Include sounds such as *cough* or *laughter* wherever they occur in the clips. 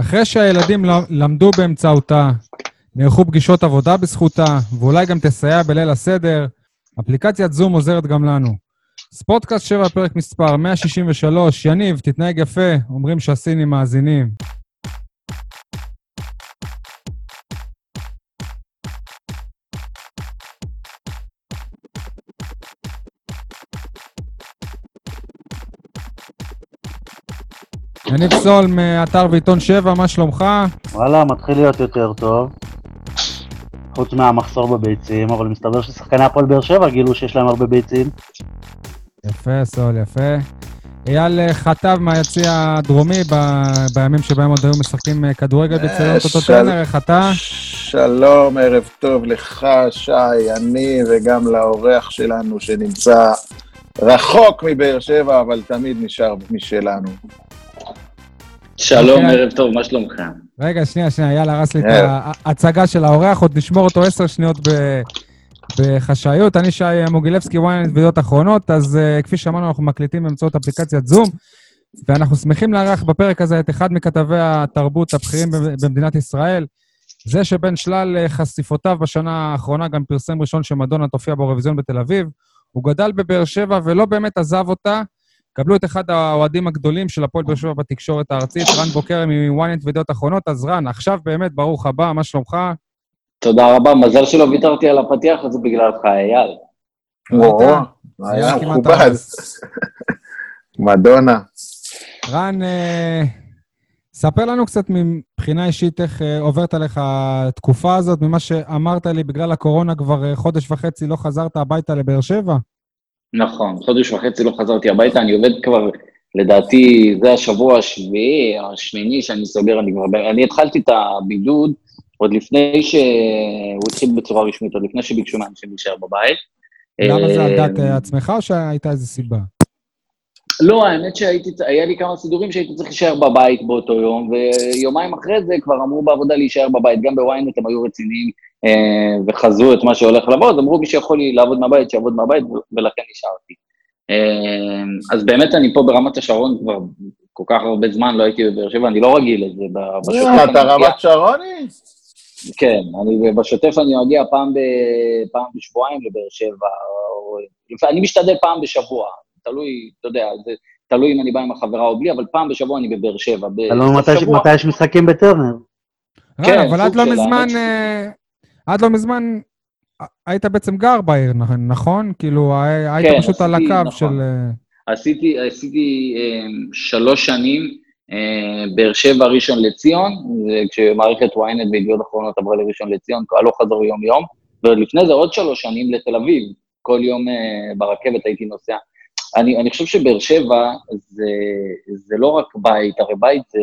אחרי שהילדים למדו באמצעותה, נערכו פגישות עבודה בזכותה, ואולי גם תסייע בליל הסדר, אפליקציית זום עוזרת גם לנו. ספורטקאסט 7, פרק מספר 163, יניב, תתנהג יפה, אומרים שהסינים מאזינים. יניב סול מאתר ועיתון 7, מה שלומך? וואלה, מתחיל להיות יותר טוב. חוץ מהמחסור בביצים, אבל מסתבר ששחקני הפועל באר שבע גילו שיש להם הרבה ביצים. יפה, סול, יפה. אייל חטב מהיציא הדרומי ב... בימים שבהם עוד היו משחקים אה, כדורגל בצלון אותו טרנר, איך אתה? שלום, ערב טוב לך, שי, אני וגם לאורח שלנו שנמצא רחוק מבאר שבע, אבל תמיד נשאר משלנו. שלום, אוקיי. ערב טוב, מה שלומך? רגע, שנייה, שנייה, יאללה, הרס לי את ההצגה של האורח, עוד נשמור אותו עשר שניות בחשאיות. אני שי מוגילבסקי, ynet וידיעות אחרונות, אז uh, כפי שאמרנו, אנחנו מקליטים באמצעות אפליקציית זום, ואנחנו שמחים לארח בפרק הזה את אחד מכתבי התרבות הבכירים במדינת ישראל. זה שבין שלל אה, חשיפותיו בשנה האחרונה גם פרסם ראשון שמדונה תופיע באירוויזיון בתל אביב. הוא גדל בבאר שבע ולא באמת עזב אותה, קבלו את אחד האוהדים הגדולים של הפועל באר שבע בתקשורת הארצית, רן בוקר מ-ynet וידיעות אחרונות. אז רן, עכשיו באמת ברוך הבא, מה שלומך? תודה רבה, מזל שלא ויתרתי על הפתיח הזה בגללך, אייל. וואו, היה מכובד. *laughs* מדונה. רן, אה, ספר לנו קצת מבחינה אישית איך אה, עוברת עליך התקופה הזאת, ממה שאמרת לי, בגלל הקורונה כבר אה, חודש וחצי לא חזרת הביתה לבאר שבע. נכון, חודש וחצי לא חזרתי הביתה, אני עובד כבר, לדעתי, זה השבוע השביעי, השמיני שאני סוגר, אני כבר... אני התחלתי את הבידוד עוד לפני שהוא התחיל בצורה רשמית, עוד לפני שביקשו מאנשים להישאר בבית. למה זה על דעת אה, עצמך או שהייתה איזו סיבה? לא, האמת שהיה לי כמה סידורים שהייתי צריך להישאר בבית באותו יום, ויומיים אחרי זה כבר אמרו בעבודה להישאר בבית, גם בוויינט הם היו רציניים אה, וחזו את מה שהולך לבוא, אז אמרו מי שיכול לעבוד מהבית, שיעבוד מהבית, ולכן נשארתי. אה, אז באמת אני פה ברמת השרון כבר כל כך הרבה זמן, לא הייתי בבאר שבע, אני לא רגיל לזה. בשוטף אתה רמת שרוני? כן, אני, בשוטף אני מגיע פעם, ב, פעם בשבועיים לבאר שבע, או, אני משתדל פעם בשבוע, תלוי, אתה יודע, זה תלוי אם אני בא עם החברה או בלי, אבל פעם בשבוע אני בבאר שבע. תלוי מתי יש משחקים בטרנר. כן, אבל עד לא מזמן, עד לא מזמן היית בעצם גר בעיר, נכון? כאילו, היית כן, פשוט עשיתי, על הקו נכון. של... אה, עשיתי, עשיתי אה, שלוש שנים, אה, באר שבע, ראשון לציון, כשמערכת ynet וידיעות אחרונות עברה לראשון לציון, הלוך חזור יום-יום, ולפני זה עוד שלוש שנים לתל אביב, כל יום ברכבת הייתי נוסע. אני, אני חושב שבאר שבע זה, זה לא רק בית, הרי בית זה,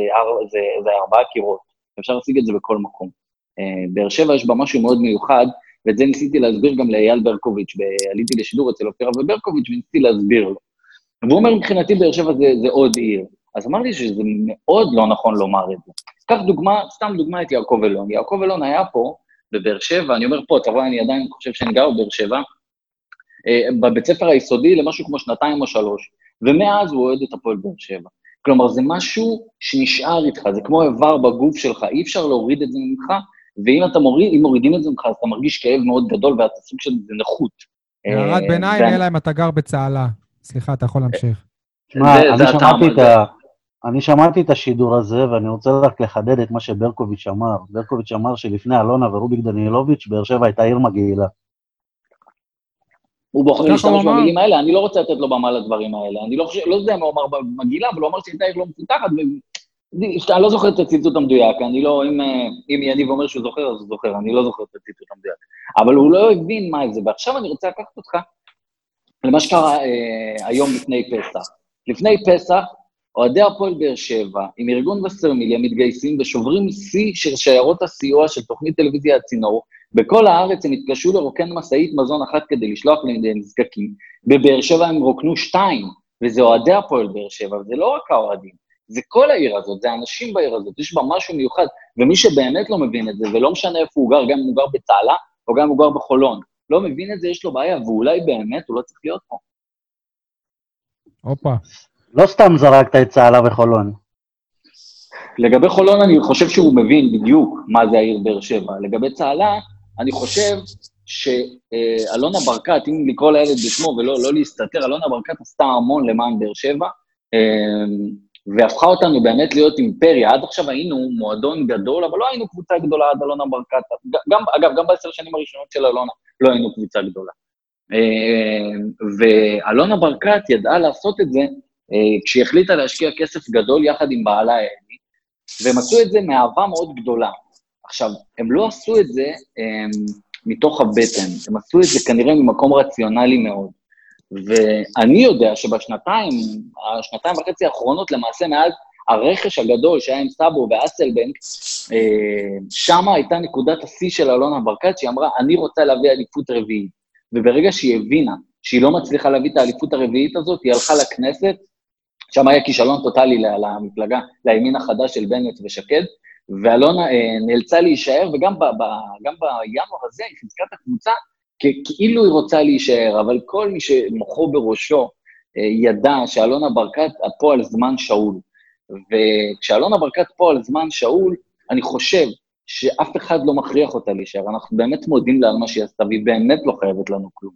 זה, זה ארבעה קירות, אפשר להשיג את זה בכל מקום. אה, באר שבע יש בה משהו מאוד מיוחד, ואת זה ניסיתי להסביר גם לאייל ברקוביץ', עליתי לשידור אצל אופירה וברקוביץ' וניסיתי להסביר לו. והוא אומר, מבחינתי באר שבע זה, זה עוד עיר. אז אמרתי שזה מאוד לא נכון לומר את זה. קח דוגמה, סתם דוגמה את יעקב אלון. יעקב אלון היה פה, בבאר שבע, אני אומר פה, אתה רואה, אני עדיין חושב שאני גר בבאר שבע, אה, בבית ספר היסודי למשהו כמו שנתיים או שלוש, ומאז הוא אוהד את הפועל באר שבע. כלומר, זה משהו שנשאר איתך, זה כמו איבר בגוף שלך, אי אפשר להוריד את זה ממך, ואם אתה מוריד, אם מורידים את זה ממך, אז אתה מרגיש כאב מאוד גדול ואתה סוג של נכות. הערת אה, ביניים, אלא אם אתה גר בצהלה. סליחה, אתה יכול להמשיך. תשמע, אני שמעתי את ה... אני שמעתי את השידור הזה, ואני רוצה רק לחדד את מה שברקוביץ' אמר. ברקוביץ' אמר שלפני אלונה ורוביק דנילוביץ', באר שבע הייתה עיר מגעילה. הוא בוחר להשתמש במילים האלה, אני לא רוצה לתת לו במה לדברים האלה. אני לא חושב, לא יודע מה הוא אמר במגעילה, אבל הוא אמר שהייתה עיר לא מפותחת, אני לא זוכר את הציטוט המדויק, אני לא, אם, אם יניב אומר שהוא זוכר, אז הוא זוכר, אני לא זוכר את הציטוט המדויק. אבל הוא לא הבין מה זה, ועכשיו אני רוצה לקחת אותך למה שקרה אה, היום לפני פסח. לפני פסח, אוהדי הפועל באר שבע, עם ארגון וסרמיליה, מתגייסים ושוברים שיא של שיירות הסיוע של תוכנית טלוויזיה הצינור. בכל הארץ הם התקשו לרוקן משאית מזון אחת כדי לשלוח לנזקקים. בבאר שבע הם רוקנו שתיים, וזה אוהדי הפועל באר שבע, וזה לא רק האוהדים. זה כל העיר הזאת, זה אנשים בעיר הזאת, יש בה משהו מיוחד, ומי שבאמת לא מבין את זה, ולא משנה איפה הוא גר, גם אם הוא גר בצהלה, או גם אם הוא גר בחולון, לא מבין את זה, יש לו בעיה, ואולי באמת הוא לא צריך להיות פה. הופה. לא סתם זרקת את צהלה וחולון. לגבי חולון, אני חושב שהוא מבין בדיוק מה זה העיר באר שבע. לגבי צהלה, אני חושב שאלונה ברקת, אם לקרוא לילד בשמו ולא לא להסתתר, אלונה ברקת עשתה המון למען באר שבע, אמ, והפכה אותנו באמת להיות אימפריה. עד עכשיו היינו מועדון גדול, אבל לא היינו קבוצה גדולה עד אלונה ברקת. גם, אגב, גם בעשר שנים הראשונות של אלונה לא היינו קבוצה גדולה. אמ, ואלונה ברקת ידעה לעשות את זה אה, כשהיא החליטה להשקיע כסף גדול יחד עם בעלה אלי, והם עשו את זה מאהבה מאוד גדולה. עכשיו, הם לא עשו את זה הם, אמ, מתוך הבטן, הם עשו את זה כנראה ממקום רציונלי מאוד. ואני יודע שבשנתיים, השנתיים וחצי האחרונות, למעשה מאז הרכש הגדול שהיה עם סאבו ואסלבנק, אה, שם הייתה נקודת השיא של אלונה ברקת, שהיא אמרה, אני רוצה להביא אליפות רביעית. וברגע שהיא הבינה שהיא לא מצליחה להביא את האליפות הרביעית הזאת, היא הלכה לכנסת, שם היה כישלון טוטאלי למפלגה, לימין החדש של בנט ושקד, ואלונה אה, נאלצה להישאר, וגם ב, ב, גם בינואר הזה היא חיזקה את הקבוצה כאילו היא רוצה להישאר, אבל כל מי שמוחו בראשו אה, ידע שאלונה ברקת פה על זמן שאול. וכשאלונה ברקת פה על זמן שאול, אני חושב שאף אחד לא מכריח אותה להישאר. אנחנו באמת מודים לה על מה שהיא עשתה, והיא באמת לא חייבת לנו כלום.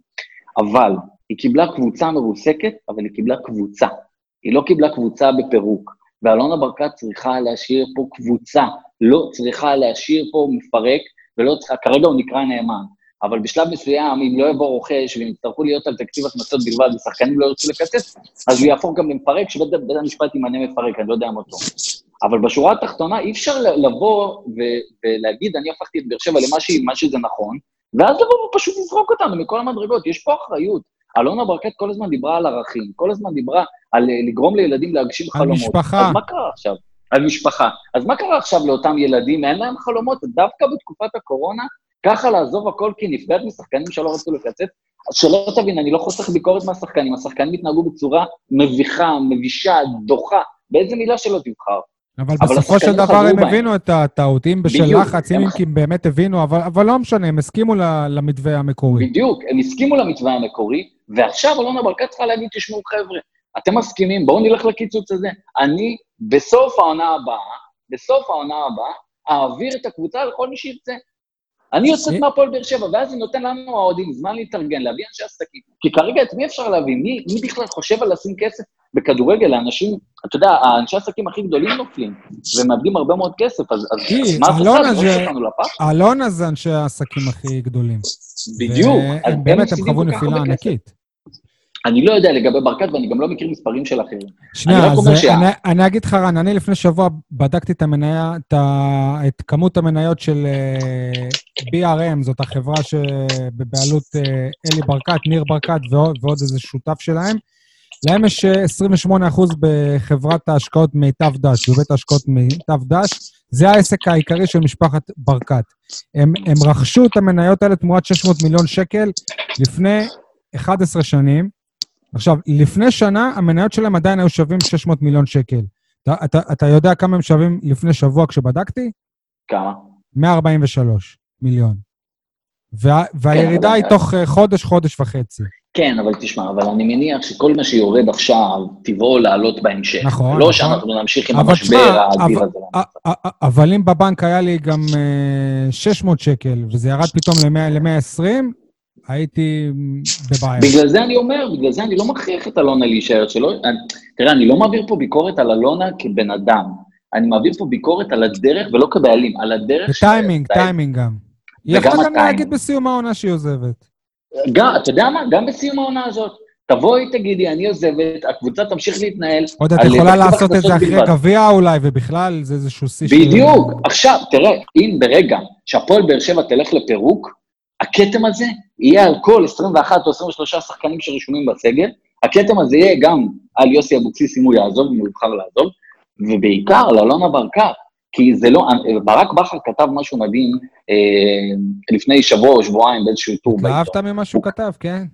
אבל היא קיבלה קבוצה מרוסקת, אבל היא קיבלה קבוצה. היא לא קיבלה קבוצה בפירוק. ואלונה ברקת צריכה להשאיר פה קבוצה, לא צריכה להשאיר פה מפרק, ולא צריכה, כרגע הוא נקרא נאמן, אבל בשלב מסוים, אם לא יבוא רוכש והם יצטרכו להיות על תקציב הכנסות בלבד ושחקנים לא ירצו לקצץ, אז הוא יהפוך גם למפרק, שבית המשפט ימנה מפרק, אני לא יודע מה טוב. אבל בשורה התחתונה אי אפשר לבוא ו- ולהגיד, אני הפכתי את באר שבע למה שזה נכון, ואז לבוא ופשוט לזרוק אותנו מכל המדרגות. יש פה אחריות. אלונה ברקת כל הזמן דיברה על ערכים, כל הזמן דיברה על אה, לגרום לילדים להגשים על חלומות. על משפחה. אז מה קרה עכשיו? על משפחה. אז מה קרה עכשיו לאותם ילדים? אין להם חלומות. דווקא בתקופת הקורונה, ככה לעזוב הכל כי נפגעת משחקנים שלא רצו לקצץ? אז שלא תבין, אני לא חוסך ביקורת מהשחקנים, השחקנים התנהגו בצורה מביכה, מבישה, דוחה, באיזה מילה שלא תבחר. אבל, אבל בסופו של דבר הם הבינו את הטעות, אם בשל לחץ, אם הם באמת הבינו, אבל, אבל לא משנה, הם הסכימו למתווה המקורי. בדיוק, הם הסכימו למתווה המקורי, ועכשיו אלונה ברקת צריכה להגיד, תשמעו חבר'ה, אתם מסכימים, בואו נלך לקיצוץ הזה. אני, בסוף העונה הבאה, בסוף העונה הבאה, אעביר את הקבוצה לכל מי שירצה. אני יוצאת מהפועל באר שבע, ואז זה נותן לנו, האוהדים, זמן להתארגן, להביא אנשי עסקים. כי כרגע את מי אפשר להביא? מי, מי בכלל חושב על לשים כסף בכדורגל? לאנשים, אתה יודע, האנשי העסקים הכי גדולים נופלים, ומאבדים הרבה מאוד כסף, אז, אז מה זה עושה? אותנו לפח? אלונה זה אנשי העסקים הכי גדולים. בדיוק. באמת, הם חוו נפילה ענקית. אני לא יודע לגבי ברקת, ואני גם לא מכיר מספרים של אחרים. שנייה, אז שה... אני, אני אגיד לך, רן, אני לפני שבוע בדקתי את המניה, את, ה, את כמות המניות של uh, BRM, זאת החברה שבבעלות uh, אלי ברקת, ניר ברקת ועוד, ועוד איזה שותף שלהם. להם יש 28% בחברת ההשקעות מיטב דש, בבית ההשקעות מיטב דש. זה העסק העיקרי של משפחת ברקת. הם, הם רכשו את המניות האלה תמורת 600 מיליון שקל לפני 11 שנים. עכשיו, לפני שנה המניות שלהם עדיין היו שווים 600 מיליון שקל. אתה, אתה, אתה יודע כמה הם שווים לפני שבוע כשבדקתי? כמה? 143 מיליון. וה, והירידה כן, היא תוך אה, חודש, חודש וחצי. כן, אבל תשמע, אבל אני מניח שכל מה שיורד עכשיו, טבעו לעלות בהמשך. נכון, לא נכון. שאנחנו נמשיך עם המשבר האדיר הזה. אבל אם בבנק היה לי גם 600 אה, שקל, וזה ירד פתאום ל-120, הייתי בבעיה. בגלל זה אני אומר, בגלל זה אני לא מכריח את אלונה להישאר, שלא... תראה, אני לא מעביר פה ביקורת על אלונה כבן אדם. אני מעביר פה ביקורת על הדרך, ולא כבעלים, על הדרך... וטיימינג, טיימינג גם. היא יכולה גם להגיד בסיום העונה שהיא עוזבת. גם, אתה יודע מה? גם בסיום העונה הזאת. תבואי, תגידי, אני עוזבת, הקבוצה תמשיך להתנהל. עוד את יכולה לעשות את זה אחרי גביע אולי, ובכלל זה איזשהו שיא של... בדיוק. עכשיו, תראה, אם ברגע שהפועל באר שבע תלך לפירוק, הכתם הזה יהיה על כל 21 או 23 שחקנים שרשומים בסגל, הכתם הזה יהיה גם על יוסי אבוקסיס אם הוא יעזוב, אם הוא יבחר לעזוב, ובעיקר על אלונה ברקת, כי זה לא, ברק בכר כתב משהו מדהים אה, לפני שבוע או שבועיים באיזשהו טור בעיתון. התלהבת ממה שהוא כתב, כן.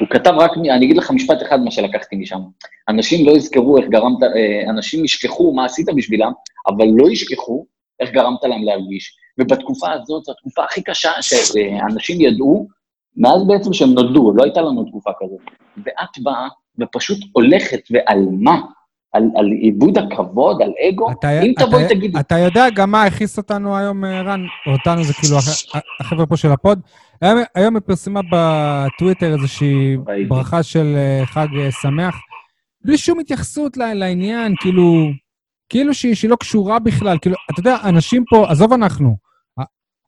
הוא כתב רק, אני אגיד לך משפט אחד מה שלקחתי משם. אנשים לא יזכרו איך גרמת, אה, אנשים ישכחו מה עשית בשבילם, אבל לא ישכחו איך גרמת להם להרגיש. ובתקופה הזאת, זו התקופה הכי קשה שאנשים ידעו, מאז בעצם שהם נולדו, לא הייתה לנו תקופה כזאת. ואת באה ופשוט הולכת ועל מה? על, על איבוד הכבוד, על אגו, אתה- אם אתה- תבואי תגידי, אתה יודע גם מה הכעיס אותנו היום, אה, רן? אותנו זה כאילו הח- החבר'ה פה של הפוד. היום, היום היא פרסמה בטוויטר איזושהי ראיתי. ברכה של אה, חג אה, שמח, בלי שום התייחסות לעניין, כאילו, כאילו שהיא, שהיא לא קשורה בכלל. כאילו, אתה יודע, אנשים פה, עזוב אנחנו,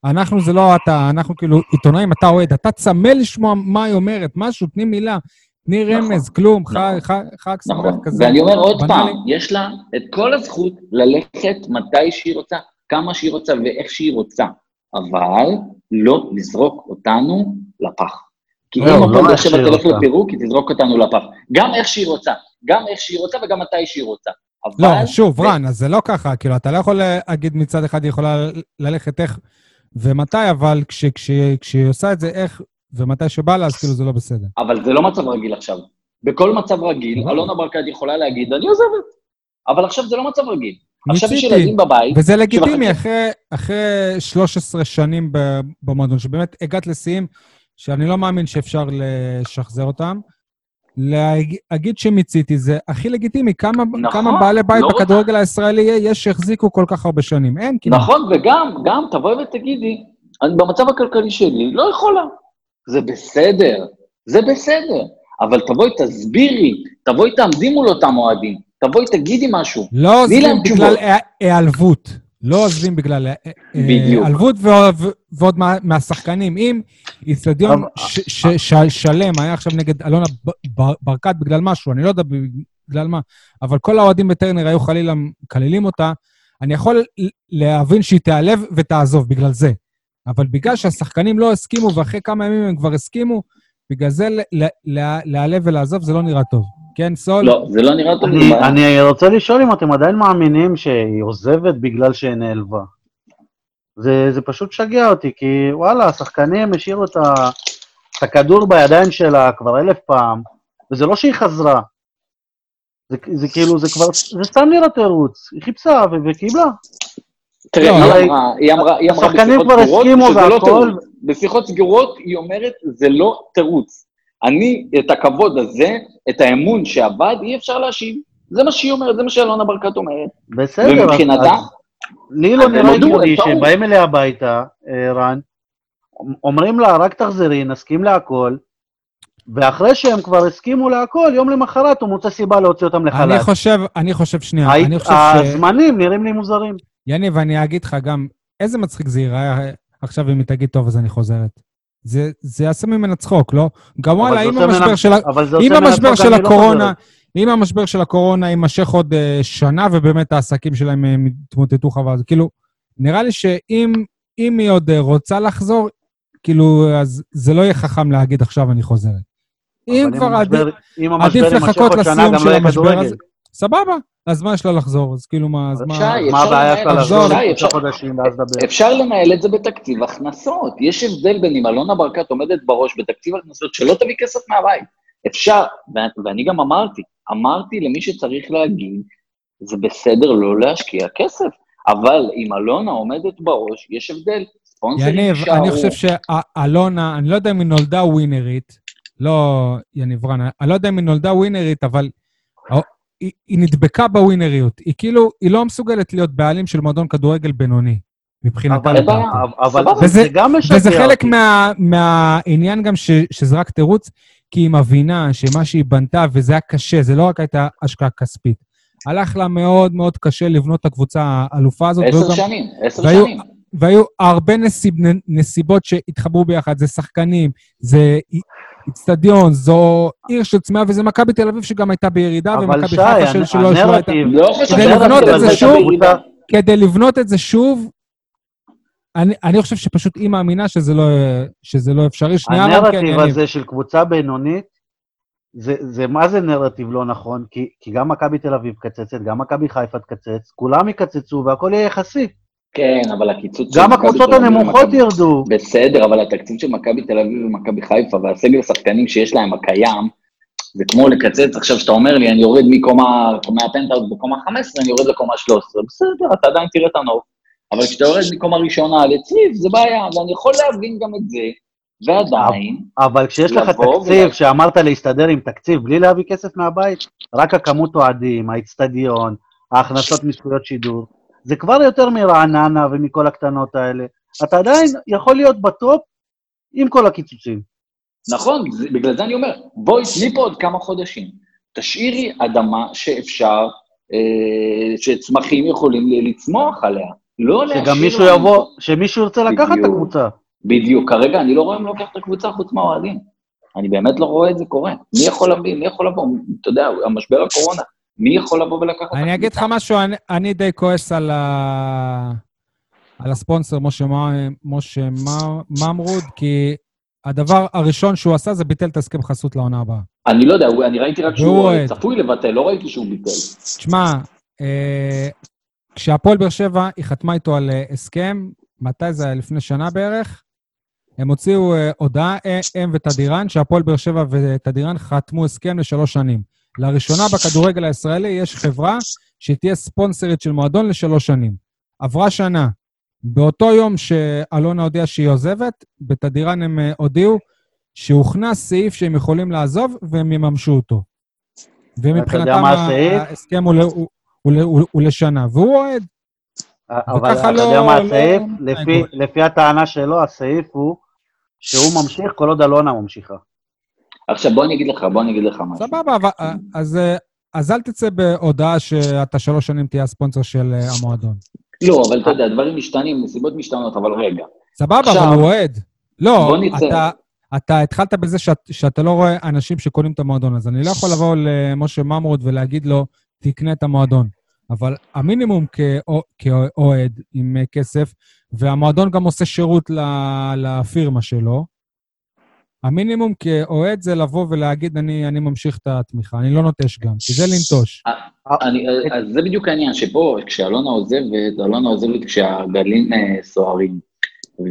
אנחנו זה לא אתה, אנחנו כאילו עיתונאים, אתה אוהד, אתה צמא לשמוע מה היא אומרת, משהו, תני מילה, תני נכון, רמז, כלום, חג, נכון. חג, חג שמח נכון, כזה. ואני אומר עוד. פעם, יש לה את כל הזכות ללכת מתי שהיא רוצה, כמה שהיא רוצה ואיך שהיא רוצה, אבל לא לזרוק אותנו לפח. כי לא, אם לא הפועל באר שבע תלך. לפירוק, היא תזרוק אותנו לפח. גם איך שהיא רוצה, גם איך שהיא רוצה וגם מתי שהיא רוצה. אבל... לא, שוב, רן, אז זה לא ככה, כאילו, אתה לא יכול להגיד מצד אחד היא יכולה ללכת איך ומתי, אבל כש- כש- כשהיא עושה את זה איך ומתי שבא לה, אז כאילו זה לא בסדר. אבל זה לא מצב רגיל עכשיו. בכל מצב רגיל. אלונה ברקת יכולה להגיד, אני עוזבת. אבל עכשיו זה לא מצב רגיל. עכשיו יש. ילדים בבית, וזה לגיטימי, שבחצי- אחרי, אחרי 13 שנים במועדון, שבאמת הגעת לשיאים שאני לא מאמין שאפשר לשחזר אותם. להגיד שמיציתי זה הכי לגיטימי. כמה, נכון, כמה בעלי בית לא בכדורגל הישראלי יש שהחזיקו כל כך הרבה שנים? אין כמעט. נכון, וגם, גם, תבואי ותגידי, אני במצב הכלכלי שלי לא יכולה. זה בסדר, זה בסדר. אבל תבואי, תסבירי, תבואי, תעמדי מול אותם אוהדים, תבואי, תגידי משהו. לא עוזבים בגלל היעלבות. לא עוזבים בגלל אה, אה. היעלבות ועוד- ועוד מה- מהשחקנים. אם איצטדיון שלם היה עכשיו נגד אלונה ברקת בגלל משהו, אני לא יודע בגלל מה, אבל כל האוהדים בטרנר היו חלילה מקללים אותה, אני יכול להבין שהיא תיעלב ותעזוב בגלל זה. אבל בגלל שהשחקנים לא הסכימו, ואחרי כמה ימים הם כבר הסכימו, בגלל זה להיעלב ולעזוב זה לא נראה טוב. כן, סול? לא, זה לא נראה טוב. אני. אני רוצה לשאול אם אתם עדיין מאמינים שהיא עוזבת בגלל שהיא נעלבה. זה, זה פשוט שגע אותי, כי וואלה, השחקנים השאירו את, ה, את הכדור בידיים שלה כבר אלף פעם, וזה לא שהיא חזרה. זה, זה כאילו, זה כבר, זה סתם נראה תירוץ. היא חיפשה ו- וקיבלה. תראה, לא, היא אמרה, היא אמרה, היא אמרה בשיחות כבר סגורות שזה לא. תירוץ. בשיחות סגורות היא אומרת, זה לא תירוץ. אני, את הכבוד הזה, את האמון שאבד, אי אפשר להשיב. זה מה שהיא אומרת, זה מה שאלונה ברקת אומרת. בסדר, ומבחינתה, לי לא נראה הגיוני. שבאים אליה הביתה, אה, רן, אומרים לה, רק תחזרי, נסכים להכל, ואחרי שהם כבר הסכימו להכל, יום למחרת הוא מוצא סיבה להוציא אותם אני לחל"ת. חושב, אני חושב, שנייה, היית- אני חושב ש... הזמנים נראים לי מוזרים. יניב, אני אגיד לך גם, איזה מצחיק זה ייראה עכשיו אם היא תגיד, טוב, אז אני חוזרת. זה, זה יעשה ממנה צחוק, לא? גם וואלה, אם המשבר של, אם המשבר של לא הקורונה, חוזרת. אם המשבר של הקורונה יימשך עוד אה, שנה, ובאמת העסקים שלהם אה, יתמוטטו חבל, כאילו, נראה לי שאם אם היא עוד אה, רוצה לחזור, כאילו, אז זה לא יהיה חכם להגיד עכשיו אני חוזרת. אם כבר עדיף, אם עדיף לחכות לסיום של לא יהיה המשבר. הזה, סבבה, אז מה יש לה לחזור? אז כאילו מה, אז מה... שי, מה אפשר הבעיה שלה לחזור אפשר- חודשים ואז לדבר? אפשר לנהל את זה בתקציב הכנסות. יש הבדל בין אם אלונה ברקת עומדת בראש בתקציב הכנסות שלא תביא כסף מהבית. אפשר, ו- ואני גם אמרתי, אמרתי למי שצריך להגיד, זה בסדר לא להשקיע כסף, אבל אם אלונה עומדת בראש, יש הבדל. יניב. אני חושב שאלונה, אני לא יודע אם היא נולדה ווינרית, לא יניב רן, אני לא יודע אם היא נולדה ווינרית, אבל היא, היא נדבקה בווינריות. היא כאילו, היא לא מסוגלת להיות בעלים של מועדון כדורגל בינוני, מבחינתה. אבל-. אבל. זה- וזה- זה גם משגע וזה. חלק מה, מהעניין גם ש, שזה רק תירוץ, כי היא מבינה שמה שהיא בנתה, וזה היה קשה, זה לא רק הייתה השקעה כספית. הלך לה מאוד מאוד קשה לבנות את הקבוצה האלופה הזאת. עשר שנים, עשר והיו- שנים. והיו הרבה נסיב, נסיבות שהתחברו ביחד, זה שחקנים, זה איצטדיון, זו עיר של צמאה, וזה מכבי תל אביב שגם הייתה בירידה, אבל ומכבי חיפה של- שלא הייתה... הנרטיב, לא חושב כדי לבנות את זה שוב. כדי לבנות את זה שוב, אני, אני חושב שפשוט היא מאמינה שזה לא, שזה לא אפשרי. שנייה, כן, הנרטיב יניב. הזה של קבוצה בינונית, זה, זה מה זה נרטיב לא נכון? כי, כי גם מכבי תל אביב קצצת, גם מכבי חיפה תקצץ, כולם יקצצו והכל יהיה יחסי. כן, אבל הקיצוץ של גם מכבי הקבוצות תל אביב הנמוכות ומכבי- ירדו. בסדר, אבל התקציב של מכבי תל אביב ומכבי חיפה והסגל השחקנים שיש להם הקיים, זה כמו לקצץ, עכשיו שאתה אומר לי, אני יורד מקומה, מהפנטהאוס בקומה 15, אני יורד לקומה 13, בסדר, אתה עדיין תראה את הנוף. אבל כשאתה יורד מקומה ראשונה לצריף, זה בעיה, ואני יכול להבין גם את זה, ועדיין, אבל כשיש לך תקציב, ולה- שאמרת להסתדר עם תקציב בלי להביא כסף מהבית, רק הכמות אוהדים, האיצטדיון, ההכנסות מזכויות שידור, זה כבר יותר מרעננה ומכל הקטנות האלה. אתה עדיין יכול להיות בטופ עם כל הקיצוצים. נכון, זה- בגלל זה אני אומר, בואי, תני פה עוד כמה חודשים. תשאירי אדמה שאפשר, אה, שצמחים יכולים לצמוח עליה. לא להשאיר... שגם מישהו להם- יבוא, שמישהו ירצה לקחת את בדיוק. הקבוצה. בדיוק. כרגע אני לא רואה מי לוקח את הקבוצה חוץ מהאוהדים. אני באמת לא רואה את זה קורה. מי יכול להביא, מי יכול לבוא? אתה יודע, המשבר הקורונה, מי יכול לבוא ולקחת את? אני אגיד לך משהו, אני, אני די כועס על, ה... על הספונסר משה, משה ממרוד, כי הדבר הראשון שהוא עשה זה ביטל את הסכם חסות לעונה הבאה. אני לא יודע, הוא- אני ראיתי רק שהוא אוהד. צפוי לבטל, לא ראיתי שהוא ביטל. תשמע, אה, כשהפועל באר שבע, היא חתמה איתו על אה, הסכם, מתי זה היה? לפני שנה בערך? הם הוציאו אה, הודעה, אה, הם ותדירן, שהפועל באר שבע ותדירן חתמו הסכם לשלוש שנים. לראשונה בכדורגל הישראלי יש חברה שתהיה ספונסרית של מועדון לשלוש שנים. עברה שנה. באותו יום שאלונה הודיעה שהיא עוזבת, בתדירן הם אה, הודיעו שהוכנס סעיף שהם יכולים לעזוב והם יממשו אותו. ומבחינתם? ההסכם הוא, הוא, הוא, הוא, לשנה, והוא אוהד. אבל אתה לא- יודע מה לא- הסעיף? לא. לפי הטענה שלו, הסעיף הוא שהוא ממשיך כל עוד אלונה ממשיכה. עכשיו בוא אני אגיד לך, בוא אני אגיד לך משהו. סבבה, אבל, אז, אה, אז אל תצא בהודעה שאתה שלוש שנים תהיה הספונסר של אה, המועדון. לא, אבל אתה יודע, דברים משתנים, נסיבות משתנות, אבל רגע. סבבה, עכשיו- אבל הוא אוהד. לא. אתה, אתה התחלת בזה שאת, שאתה לא רואה אנשים שקונים את המועדון, אז אני לא יכול לבוא למשה ממרוד ולהגיד לו, תקנה את המועדון. אבל המינימום כאו- כאוהד עם אה, כסף, והמועדון גם עושה שירות לפירמה שלו, המינימום כאוהד זה לבוא ולהגיד, אני, אני ממשיך את התמיכה, אני לא נוטש גם, כי זה לנטוש. אני, אז זה בדיוק העניין, שפה, כשאלונה עוזבת, אלונה עוזבת כשהגלים אה, סוערים.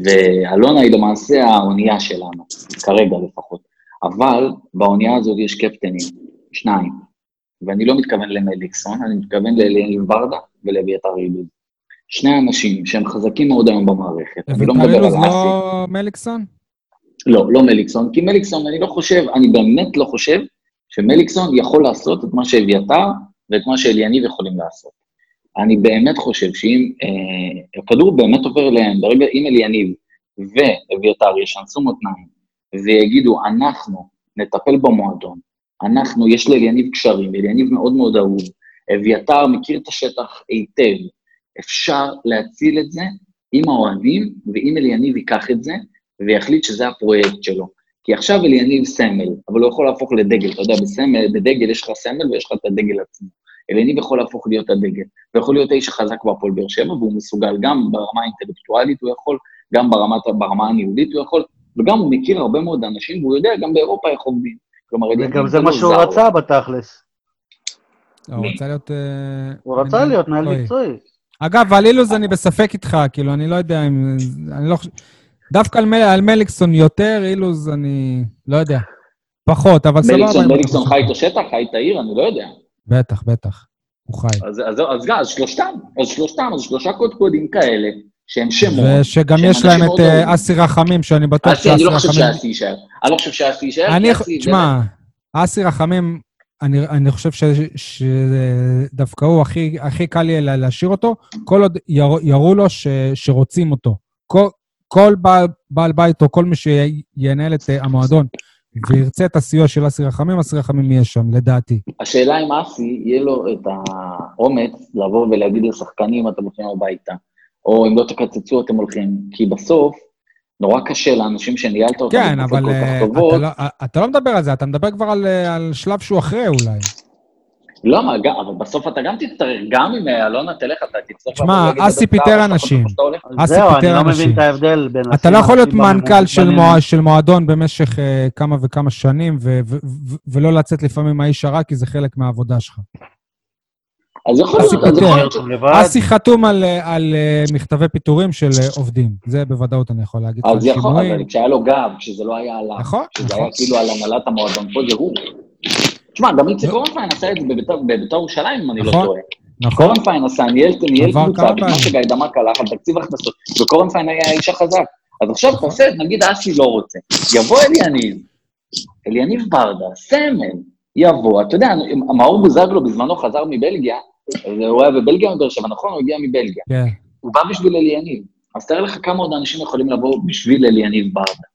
ואלונה היא למעשה האונייה שלנו, כרגע לפחות. אבל באונייה הזאת יש קפטנים, שניים. ואני לא מתכוון למליקסון, אני מתכוון לאליאל ורדה ולאביתר אילוז. שני אנשים שהם חזקים מאוד היום במערכת. לא וטרילוז אסי. לא מליקסון? לא, לא מליקסון, כי מליקסון, אני לא חושב, אני באמת לא חושב שמליקסון יכול לעשות את מה שאביתר ואת מה שאליניב יכולים לעשות. אני באמת חושב שאם אה, הכדור באמת עובר אליהם, ברגע, אם אליניב ואביתר ישנסו מותניים ויגידו, אנחנו נטפל במועדון, אנחנו, יש לאליניב קשרים, אליניב מאוד מאוד אהוב, אביתר מכיר את השטח היטב, אפשר להציל את זה עם האוהדים, ואם אליניב ייקח את זה, ויחליט שזה הפרויקט שלו. כי עכשיו אליניב סמל, אבל הוא יכול להפוך לדגל. אתה יודע, בסמל, בדגל יש לך סמל ויש לך את הדגל עצמו. אליניב יכול להפוך להיות הדגל, ויכול להיות האיש החזק בהפועל באר שבע, והוא מסוגל גם ברמה האינטלקטואלית הוא יכול, גם ברמת, ברמה הניהולית הוא יכול, וגם הוא מכיר הרבה מאוד אנשים, והוא יודע גם באירופה איך עובדים. כלומר, אליניב וגם זה לא מה שהוא. רצה בתכלס. הוא רצה להיות... אה, הוא רצה להיות מנהל. מקצועי. אגב, על אילוז אני בספק איתך, כאילו, אני לא יודע אם... אני לא חושב... דווקא על, מל... על מליקסון יותר, אילוז אני לא יודע. פחות, אבל סבבה. מליקסון, מליקסון. חי את השטח, חי את העיר, אני לא יודע. בטח, בטח. הוא חי. אז, אז, אז, אז שלושתם, אז שלושתם, אז שלושה קודקודים כאלה, שהם שמות. ושגם יש להם את אה. אסי רחמים, שאני בטוח אסי, אני לא חושב רחמים... שאסי יישאר. אני לא חושב שאסי יישאר, אני. תשמע, אסי רחמים, אני, אני חושב שדווקא הוא הכי, הכי קל יהיה לה- להשאיר אותו, כל עוד יראו, יראו לו ש, שרוצים אותו. כל, כל בעל, בעל בית או כל מי שינהל את אה, המועדון וירצה את הסיוע של אסי רחמים, אסי רחמים יהיה שם, לדעתי. השאלה אם אסי, יהיה לו את האומץ לבוא ולהגיד לשחקנים, אתם הולכים הביתה, או אם לא תקצצו, אתם הולכים. כי בסוף, נורא קשה לאנשים שניהלת אותם כן, אבל כל כך אה, טובות. אתה לא, אתה לא מדבר על זה, אתה מדבר כבר על, אה, על שלב שהוא אחרי אולי. למה? גם- אבל בסוף אתה גם תצטרך, גם אם אה, אלונה תלך, אתה תצטרך... תשמע, אסי פיטר אנשים. חושב שאתה הולך. אז אסי זהו, אני פיטר לא אנשים. מבין את ההבדל בין... אתה לא יכול להיות אנשים מנכ"ל של, מועדון במשך uh, כמה וכמה שנים, ו- ו- ו- ולא לצאת לפעמים מהאיש הרע, כי זה חלק מהעבודה שלך. אז יכול אסי להיות, אז פיטר. יכול להיות ש... לבד. אסי חתום על, אה, על אה, מכתבי פיטורים של אה, עובדים. זה בוודאות אני יכול להגיד. אז יכול. אבל כשהיה לו גב, כשזה לא היה עליו, נכון, כשזה נכון. היה כאילו על הנהלת המועדון, פה זה הוא. תשמע, גם איציק אורנפיין עשה את זה בביתר ירושלים, אם אני לא נכון. טועה. נכון. קורנפיין עשה, ניהל קבוצה, בזמן פעמים. שגיא דמק הלך על תקציב הכנסות, וקורנפיין היה האיש החזק. אז עכשיו תעשה, נגיד אסי לא רוצה, יבוא אליניב, אליניב ברדה, סמל, יבוא, אתה יודע, מאור בוזגלו בזמנו חזר מבלגיה, הוא היה בבלגיה או בבאר שבע, נכון? הוא הגיע מבלגיה. כן. הוא בא בשביל אליניב. אז תאר לך כמה עוד אנשים יכולים לבוא בשביל אליניב ברדה.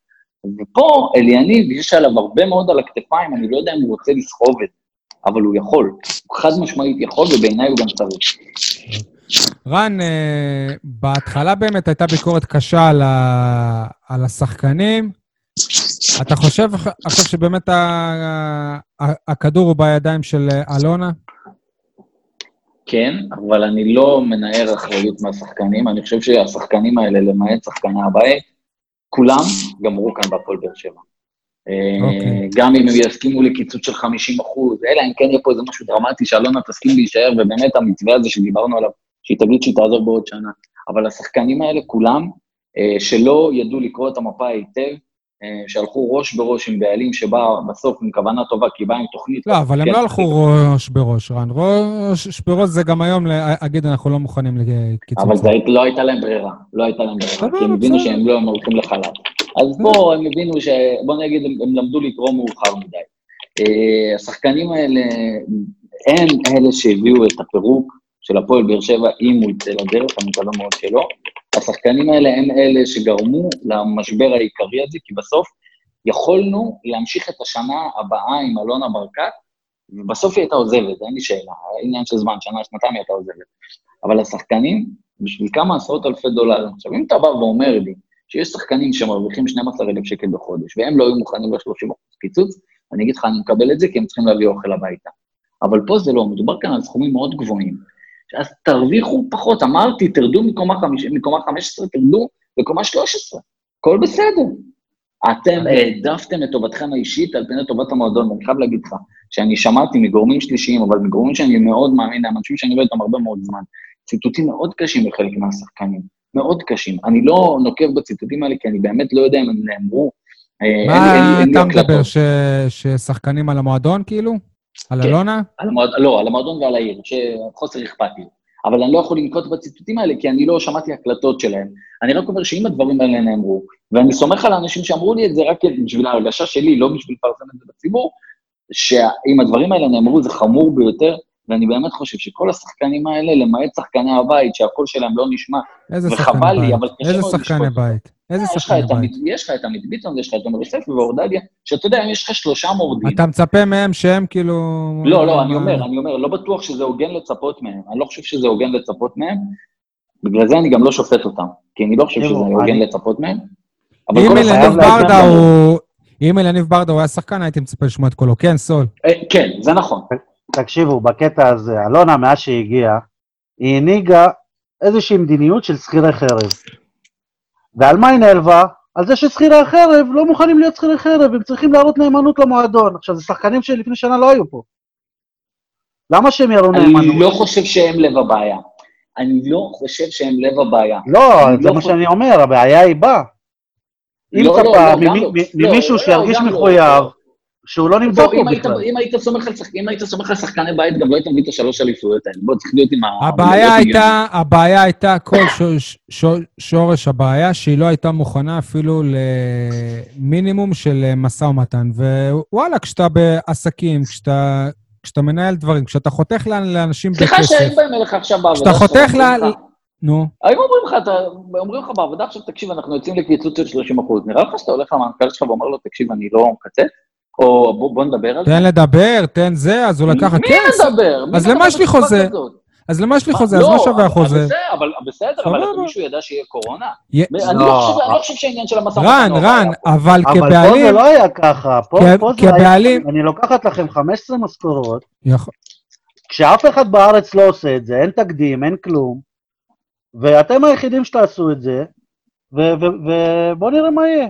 ופה אליניב, יש עליו הרבה מאוד על הכתפיים, אני לא יודע אם הוא רוצה לסחוב את זה, אבל הוא יכול. הוא חד משמעית יכול, ובעיניי הוא גם צריך. רן, אה, בהתחלה באמת הייתה ביקורת קשה על, ה... על השחקנים. אתה חושב עכשיו שבאמת ה... ה- הכדור הוא בידיים של אה, אלונה? כן, אבל אני לא מנער אחריות מהשחקנים, אני חושב שהשחקנים האלה, למעט שחקני הבית, כולם גמרו כאן בהפועל באר שבע. אה, אוקיי. גם אם הם יסכימו לקיצוץ של 50 אחוז, אלא אם כן יהיה פה איזה משהו דרמטי שאלונה תסכים להישאר, ובאמת המתווה הזה שדיברנו עליו, שהיא תגיד שהיא תעזור בעוד שנה. אבל השחקנים האלה, כולם, אה, שלא ידעו לקרוא את המפה היטב, שהלכו ראש בראש עם בעלים שבא בסוף עם כוונה טובה, כי בא עם תוכנית. לא, אבל הם לא הלכו ראש בראש, רן. ראש בראש זה גם היום להגיד, אנחנו לא מוכנים לקיצוץ. אבל זה לא הייתה להם ברירה, לא הייתה להם ברירה, כי הם הבינו. שהם לא הולכים לחל"ת. אז פה הם הבינו ש... בוא נגיד, הם, הם למדו לקרוא מאוחר מדי. אה, השחקנים האלה, הם אלה שהביאו את הפירוק של הפועל באר שבע, אם הוא יצא לדרך, אני מקווה מאוד שלא. השחקנים האלה הם אלה שגרמו למשבר העיקרי הזה, כי בסוף יכולנו להמשיך את השנה הבאה עם אלונה ברקת, ובסוף היא הייתה עוזבת, אין לי שאלה, עניין של זמן, שנה, שנתיים היא הייתה עוזבת. אבל השחקנים, בשביל כמה עשרות אלפי דולרים, עכשיו אם אתה בא ואומר לי שיש שחקנים שמרוויחים 12,000 שקל בחודש, והם לא היו מוכנים ל-30% קיצוץ, אני אגיד לך, אני מקבל את זה, כי הם צריכים להביא אוכל הביתה. אבל פה זה לא, מדובר כאן על סכומים מאוד גבוהים. אז תרוויחו פחות, אמרתי, תרדו מקומה, חמיש, מקומה 15, תרדו לקומה 13, הכל בסדר. אתם העדפתם את טובתכם האישית על פני טובת המועדון, ואני חייב להגיד לך, שאני שמעתי מגורמים שלישיים, אבל מגורמים שאני מאוד מאמין להם, אנשים שאני רואה אותם הרבה מאוד זמן, ציטוטים מאוד קשים לחלק מהשחקנים, מאוד קשים. אני לא נוקב בציטוטים האלה, כי אני באמת לא יודע אם הם נאמרו. אה, מה אתה. מדבר, ששחקנים על המועדון, כאילו? על כן. אלונה? על המועד, לא, על המועדון ועל העיר, שחוסר אכפתיות. אבל אני לא יכול לנקוט בציטוטים האלה, כי אני לא שמעתי הקלטות שלהם. אני רק אומר שאם הדברים האלה נאמרו, ואני סומך על האנשים שאמרו לי את זה רק בשביל ההרגשה שלי, לא בשביל לפרסם את זה בציבור, שאם הדברים האלה נאמרו זה חמור ביותר, ואני באמת חושב שכל השחקנים האלה, למעט שחקני הבית, שהקול שלהם לא נשמע, איזה וחבל שחקני לי, בית? אבל קשה מאוד שחקני לשפוט. בית? איזה יש לך את עמית- בית? יש לך את עמית ביטון, יש לך את עומר יוסף ואורדליה, שאתה יודע, אם יש לך שלושה מורדים, אתה מצפה מהם שהם כאילו... לא, לא, אני אומר, אני אומר, לא בטוח שזה הוגן לצפות מהם. אני לא חושב שזה הוגן לצפות מהם, בגלל זה אני גם לא שופט אותם, כי אני לא חושב שזה הוגן לצפות מהם. אבל אם אלניב ברדה הוא... אם אלניב ברדה הוא היה שחקן, הייתי מצפה לשמוע את קולו. כן, סול. אה, כן, זה נכון. תקשיבו, בקטע הזה, אלונה, מאז שהיא הגיעה, היא הנהיגה איזושהי מדיניות של שכירי חרב. ועל מה היא נעלבה? על זה ששכירי החרב לא מוכנים להיות שכירי חרב, הם צריכים להראות נאמנות למועדון. עכשיו, זה שחקנים שלפני שנה לא היו פה. למה שהם יראו נאמנות? אני לא חושב שהם לב הבעיה. אני לא חושב שהם לב הבעיה. לא, זה לא מה חושב- שאני אומר, הבעיה היא בה. אם לא, לא, לא, לא. מ- לא, ממישהו לא, שירגיש. מחויב, שהוא לא נמצא פה בכלל. אם היית סומך על שחק- אם היית סומך על שחקני בית, גם לא היית מביא את השלוש אליפויות האלה. בוא, צריך להיות עם ה... הבעיה הייתה, הבעיה הייתה, כל ש- ש- שורש הבעיה, שהיא לא הייתה מוכנה אפילו למינימום של משא ומתן. ווואלה, כשאתה בעסקים, כשאתה, כשאתה מנהל דברים, כשאתה חותך לאנשים סליחה בכסף, שהיו באים אליך עכשיו בעבודה כשאתה חותך ל... נו, היו אומרים לך, אתה- אומרים לך בעבודה עכשיו, תקשיב, אנחנו יוצאים לקיצוץ של 30 אחוז. נראה לך שאתה הולך למנכ"ל שלך ואומר לו, תקשיב, אני לא מקצץ? או בוא, בוא נדבר על זה? תן לדבר, תן זה, אז הוא לקח... מי מדבר? מי אז מדבר למה יש לי חוזה? אז למה יש לי חוזה? אז לא, מה שווה אבל- החוזה? אבל בסדר, אבל. מישהו ידע שיהיה קורונה? אני לא, לא חושב- אני אה. לא חושב שהעניין של המשא ומתן... רן, רן, הבעיה פה. אבל אבל פה זה כבעלים... לא היה ככה, פה, זה היה, כבעלים- אני לוקחת לכם 15 משכורות, כשאף אחד בארץ לא עושה את זה, אין תקדים, אין כלום, ואתם היחידים שתעשו את זה, ובואו נראה מה יהיה.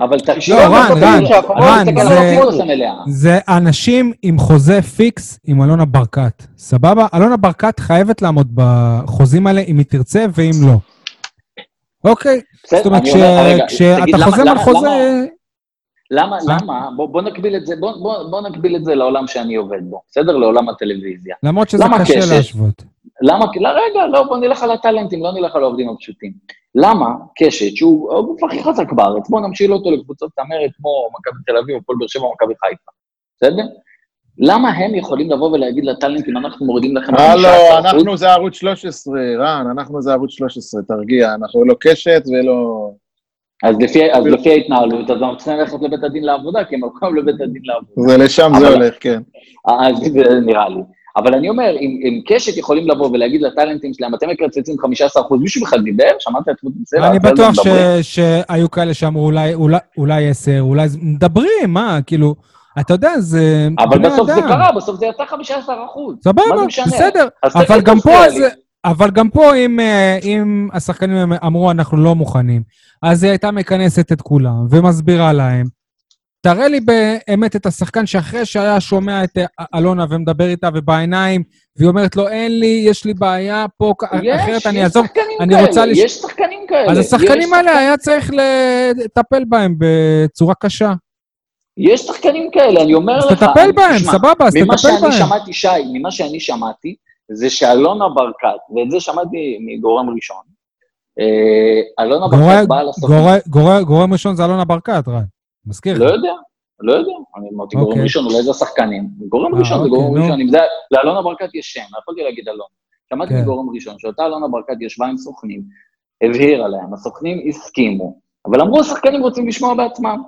אבל תקשיב... לא, רן, רן, רן, מסתכל זה-. זה אנשים עם חוזה פיקס עם אלונה ברקת, סבבה? אלונה ברקת חייבת לעמוד בחוזים האלה אם היא תרצה ואם לא. אוקיי? בסדר, זאת אומרת, כשאתה חותם על חוזה... למה, מה? למה, בוא, בוא נקביל את זה, בוא, בוא, בוא נקביל את זה לעולם שאני עובד בו, בסדר? לעולם הטלוויזיה. למרות שזה קשה? להשוות. למה? כי- רגע, לא, בוא נלך על הטאלנטים, לא נלך על העובדים הפשוטים. למה קשת, שהוא הגוף הכי חזק בארץ, בואו נמשיל אותו לקבוצות צמרת כמו מכבי תל אביב, הפועל באר שבע, מכבי חיפה, בסדר? למה הם יכולים לבוא ולהגיד לטאלנטים, אנחנו מורידים לכם 15%? הלו, אנחנו זה ערוץ 13, רן, אנחנו זה ערוץ 13, תרגיע, אנחנו לא קשת ולא... אז לפי, אז לפי ההתנהלות, אז אנחנו צריכים ללכת לבית הדין לעבודה, כי הם הולכים לבית הדין לעבודה. זה לשם זה הולך, כן. אז זה נראה לי. אבל אני אומר, אם, אם קשת יכולים לבוא ולהגיד לטאלנטים שלהם, אתם מקצצים 15%, מישהו בכלל דיבר? שמעת את בסלע? אני בטוח ש- שהיו כאלה שאמרו אולי- אולי- אולי 10, אולי... מדברים, מה, כאילו, אתה יודע, זה... אבל בסוף זה. קרה, בסוף זה יצא 15%. סבבה, מה זה משנה? בסדר. אבל גם פה. זה... אבל גם פה, אם, אה, אם השחקנים אמרו, אנחנו לא מוכנים, אז היא הייתה מכנסת את כולם ומסבירה להם. תראה לי באמת את השחקן שאחרי שהיה שומע את אלונה ומדבר איתה ובעיניים, והיא אומרת לו, אין לי, יש לי בעיה פה, יש, אחרת אני אעזוב. אני כאלה, רוצה לש- יש שחקנים כאלה. אז השחקנים האלה שחקנים- היה צריך לטפל בהם בצורה קשה. יש שחקנים כאלה, אני אומר אז לך... תטפל אני- בהם, תשמע, סבבה, אז ממה תטפל שאני בהם. שמעתי, שי, ממה שאני שמעתי, זה שאלונה ברקת, ואת זה שמעתי מגורם ראשון, אה, אלונה ברקת באה לסוכנות. גורם- ראשון זה אלונה ברקת, רן. מזכיר. לא יודע, לא יודע. אני אמרתי גורם אוקיי. ראשון, אולי זה השחקנים. גורם אה, ראשון זה אוקיי, גורם נו. ראשון. אם זה... לאלונה ברקת יש שם, לא יכולתי להגיד אלונה. שמעתי כן. מגורם ראשון, שאותה אלונה ברקת ישבה עם סוכנים, הבהירה להם, הסוכנים הסכימו, אבל אמרו, השחקנים רוצים לשמוע בעצמם.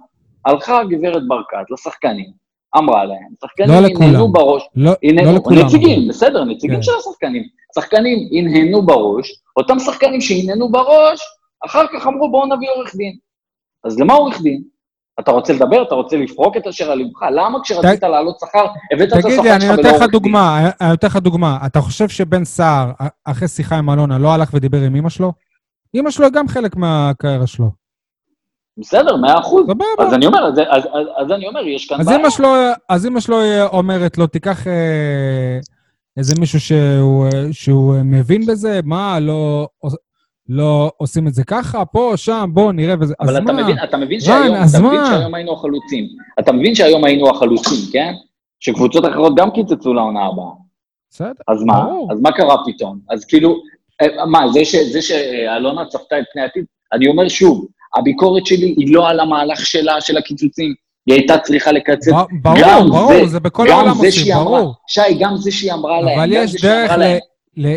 הלכה הגברת ברקת לשחקנים, אמרה להם, שחקנים לא. הנהנו בראש, לא הנהנו, לא לכולם. נציגים, בסדר, נציגים כן. של השחקנים. שחקנים הנהנו בראש, אותם שחקנים שהנהנו בראש, אחר כך אמרו בואו נביא עורך דין. אז למה עורך דין? אתה רוצה לדבר? אתה רוצה לפרוק את אשר על לבך? למה כשרצית לעלות שכר, הבאת את תגיד השכר לי, אני שלך נותן ולא לך עורך דין? דוגמה, אני נותן לך דוגמה. אתה חושב שבן סער, אחרי שיחה עם אלונה, לא הלך ודיבר עם אמא שלו? אמא שלו היא גם חלק מהקריירה שלו. בסדר, מאה אחוז. סבבה. אז אני אומר, אז, אז, אז, אז אני אומר, יש כאן אז בעיה. אמא שלו, אז אמא שלו אומרת לו, תיקח אה, איזה מישהו שהוא, אה, שהוא אה, מבין בזה, מה, לא, לא עושים את זה ככה, פה, שם, בוא, נראה וזה. אז אבל אתה מה? מבין, אתה מבין רן, שהיום, אז אתה מבין מה? שהיום היינו החלוצים. אתה מבין שהיום היינו החלוצים, כן? שקבוצות אחרות גם קיצצו לעונה הבאה. בסדר, אז מה? ברור. אז מה קרה פתאום? אז כאילו, אה, מה, זה, ש, זה שאלונה צפתה את פני העתיד? אני אומר שוב, הביקורת שלי היא לא על המהלך שלה, של הקיצוצים. היא הייתה צריכה לקצץ. ברור, גם ברור, זה- זה בכל העולם עושים, ברור. שי, גם זה שהיא אמרה להם, אבל יש דרך ל-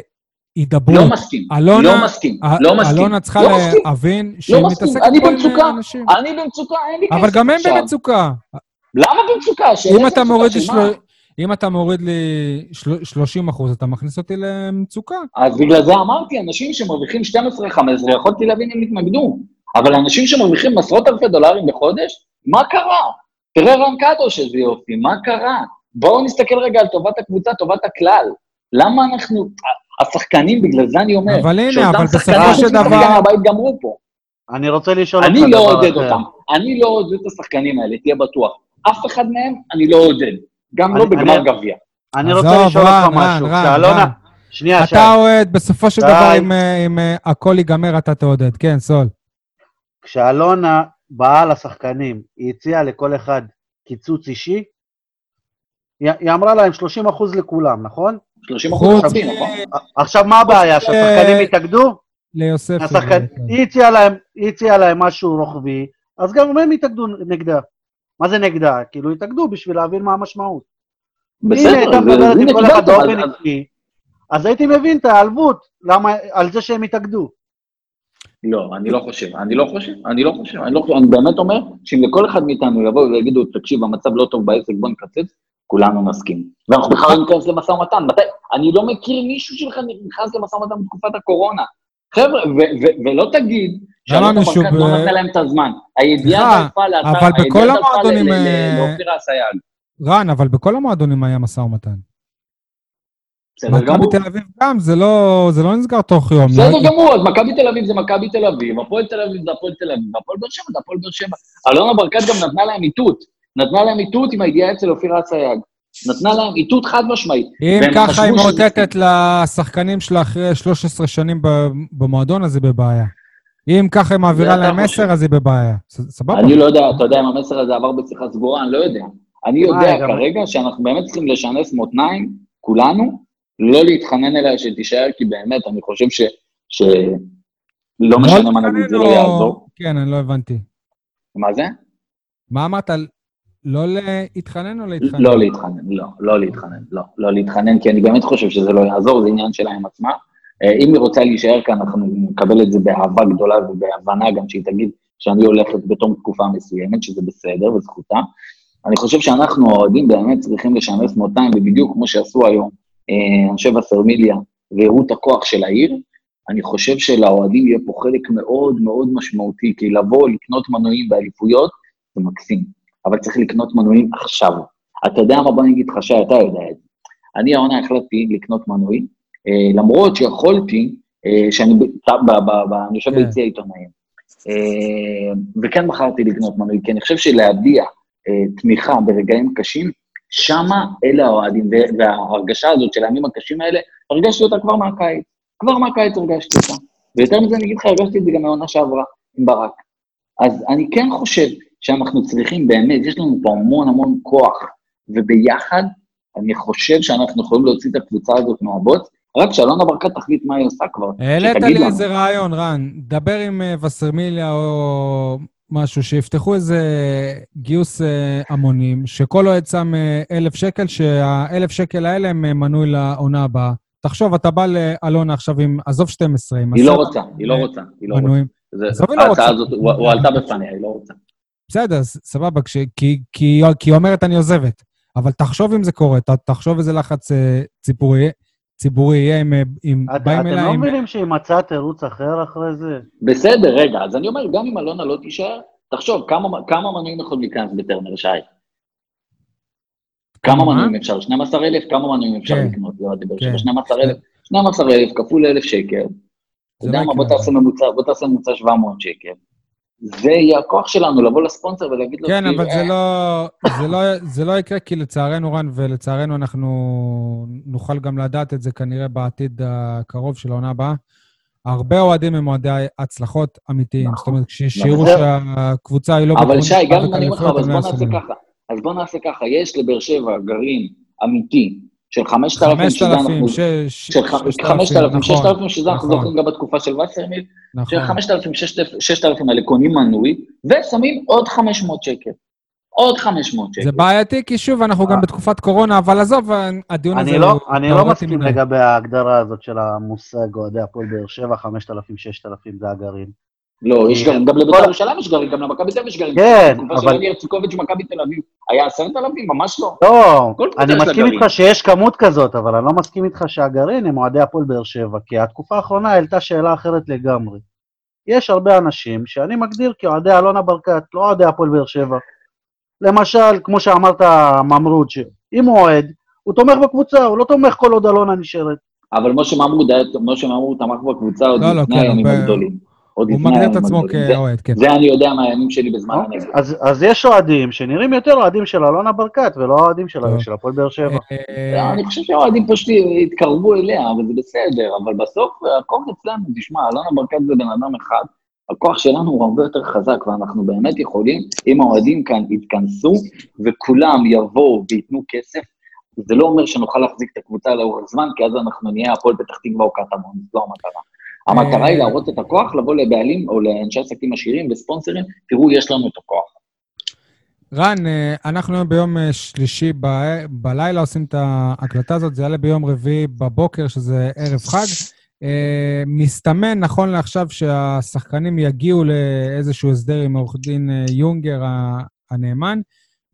להידברות. לא מסכים, אלונה- לא מסכים, לא מסכים. אלונה צריכה לא. להבין שהיא מסכים, מתעסקת אני במצוקה. אנשים. אני במצוקה, אין לי כסף אבל גם הם. במצוקה. למה במצוקה? אם אתה? מוריד אם אתה מוריד לי של- 30 אחוז, אתה מכניס אותי למצוקה. אז בגלל זה אמרתי, אנשים שמרוויחים 12-15, יכולתי להבין אם יתנגדו. אבל אנשים שמרוויחים עשרות אלפי דולרים בחודש, מה קרה? תראה רן קדוש איזה יופי, מה קרה? בואו נסתכל רגע על טובת הקבוצה, טובת הכלל. למה אנחנו, השחקנים, בגלל זה אני אומר, אבל הנה, שאותם אבל בסופו שחקנים של דבר- הבית גמרו פה. אני רוצה לשאול אותך אני לא דבר עודד אחר. אותם, אני לא עודד את השחקנים האלה, תהיה בטוח. אף אחד מהם אני לא עודד, גם לא אני- בגמר אני- גביע. אני רוצה לשאול אותך משהו. רן. שנייה, שי. אתה אוהד, בסופו של די. דבר, אם, אה, אם אה, הכל ייגמר, אתה תעודד. כן, סול. כשאלונה באה לשחקנים, היא הציעה לכל אחד קיצוץ אישי, היא, אמרה להם 30 אחוז לכולם, נכון? 30 חוץ אחוז חצי, נכון? עכשיו, מה הבעיה? שהשחקנים אה, יתאגדו? ליוסף. היא הציעה להם, משהו רוחבי, אז גם הם יתאגדו נגדה. מה זה נגדה? כאילו, יתאגדו בשביל להבין מה המשמעות. אם היא הייתה בסדר, מדברת הנה עם כל אחד באופן אז- אישי, אז הייתי מבין את העלבות, למה, על זה שהם יתאגדו. לא, אני לא חושב, אני לא חושב, אני לא חושב, אני לא חושב, אני באמת אומר שאם לכל אחד מאיתנו יבואו ויגידו, תקשיב, המצב לא טוב בעסק, בוא נקצץ, כולנו נסכים. ואנחנו בכלל לא ניכנס למשא ומתן. מתי? אני לא מכיר מישהו שלך נכנס למשא ומתן בתקופת הקורונה. חבר'ה, ו- ו- ולא תגיד שאלונה מישהו ברקת ב- לא נתנה להם את הזמן. הידיעה דלפה לאתר, אבל בכל הידיעה דלפה אה, לאופירה אסייג. רן, אבל בכל המועדונים היה משא ומתן. בסדר מכבי. תל אביב גם, זה לא זה לא נסגר תוך יום. בסדר לא- גמור, אז מכבי תל אביב זה מכבי תל אביב, הפועל תל אביב זה הפועל תל אביב, והפועל באר שבע זה הפועל באר שבע. אלונה ברקת גם נתנה להם איתות, נתנה להם איתות עם הידיעה אצל אופירה אסייג. נתנה להם איתות חד משמעית. אם ככה היא שזה- מאותתת לשחקנים שלה אחרי 13 שנים ב- במועדון, אז היא בבעיה. אם ככה היא מעבירה להם חושב. מסר, אז היא בבעיה. סבבה. אני לא יודע, אתה יודע אם המסר הזה עבר בשיחה סגורה, אני לא יודע. אני יודע גם- כרגע שאנחנו באמת צריכים לשנס מותניים, כולנו, לא להתחנן אליה שתישאר, כי באמת, אני חושב ש... ש... לא משנה מה נגיד, זה לא יעזור. כן, אני לא הבנתי. מה זה? מה אמרת? לא להתחנן או להתחנן? לא להתחנן, לא, לא להתחנן, לא, לא להתחנן, כי אני באמת חושב שזה לא יעזור, זה עניין שלה עם עצמה. אה, אם היא רוצה להישאר כאן, אנחנו נקבל את זה באהבה גדולה ובהבנה גם שהיא תגיד שאני הולכת בתום תקופה מסוימת, שזה בסדר וזכותה. אני חושב שאנחנו, האוהדים, באמת צריכים לשנס מותיים, ובדיוק כמו שעשו היום אה, אנשי וסרמיליה, והראו את הכוח של העיר, אני חושב שלאוהדים יהיה פה חלק מאוד מאוד משמעותי, כי לבוא, לקנות מנועים באליפויות, זה מקסים. אבל צריך לקנות מנויים עכשיו. אתה יודע מה? בוא אני אגיד לך, שי, אתה יודע את זה. אני העונה החלטתי לקנות מנוי, אה, למרות שיכולתי, אה, שאני ב- ב- ב- ב- אני יושב כן. ביציע עיתונאים, אה, וכן בחרתי לקנות מנוי, כי אני חושב שלהביע אה, תמיכה ברגעים קשים, שמה אלה האוהדים, וההרגשה הזאת של הימים הקשים האלה, הרגשתי אותה כבר מהקיץ. כבר מהקיץ הרגשתי אותה. ויותר מזה אני אגיד לך, הרגשתי את זה גם מהעונה שעברה, עם ברק. אז אני כן חושב שאנחנו צריכים באמת, יש לנו פה המון המון כוח, וביחד אני חושב שאנחנו יכולים להוציא את הקבוצה הזאת מהבוץ, רק שאלונה ברקת תחליט מה היא עושה כבר, העלית לי. איזה רעיון, רן. דבר עם אה, וסרמיליה או משהו, שיפתחו איזה גיוס אה, המונים, שכל אוהד שם אה, אלף שקל, שהאלף שקל האלה הם מנוי לעונה הבאה. תחשוב, אתה בא לאלונה עכשיו עם, עזוב 12, עם היא לא עשרת רוצה, היא לא רוצה, היא לא רוצה. לא ההצעה. הזאת, הוא הוא עלתה בפניה, היא לא רוצה. בסדר, סבבה, כש, כי, כי, כי היא אומרת אני עוזבת. אבל תחשוב אם זה קורה, ת, תחשוב איזה לחץ אה, ציבורי, ציבורי יהיה אם, אה, אם את- באים אתם אליי לא עם... מבינים שהיא מצאה תירוץ אחר אחרי זה? בסדר, רגע, אז אני אומר, גם אם אלונה לא תישאר, תחשוב, כמה, כמה מנויים יכולים להיכנס בטרנר, שי? כמה? מנויים אפשר? 12,000? כמה מנויים אפשר כן. לקנות באר כן. שבע? 12,000? 12,000 כפול 1,000 שקל. אתה זה יודע לא מה, בוא תעשה ממוצע 700 שקל. זה יהיה הכוח שלנו, לבוא לספונסר ולהגיד לו, כן, אבל זה "אה, לא, זה, לא, זה לא יקרה, כי לצערנו, רן, ולצערנו אנחנו נוכל גם לדעת את זה כנראה בעתיד הקרוב של העונה הבאה. הרבה אוהדים הם אוהדי הצלחות אמיתיים. נכון, זאת אומרת, כשיראו. שהקבוצה היא לא... אבל שי, גם אם אני אומר לך, אז בוא נעשה ככה. אז בוא נעשה ככה, יש לבאר שבע גרעין אמיתי של 5,000, שזה 5,000, אנחנו... של של 5,000, 6,000, שזה אנחנו נכון. זוכרים גם בתקופה של וסרמיל, של נכון. 5,000, 6,000 האלה קונים מנוי, ושמים עוד 500 שקל. עוד 500 שקל. זה בעייתי, כי שוב, אנחנו גם אה. בתקופת קורונה, אבל עזוב, הדיון הזה אני לא, אני לא תיאורטי מסכים. לגבי ההגדרה הזאת של המושג אוהדי הפועל באר שבע, 5,000, 6,000 זה הגרעין. לא, יש גרעין, גם לבית"ר ירושלים יש גרעין, גם למכבי תל אביב יש גרעין. כן, בתקופה של אבל- אלי ארציקוביץ' במכבי תל אביב היה 10,000? ממש לא. לא, אני מסכים. איתך שיש כמות כזאת, אבל אני לא מסכים איתך שהגרעין הם אוהדי הפועל באר שבע, כי התקופה האחרונה העלתה שאלה אחרת לגמרי. יש הרבה אנשים שאני מגדיר כאוהדי אלונה ברקת, לא אוהדי הפועל באר שבע. למשל, כמו שאמרת, ממרוד, שאם הוא אוהד, הוא תומך בקבוצה, הוא לא תומך כל עוד אלונה נשארת. אבל משה ממרוד, היה- משה ממרוד תמך בקבוצה עוד לא, לא, לפני כן, הימים הגדולים. עוד הוא לפני מגדיר את עצמו כאוהד, כן. זה אני יודע מהימים שלי בזמן אוקיי? הנגב. אז, אז יש אוהדים שנראים יותר אוהדים של אלונה ברקת, ולא אוהדים של, הפועל באר שבע. אה, אני חושב שהאוהדים פשוט התקרבו אליה, אבל זה בסדר, אבל בסוף הכוח אצלנו, תשמע, אלונה ברקת זה בן אדם אחד, הכוח שלנו הוא הרבה יותר חזק, ואנחנו באמת יכולים, אם האוהדים כאן יתכנסו, וכולם יבואו וייתנו כסף, זה לא אומר שנוכל להחזיק את הקבוצה לאורך זמן, כי אז אנחנו נהיה הפועל פתח תקווה או קטמון, זו המטרה. המטרה היא להראות את הכוח, לבוא לבעלים או לאנשי עסקים עשירים וספונסרים, תראו, יש לנו את הכוח. רן, אה, אנחנו היום ביום אה, שלישי ב- בלילה עושים את ההקלטה הזאת, זה יעלה ביום רביעי בבוקר, שזה ערב חג. אה, מסתמן נכון לעכשיו שהשחקנים יגיעו לאיזשהו הסדר עם עורך דין אה, יונגר הנאמן,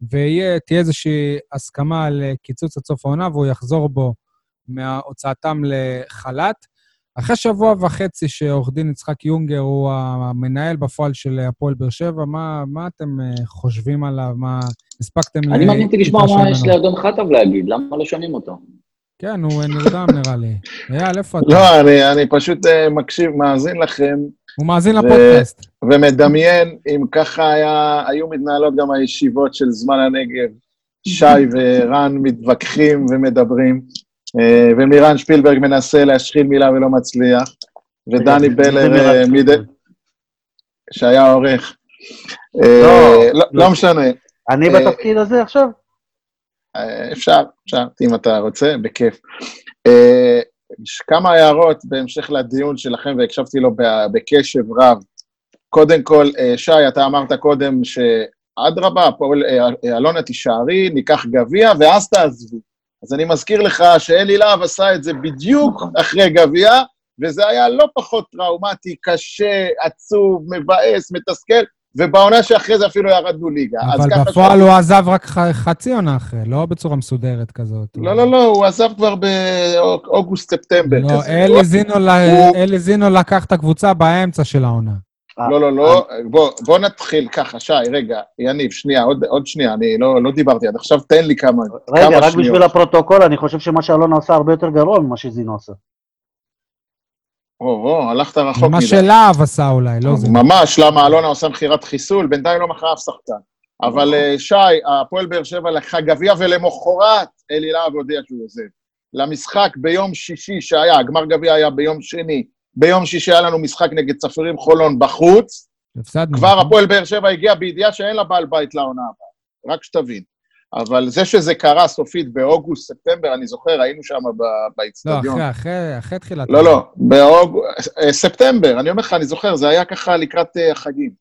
ותהיה איזושהי הסכמה על אה, קיצוץ עד סוף העונה, והוא יחזור בו מהוצאתם לחל"ת. אחרי שבוע וחצי שעורך דין יצחק יונגר הוא המנהל בפועל של הפועל באר שבע, מה, מה אתם אה, חושבים עליו? מה הספקתם אני מעניין לשמוע להתרשם מה יש ממנו? לאדון חטב להגיד, למה לא שומעים אותו? כן, הוא אה, נרדם נראה לי. אייל, איפה אתה? לא, אני, אני פשוט אה, מקשיב, מאזין לכם, הוא מאזין ו- לפודקאסט. ומדמיין אם ככה היה, היו מתנהלות גם הישיבות של זמן הנגב, שי *laughs* ורן מתווכחים ומדברים, ומירן שפילברג מנסה להשחיל מילה ולא מצליח, ודני בלר, אה, מדי? שהיה עורך. אה, לא, לא, לא. לא משנה, אני אה, בתפקיד הזה עכשיו? אה, אפשר, אפשר, אם אתה רוצה, בכיף. אה, יש כמה הערות בהמשך לדיון שלכם, והקשבתי לו בקשב רב. קודם כל, אה, שי, אתה אמרת קודם שאדרבה, אה, אה, אלונה תישארי, ניקח גביע, ואז תעזבי. אז אני מזכיר לך שאלי להב עשה את זה בדיוק אחרי גביע, וזה היה לא פחות טראומטי, קשה, עצוב, מבאס, מתסכל, ובעונה שאחרי זה אפילו ירדנו ליגה. אבל בפועל הוא עזב רק חצי עונה אחרי, לא בצורה מסודרת כזאת. לא, לא, לא, הוא עזב כבר באוגוסט-ספטמבר לא, אלי זינו לקח את הקבוצה באמצע של העונה. לא, לא, לא, בוא, בוא נתחיל ככה, שי, רגע, יניב, שנייה, עוד, עוד שנייה, אני לא, לא דיברתי עד עכשיו, תן לי כמה, רגע, כמה רק שניות. בשביל הפרוטוקול, אני חושב שמה שאלונה עושה הרבה יותר גרוע ממה שזינו עשה. או, או, הלכת רחוק מה מדי. שלהב עשה אולי, לא זה. ממש, למה אלונה עושה מכירת חיסול, בינתיים לא מכרה אף שחקן. אבל אה, שי, הפועל באר שבע לקחה גביע, ולמחרת אלי להב הודיע שהוא עוזב. למשחק ביום שישי שהיה, הגמר גביע היה ביום שני, ביום שישי היה לנו משחק נגד צפירים חולון בחוץ, הפסדנו. כבר נכון? הפועל באר שבע הגיע בידיעה שאין לה בעל בית לעונה הבאה, רק שתבין. אבל זה שזה קרה סופית באוגוסט, ספטמבר, אני זוכר, היינו שם ב- לא, באיצטדיון. אחרי, אחרי, אחרי תחילת... לא, לא, באוגוסט, ספטמבר, אני אומר לך, אני זוכר, זה היה ככה לקראת אה, החגים.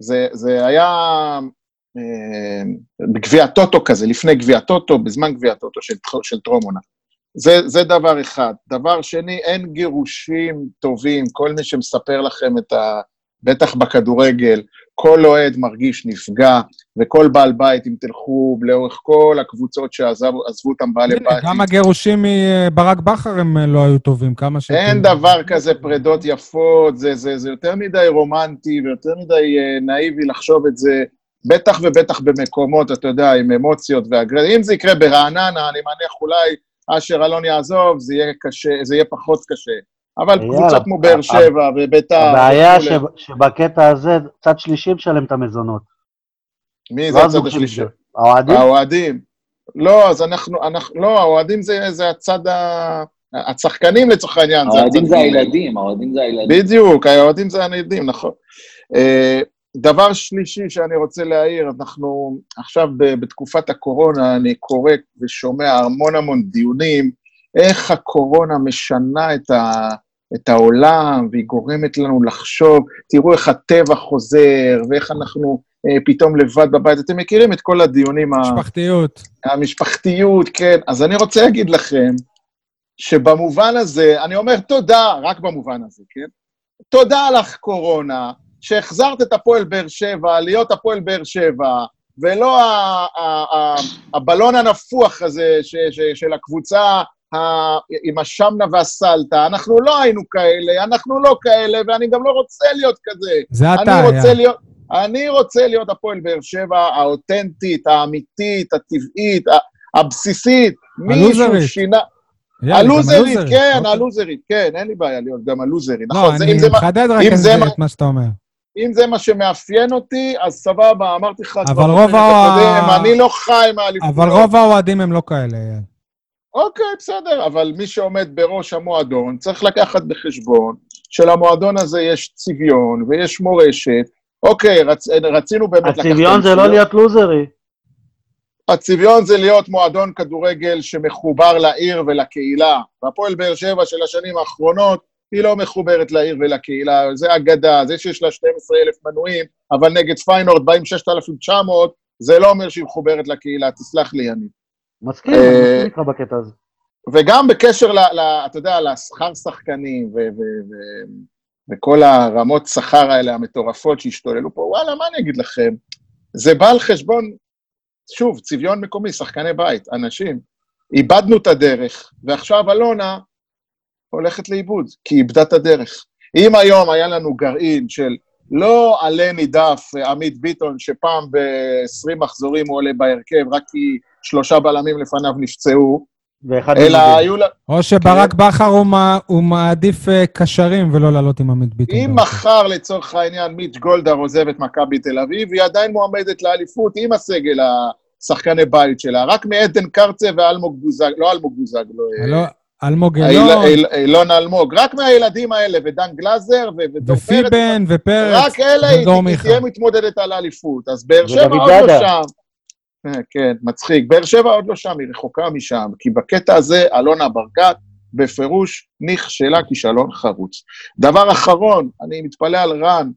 זה, זה היה אה, בגביע טוטו כזה, לפני גביע טוטו, בזמן גביע טוטו של, של טרום עונה. זה, זה דבר אחד. דבר שני, אין גירושים טובים, כל מי שמספר לכם את ה... בטח בכדורגל, כל אוהד מרגיש נפגע, וכל בעל בית, אם תלכו לאורך כל הקבוצות שעזבו עזבו אותם בעלי בית, גם הגירושים מברק בכר הם לא היו טובים, כמה ש... אין דבר כזה פרדות יפות, זה, זה, זה יותר מדי רומנטי ויותר מדי אה, נאיבי לחשוב את זה, בטח ובטח במקומות, אתה יודע, עם אמוציות ואגרסיה. אם זה יקרה ברעננה, אני מניח אולי אשר אלון יעזוב, זה יהיה קשה, זה יהיה פחות קשה. אבל יאללה, קבוצות כמו באר שבע וביתר... הבעיה שבקטע הזה, צד שלישי משלם את המזונות. מי זה הצד השלישי? שלי. האוהדים? האוהדים. לא, אז אנחנו, אנחנו, לא, האוהדים זה, זה הצד ה... הצחקנים לצורך העניין. האוהדים זה. הילדים, האוהדים זה הילדים. בדיוק, האוהדים זה הילדים, נכון. דבר שלישי שאני רוצה להעיר, אנחנו עכשיו בתקופת הקורונה, אני קורא ושומע המון המון דיונים, איך הקורונה משנה את, ה, את העולם, והיא גורמת לנו לחשוב, תראו איך הטבע חוזר, ואיך אנחנו אה, פתאום לבד בבית. אתם מכירים את כל הדיונים ה... משפחתיות. המשפחתיות, כן. אז אני רוצה להגיד לכם, שבמובן הזה, אני אומר תודה, רק במובן הזה, כן? תודה לך, קורונה, שהחזרת את הפועל באר שבע, להיות הפועל באר שבע, ולא הבלון הנפוח הזה של הקבוצה עם השמנה והסלטה. אנחנו לא היינו כאלה, אנחנו לא כאלה, ואני גם לא רוצה להיות כזה. זה אתה, היה. אני רוצה להיות הפועל באר שבע האותנטית, האמיתית, הטבעית, הבסיסית. מישהו הלוזרית. שינה... הלוזרית. כן, אוקיי. הלוזרית, כן, אין לי בעיה להיות גם הלוזרית. לא, נכון, אני מחדד רק את מה שאתה אומר. אם זה מה שמאפיין אותי, אז סבבה, אמרתי לך אבל כבר רוב בפרק ה- הקודם, אני לא חי מהאליפויות. אבל רוב האוהדים הם לא כאלה. אוקיי, בסדר, אבל מי שעומד בראש המועדון צריך לקחת בחשבון שלמועדון הזה יש צביון ויש מורשת. אוקיי, רצ, רצינו באמת לקחת... הצביון זה לא. להיות לוזרי. הצביון זה להיות מועדון כדורגל שמחובר לעיר ולקהילה. והפועל באר שבע של השנים האחרונות, היא לא מחוברת לעיר ולקהילה, זה אגדה, זה שיש לה 12,000 מנויים, אבל נגד פיינורד באים 6,900, זה לא אומר שהיא מחוברת לקהילה, תסלח לי, אני. מסכים, אה, אני מסכים איתך בקטע הזה. וגם בקשר, ל, ל, אתה יודע, לשכר שחקנים ו, ו, ו, וכל הרמות שכר האלה המטורפות שהשתוללו פה, וואלה, מה אני אגיד לכם? זה בא על חשבון, שוב, צביון מקומי, שחקני בית, אנשים. איבדנו את הדרך, ועכשיו אלונה הולכת לאיבוד, כי היא איבדה את הדרך. אם היום היה לנו גרעין של לא עלה נידף עמית ביטון, שפעם ב-20 מחזורים הוא עולה בהרכב, רק כי שלושה בלמים לפניו נפצעו, ואחד אלא. היו. או שברק בכר הוא מע- הוא מעדיף אה, קשרים ולא לעלות עם עמית ביטון. אם מחר לצורך העניין מיץ' גולדהר עוזב את מכבי תל אביב, היא עדיין מועמדת לאליפות עם הסגל השחקני בית שלה, רק מעדן קרצה ואלמוג בוזג, לא אלמוג בוזג, לא... אלו- אלמוג איל- אילון, איל- אילון אלמוג, רק מהילדים האלה, ודן גלאזר ו- ודור פרץ, ופיבן ופרץ, רק אלה היא. תהיה מתמודדת על האליפות. אז באר שבע עוד לא. שם. אה, כן, מצחיק. באר שבע עוד לא שם, היא רחוקה משם, כי בקטע הזה, אלונה ברקת בפירוש נכשלה כישלון חרוץ. דבר אחרון, אני מתפלא על רן,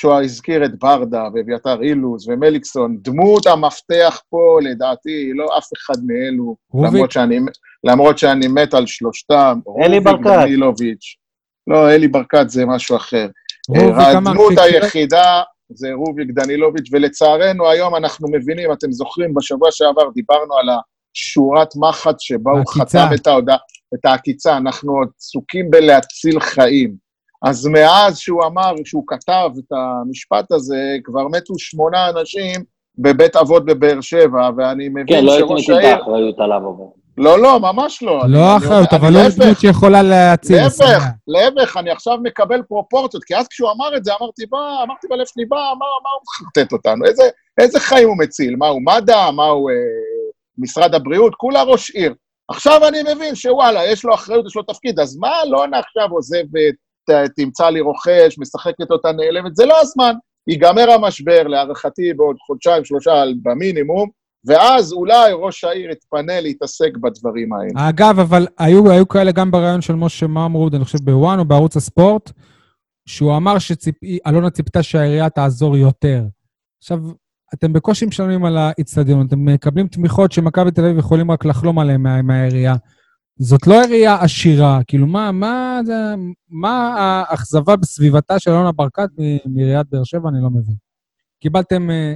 שהוא הזכיר את ברדה ואביתר אילוז ומליקסון, דמות המפתח פה, לדעתי, לא אף אחד מאלו, רוביק? למרות שאני, למרות שאני מת על שלושתם. אלי ברקת. דנילוביץ'. לא, אלי ברקת זה משהו אחר. רוביק אה, הדמות שיקרה- היחידה זה רוביק דנילוביץ', ולצערנו היום אנחנו מבינים, אתם זוכרים, בשבוע שעבר דיברנו על השורת מחט שבה הוא. חתם את ההודעה, את העקיצה, אנחנו עוד עסוקים בלהציל חיים. אז מאז שהוא אמר, שהוא כתב את המשפט הזה, כבר מתו שמונה אנשים בבית אבות בבאר שבע, ואני כן, מבין לא הייתי שראש מטיל את העיר... האחריות עליו, אבל. לא, לא, ממש לא. לא אחריות, אבל לא דמות שיכולה להציל. להפך. להפך, אני עכשיו מקבל פרופורציות, כי אז כשהוא אמר את זה, אמרתי, בא, אמרתי בלב שלי, בא, מה, מה הוא מחרטט אותנו? איזה, איזה חיים הוא מציל? מה הוא מד"א? מה הוא אה, משרד הבריאות? כולה ראש עיר. עכשיו אני מבין שוואלה, יש לו אחריות, יש לו תפקיד, אז מה אלונה עכשיו עוזבת, תמצא לי רוכש, משחקת אותה נעלמת? זה לא הזמן. ייגמר המשבר, להערכתי, בעוד חודשיים, שלושה במינימום, ואז אולי ראש העיר יתפנה להתעסק בדברים האלה. אגב, אבל היו, היו כאלה גם בריאיון של משה ממרוד, אני חושב בוואן או בערוץ הספורט, שהוא אמר שאלונה ציפתה שהעירייה תעזור יותר. עכשיו, אתם בקושי משלמים על האיצטדיון, אתם מקבלים תמיכות שמכבי תל אביב יכולים רק לחלום עליהן מה- מהעירייה. זאת לא עירייה עשירה, כאילו, מה, מה, זה, מה האכזבה בסביבתה של אלונה ברקת מעיריית באר שבע? אני לא מבין. קיבלתם אה,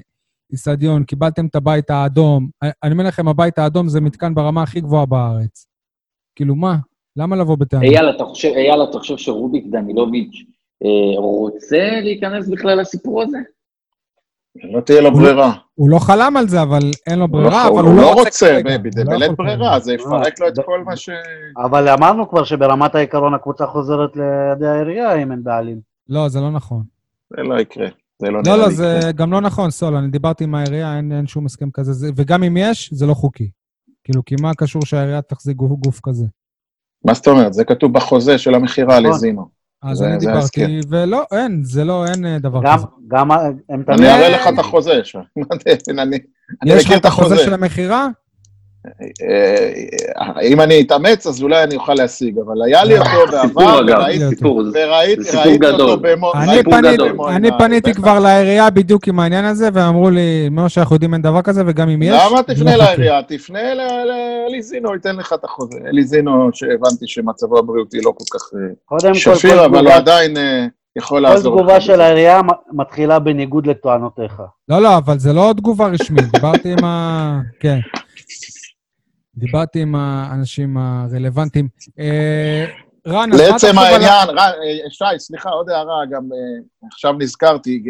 איצטדיון, קיבלתם את הבית האדום. אני- אני אומר לכם, הבית האדום זה מתקן ברמה הכי גבוהה בארץ. כאילו, מה? למה לבוא בטענות? אייל, אתה חושב, אייל, אתה חושב שרוביק דנילוביץ' אה, רוצה להיכנס בכלל לסיפור הזה? לא תהיה לו הוא- ברירה. הוא לא חלם על זה, אבל אין לו ברירה, הוא אבל הוא לא רוצה רוצה, כרגע. הוא לא בלית יכול ברירה, כרגע. זה יפרק לו את לא, כל מה ש... אבל אמרנו כבר שברמת העיקרון הקבוצה חוזרת לידי העירייה אם אין בעלים. לא, זה לא נכון. זה לא יקרה. זה לא לא, לא, זה. גם לא נכון, סול, אני דיברתי עם העירייה, אין אין שום הסכם כזה, זה- וגם אם יש, זה לא חוקי. כאילו, כי מה קשור שהעירייה תחזיק גוף גוף כזה? מה זאת אומרת? זה כתוב בחוזה של המכירה נכון. לזינו. אז זה- אני זה דיברתי, ולא, אין, זה לא, אין אה, דבר גם, כזה. גם, הם אני. אראה לך את החוזה שם. מה זה, אני אני יש לך מכיר את החוזה של המכירה? אה, אם אני אתאמץ, אז אולי אני אוכל להשיג, אבל היה לי אותו *laughs* בעבר, וראיתי-. אותו במו... אני פניתי. כבר לעירייה בדיוק עם העניין הזה, ואמרו לי, ממה שאנחנו יודעים אין דבר כזה, וגם אם יש... למה תפנה לא. לעירייה? תפנה ל- לאלי זינו, ייתן לך את החוזה. אלי זינו, שהבנתי שמצבו הבריאותי לא כל כך אה, כל, שפיר, כל אבל הוא עדיין אה, יכול כל לעזור לך. תגובה. של העירייה מתחילה בניגוד לטוענותיך. לא, לא, אבל זה לא תגובה רשמית, דיברתי עם ה... כן. דיברתי עם האנשים הרלוונטיים. אה, רן, אז מה אתה לעצם חושב ה- העניין, רן, אה, שי, סליחה, עוד הערה, גם אה, עכשיו נזכרתי,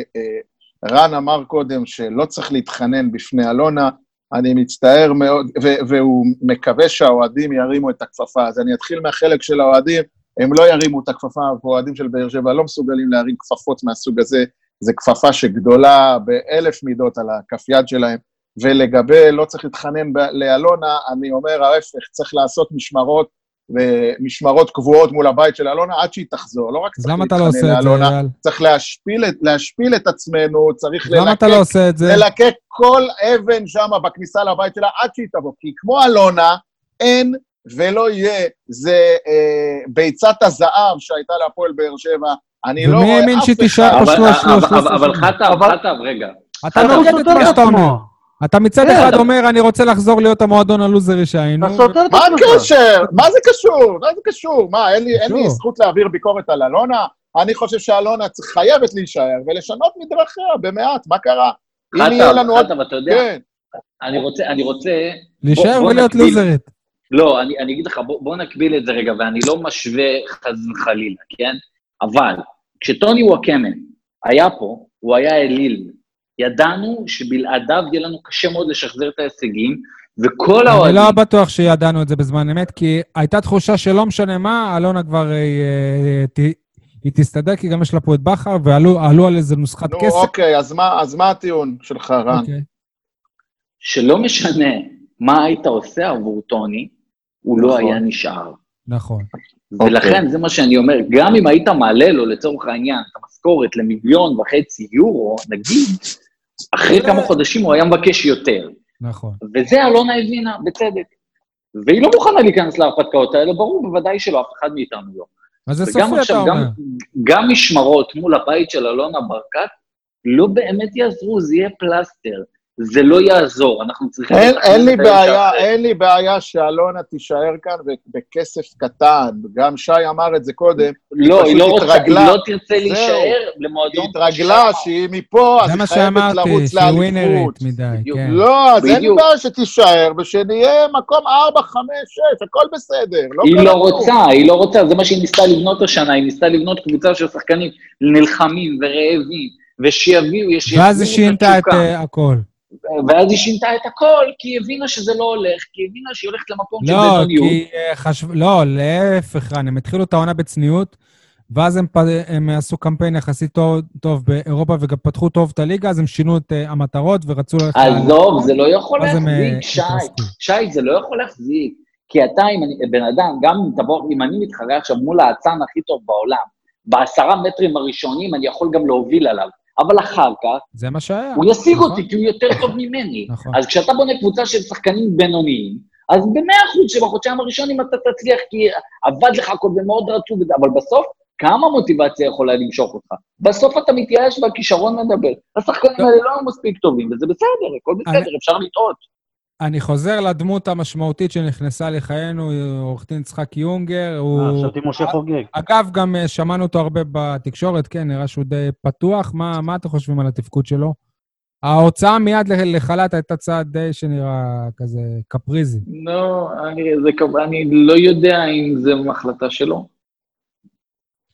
רן אמר קודם שלא צריך להתחנן בפני אלונה, אני מצטער מאוד, והוא מקווה שהאוהדים ירימו את הכפפה. אז אני אתחיל מהחלק של האוהדים, הם לא ירימו את הכפפה, האוהדים של באר שבע לא מסוגלים להרים כפפות מהסוג הזה, זו כפפה שגדולה באלף מידות על הכף יד שלהם. ולגבי לא צריך להתחנן ב- לאלונה, אני אומר ההפך, צריך לעשות משמרות ומשמרות קבועות מול הבית של אלונה עד שהיא תחזור. לא רק צריך למה אתה לא להתחנן עושה את זה, לאלונה, אייל? צריך להשפיל את, להשפיל את עצמנו, צריך למה אתה לא ללקק, עושה את זה? ללקק כל אבן שם בכניסה לבית שלה עד שהיא תבוא. כי כמו אלונה, אין ולא יהיה, זה אה, ביצת הזהב שהייתה להפועל באר שבע. אני לא ומי רואה האמין אף שהיא תישאר אחד... פה אבל- שלוש- אבל- שלוש- שלוש- אבל חטב, אבל- חטב, רגע. אתה את סותר מה שאתה אומר. עצמו. אתה מצד כן. אחד אומר, אני רוצה לחזור להיות המועדון הלוזרי שהיינו. אתה סותר את מה. הקשר? מה זה קשור? מה זה קשור? מה, אין לי, אין לי קשור. זכות להעביר ביקורת על אלונה? אני חושב שאלונה חייבת להישאר ולשנות מדרכיה במעט, מה קרה? אם יהיה לנו עוד... חטב, אתה יודע, כן, אני רוצה, אני רוצה... להישאר ולהיות. לוזרית. לא, אני, אני אגיד לך, בוא, בוא נקביל את זה רגע, ואני לא משווה חס וחלילה, כן? אבל כשטוני וואקמן היה פה, הוא היה אליל. ידענו שבלעדיו יהיה לנו קשה מאוד לשחזר את ההישגים, וכל אני האוהדים... לא בטוח שידענו את זה בזמן אמת, כי הייתה תחושה שלא משנה מה, אלונה כבר... אה, אה, היא תסתדר, כי גם יש לה פה את בכר, ועלו עלו על איזה נוסחת נו כסף. אוקיי, אז מה, אז מה הטיעון שלך, רן? אוקיי. שלא משנה מה היית עושה עבור טוני, הוא לא נכון. היה נשאר. נכון. ולכן, זה מה שאני אומר, גם אם היית מעלה לו, לצורך העניין, את המשכורת למיליון וחצי יורו, נגיד, אחרי כמה חודשים הוא היה מבקש יותר. נכון. וזה אלונה הבינה, בצדק. והיא לא מוכנה להיכנס להרפתקאות האלה, ברור, בוודאי שלא, אף אחד מאיתנו לא. מה זה סופי, אתה עכשיו, אומר? גם, גם משמרות מול הבית של אלונה ברקת, לא באמת יעזרו, זה יהיה פלסטר. זה לא יעזור, אנחנו צריכים... אין, אין לי בעיה, שאחרי. אין לי בעיה שאלונה תישאר כאן בכסף קטן, גם שי אמר את זה קודם, לא, היא לא רוצה, היא התרגלה. לא תרצה. להישאר היא למועדון... התרגלה שם. שהיא מפה, אז זה היא מה חייבת שאמרתי, לרוץ שהיא לאליפות. ווינרית מדי. כן. לא, אז אין לי. בעיה שתישאר, ושנהיה מקום 4, 5, 6, הכל בסדר. לא היא לא. רוצה, היא לא רוצה, זה מה שהיא ניסתה לבנות השנה, היא ניסתה לבנות קבוצה של שחקנים נלחמים ורעבים, ושיביאו, יש... ואז היא שינתה את. אה, הכל. ואז היא שינתה את הכל, כי היא הבינה שזה לא הולך, כי היא הבינה שהיא הולכת למקום של לא, בינוניות. כי אה, חשב... לא, להפך, רן, הם התחילו את העונה בצניעות, ואז הם, פ- הם עשו קמפיין יחסית טוב, טוב באירופה וגם פתחו טוב את הליגה, אז הם שינו את אה, המטרות ורצו ללכת... עזוב, זה לא יכול הם, אה, להחזיק, שי. שי, זה לא יכול להחזיק. כי אתה, אם אני, בן אדם, גם אם תבוא, אם אני מתחרה עכשיו מול האצן הכי טוב בעולם, בעשרה מטרים הראשונים אני יכול גם להוביל עליו, אבל אחר כך זה מה שהיה. הוא ישיג נכון? אותי כי הוא יותר טוב ממני. נכון. אז כשאתה בונה קבוצה של שחקנים בינוניים, אז במאה אחוז שבחודשיים הראשונים אתה תצליח, כי עבד לך הכל ומאוד רצו, אבל בסוף, כמה מוטיבציה יכולה למשוך אותך? בסוף אתה מתייאש והכישרון מדבר. השחקנים לא. האלה לא היו מספיק טובים, וזה בסדר, הכל בסדר, אני- אפשר לטעות. אני חוזר לדמות המשמעותית שנכנסה לחיינו, עורך דין יצחק יונגר. אה, הוא... חשבתי משה חוגג. אגב, גם אה, שמענו אותו הרבה בתקשורת, כן, נראה שהוא די פתוח. מה, מה אתם חושבים על התפקוד שלו? ההוצאה מיד לחל"ת הייתה צעד די שנראה כזה קפריזי. לא, אני, זה, אני לא יודע אם זו החלטה שלו.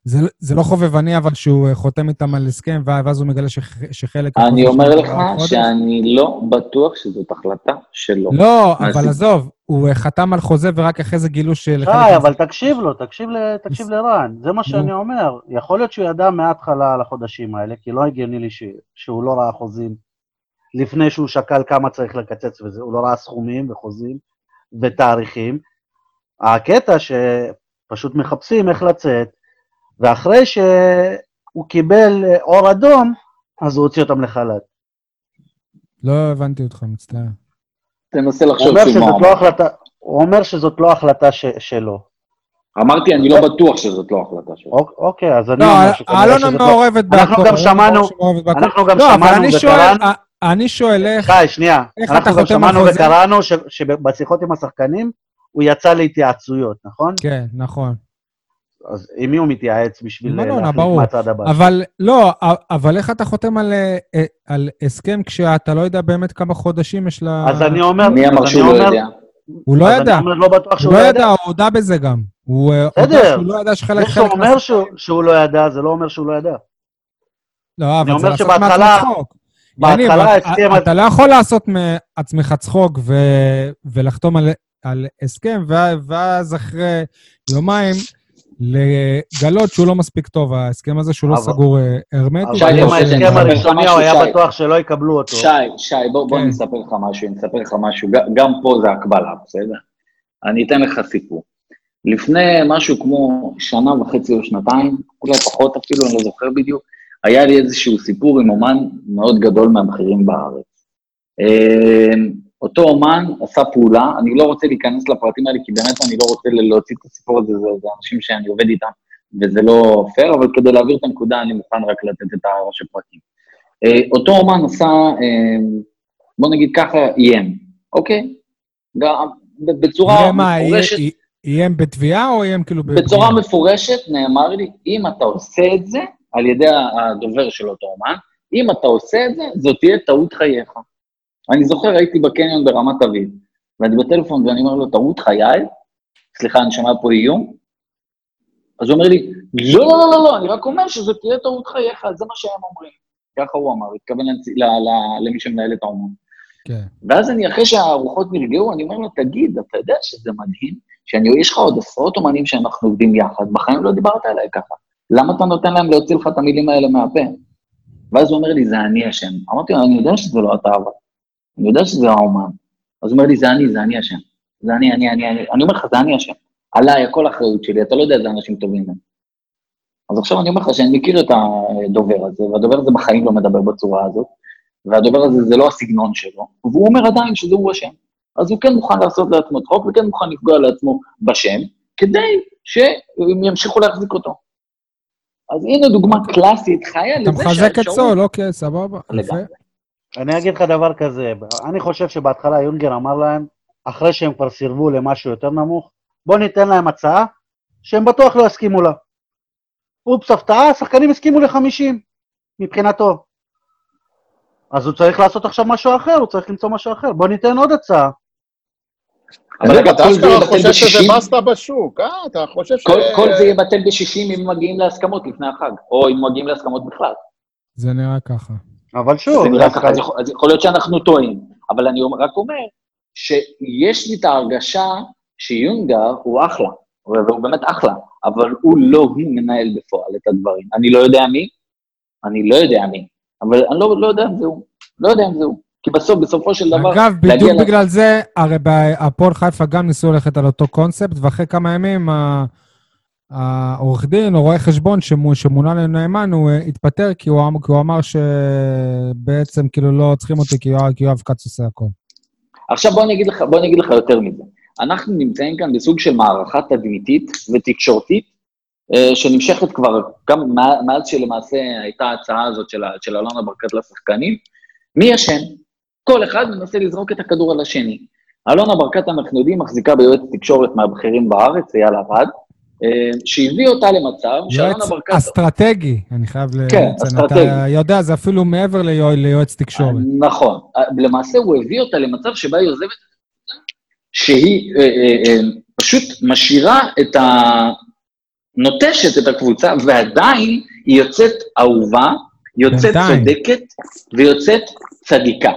זה, זה לא חובבני, אבל שהוא אה, חותם איתם על הסכם, ואז הוא מגלה שח, שחלק... אני אומר לך. שאני לא בטוח שזאת החלטה שלו. לא, אבל זה? עזוב, הוא אה, חתם על חוזה ורק אחרי זה גילו של... שי, אבל תקשיב לו, תקשיב ל- תקשיב לרן, זה מה שאני אומר. יכול להיות שהוא ידע מההתחלה על החודשים האלה, כי לא הגיוני לי ש- שהוא לא ראה חוזים לפני שהוא שקל כמה צריך לקצץ וזה, הוא לא ראה סכומים וחוזים ותאריכים. הקטע שפשוט מחפשים איך לצאת, ואחרי שהוא קיבל אה, אור אדום, אז הוא הוציא אותם לחל"ת. לא הבנתי אותך, מצטער. תנסה לחשוב אומר שוב מה שזאת הוא לא אמר. החלטה, הוא אומר שזאת לא החלטה ש- שלו. אמרתי, אני לא בטוח שזאת לא החלטה שלו. אוק- אוקיי, אז אני לא, אומר שכנראה אלונה שזאת לא... מעורבת בהכל. אנחנו גם אלונה שמענו-. אנחנו גם לא, שמענו וקראנו... אה, אני שואל איך... שי, שנייה. אנחנו גם שמענו? וקראנו שבשיחות עם השחקנים, הוא יצא להתייעצויות, נכון? כן, נכון. אז עם מי הוא מתייעץ בשביל אלונה, להחליט ברור. מה הצעד הבא? אבל לא, אבל איך אתה חותם על, אה, על הסכם כשאתה לא יודע באמת כמה חודשים יש לה... אז אני אומר... מי אמר שהוא אני לא אומר- יודע? הוא לא ידע, אני אומר, לא בטוח שהוא הוא לא לא ידע. ידע, הוא הודה בזה גם. הוא אה, הודה בסדר. שהוא לא ידע שחלק... זה שהוא חלק אומר שהוא- שהוא לא ידע, זה לא אומר שהוא לא ידע. לא, אבל אני זה אומר לעשות מעצמך צחוק. יניב, בהתחלה אתה- ההסכם... אתה לא יכול לעשות מעצמך צחוק ו- ולחתום על, על הסכם, ו- ואז אחרי יומיים לגלות שהוא לא מספיק טוב, ההסכם הזה שהוא לא סגור אה, הרמטית. שי, אבל אני אם ההסכם הראשוני הוא היה שי. בטוח שלא יקבלו אותו. שי, שי, בוא, בוא כן. אני אספר לך משהו, אני אספר לך משהו, גם פה זה הקבלה, בסדר? אני אתן לך סיפור. לפני משהו כמו שנה וחצי או שנתיים, אולי פחות אפילו, אני לא זוכר בדיוק, היה לי איזשהו סיפור עם אומן מאוד גדול מהבכירים בארץ. אותו אומן עשה פעולה, אני לא רוצה להיכנס לפרטים האלה, כי באמת אני לא רוצה להוציא את הסיפור הזה, זה, זה אנשים שאני עובד איתם, וזה לא פייר, אבל כדי להעביר את הנקודה, אני מוכן רק לתת את הראש הפרטים. אה, אותו אומן עשה, אה, בוא נגיד ככה, איים, אוקיי? בצורה מפורשת, איים בתביעה או איים כאילו... בצורה? מפורשת נאמר לי, אם אתה עושה את זה, על ידי הדובר של אותו אומן, אם אתה עושה את זה, זאת תהיה טעות חייך. אני זוכר, הייתי בקניון ברמת אביב, ואני בטלפון ואני אומר לו, טעות חיי? סליחה, אני שומע פה איום? אז הוא אומר לי, לא, לא, לא, לא, לא, אני רק אומר שזאת תהיה טעות חייך, זה מה שהם אומרים. ככה הוא אמר, התכוון למי שמנהל את האומן. כן. ואז אני, אחרי שהרוחות נרגעו, אני אומר לו, תגיד, אתה יודע שזה מדהים, שיש לך עוד עשרות אומנים שאנחנו עובדים יחד, בחיים לא דיברת עליי ככה. למה אתה נותן להם להוציא לך את המילים האלה מהפה? ואז הוא אומר לי, זה אני אשם. אמרתי לו, אני יודע שזה לא אתה, אבל. אני יודע שזה האומן. אז הוא אומר לי, זה אני, זה אני אשם. זה אני, אני, אני, אני. אני אומר לך, זה אני אשם. עליי, הכל אחריות שלי, אתה לא יודע איזה אנשים טובים הם. אז עכשיו אני אומר לך שאני מכיר את הדובר הזה, והדובר הזה בחיים לא מדבר בצורה הזאת, והדובר הזה זה לא הסגנון שלו, והוא אומר עדיין שזה הוא אשם. אז הוא כן מוכן לעשות לעצמו צחוק וכן מוכן לפגוע לעצמו בשם, כדי שהם ימשיכו להחזיק אותו. אז הנה דוגמה קלאסית, חיה אתה לזה מחזק את סול, אוקיי, סבבה. לגמרי. אני אגיד לך דבר כזה, אני חושב שבהתחלה יונגר אמר להם, אחרי שהם כבר סירבו למשהו יותר נמוך, בוא ניתן להם הצעה שהם בטוח לא יסכימו לה. אופס, הפתעה, השחקנים הסכימו ל-50, מבחינתו. אז הוא צריך לעשות עכשיו משהו אחר, הוא צריך למצוא משהו אחר. בוא ניתן עוד הצעה. אבל אתה אשכרה חושב שזה ב-60, בסטה בשוק, אה? אתה חושב ש... כל- כל זה יבטל ב-60 אם מגיעים להסכמות לפני החג, או אם מגיעים להסכמות בכלל. זה נראה ככה. אבל שוב, דווקא- אז יכול- אז יכול להיות שאנחנו טועים, אבל אני אומר- רק אומר שיש לי את ההרגשה שיונגר הוא אחלה, והוא באמת אחלה, אבל הוא לא הוא מנהל בפועל את הדברים. אני לא יודע מי, אני לא יודע מי, אבל אני לא, לא יודע אם זה הוא, לא יודע אם זה הוא. כי בסוף, בסופו של דבר, אגב, בדיוק בגלל זה, הרי בהפועל חיפה גם ניסו ללכת על אותו קונספט, ואחרי כמה ימים ה- העורך דין או רואה חשבון שמו- שמונה לנאמן, הוא אה, התפטר כי הוא אמר- כי הוא אמר שבעצם כאילו לא צריכים אותי כי יואב- כץ עושה הכל. עכשיו בוא אני אגיד לך, בוא אני אגיד לך יותר מזה. אנחנו נמצאים כאן בסוג של מערכה תדמיתית ותקשורתית, אה, שנמשכת כבר גם מאז שלמעשה הייתה ההצעה הזאת של, של אלונה ברקת לשחקנים. מי אשם? כל אחד מנסה לזרוק את הכדור על השני. אלונה ברקת, אנחנו יודעים, מחזיקה ביועץ תקשורת מהבכירים בארץ, אייל אה, שהביא אותה למצב שאלונה יועץ ברקת... אסטרטגי, אני חייב. כן, לציין. אסטרטגי. אתה יודע, זה אפילו מעבר ליוע- ליועץ תקשורת. נכון. למעשה הוא הביא אותה למצב שבה היא עוזבת שהיא אה, אה, אה, פשוט משאירה את ה... נוטשת את הקבוצה, ועדיין היא יוצאת אהובה, יוצאת בינתיים. צודקת ויוצאת צדיקה.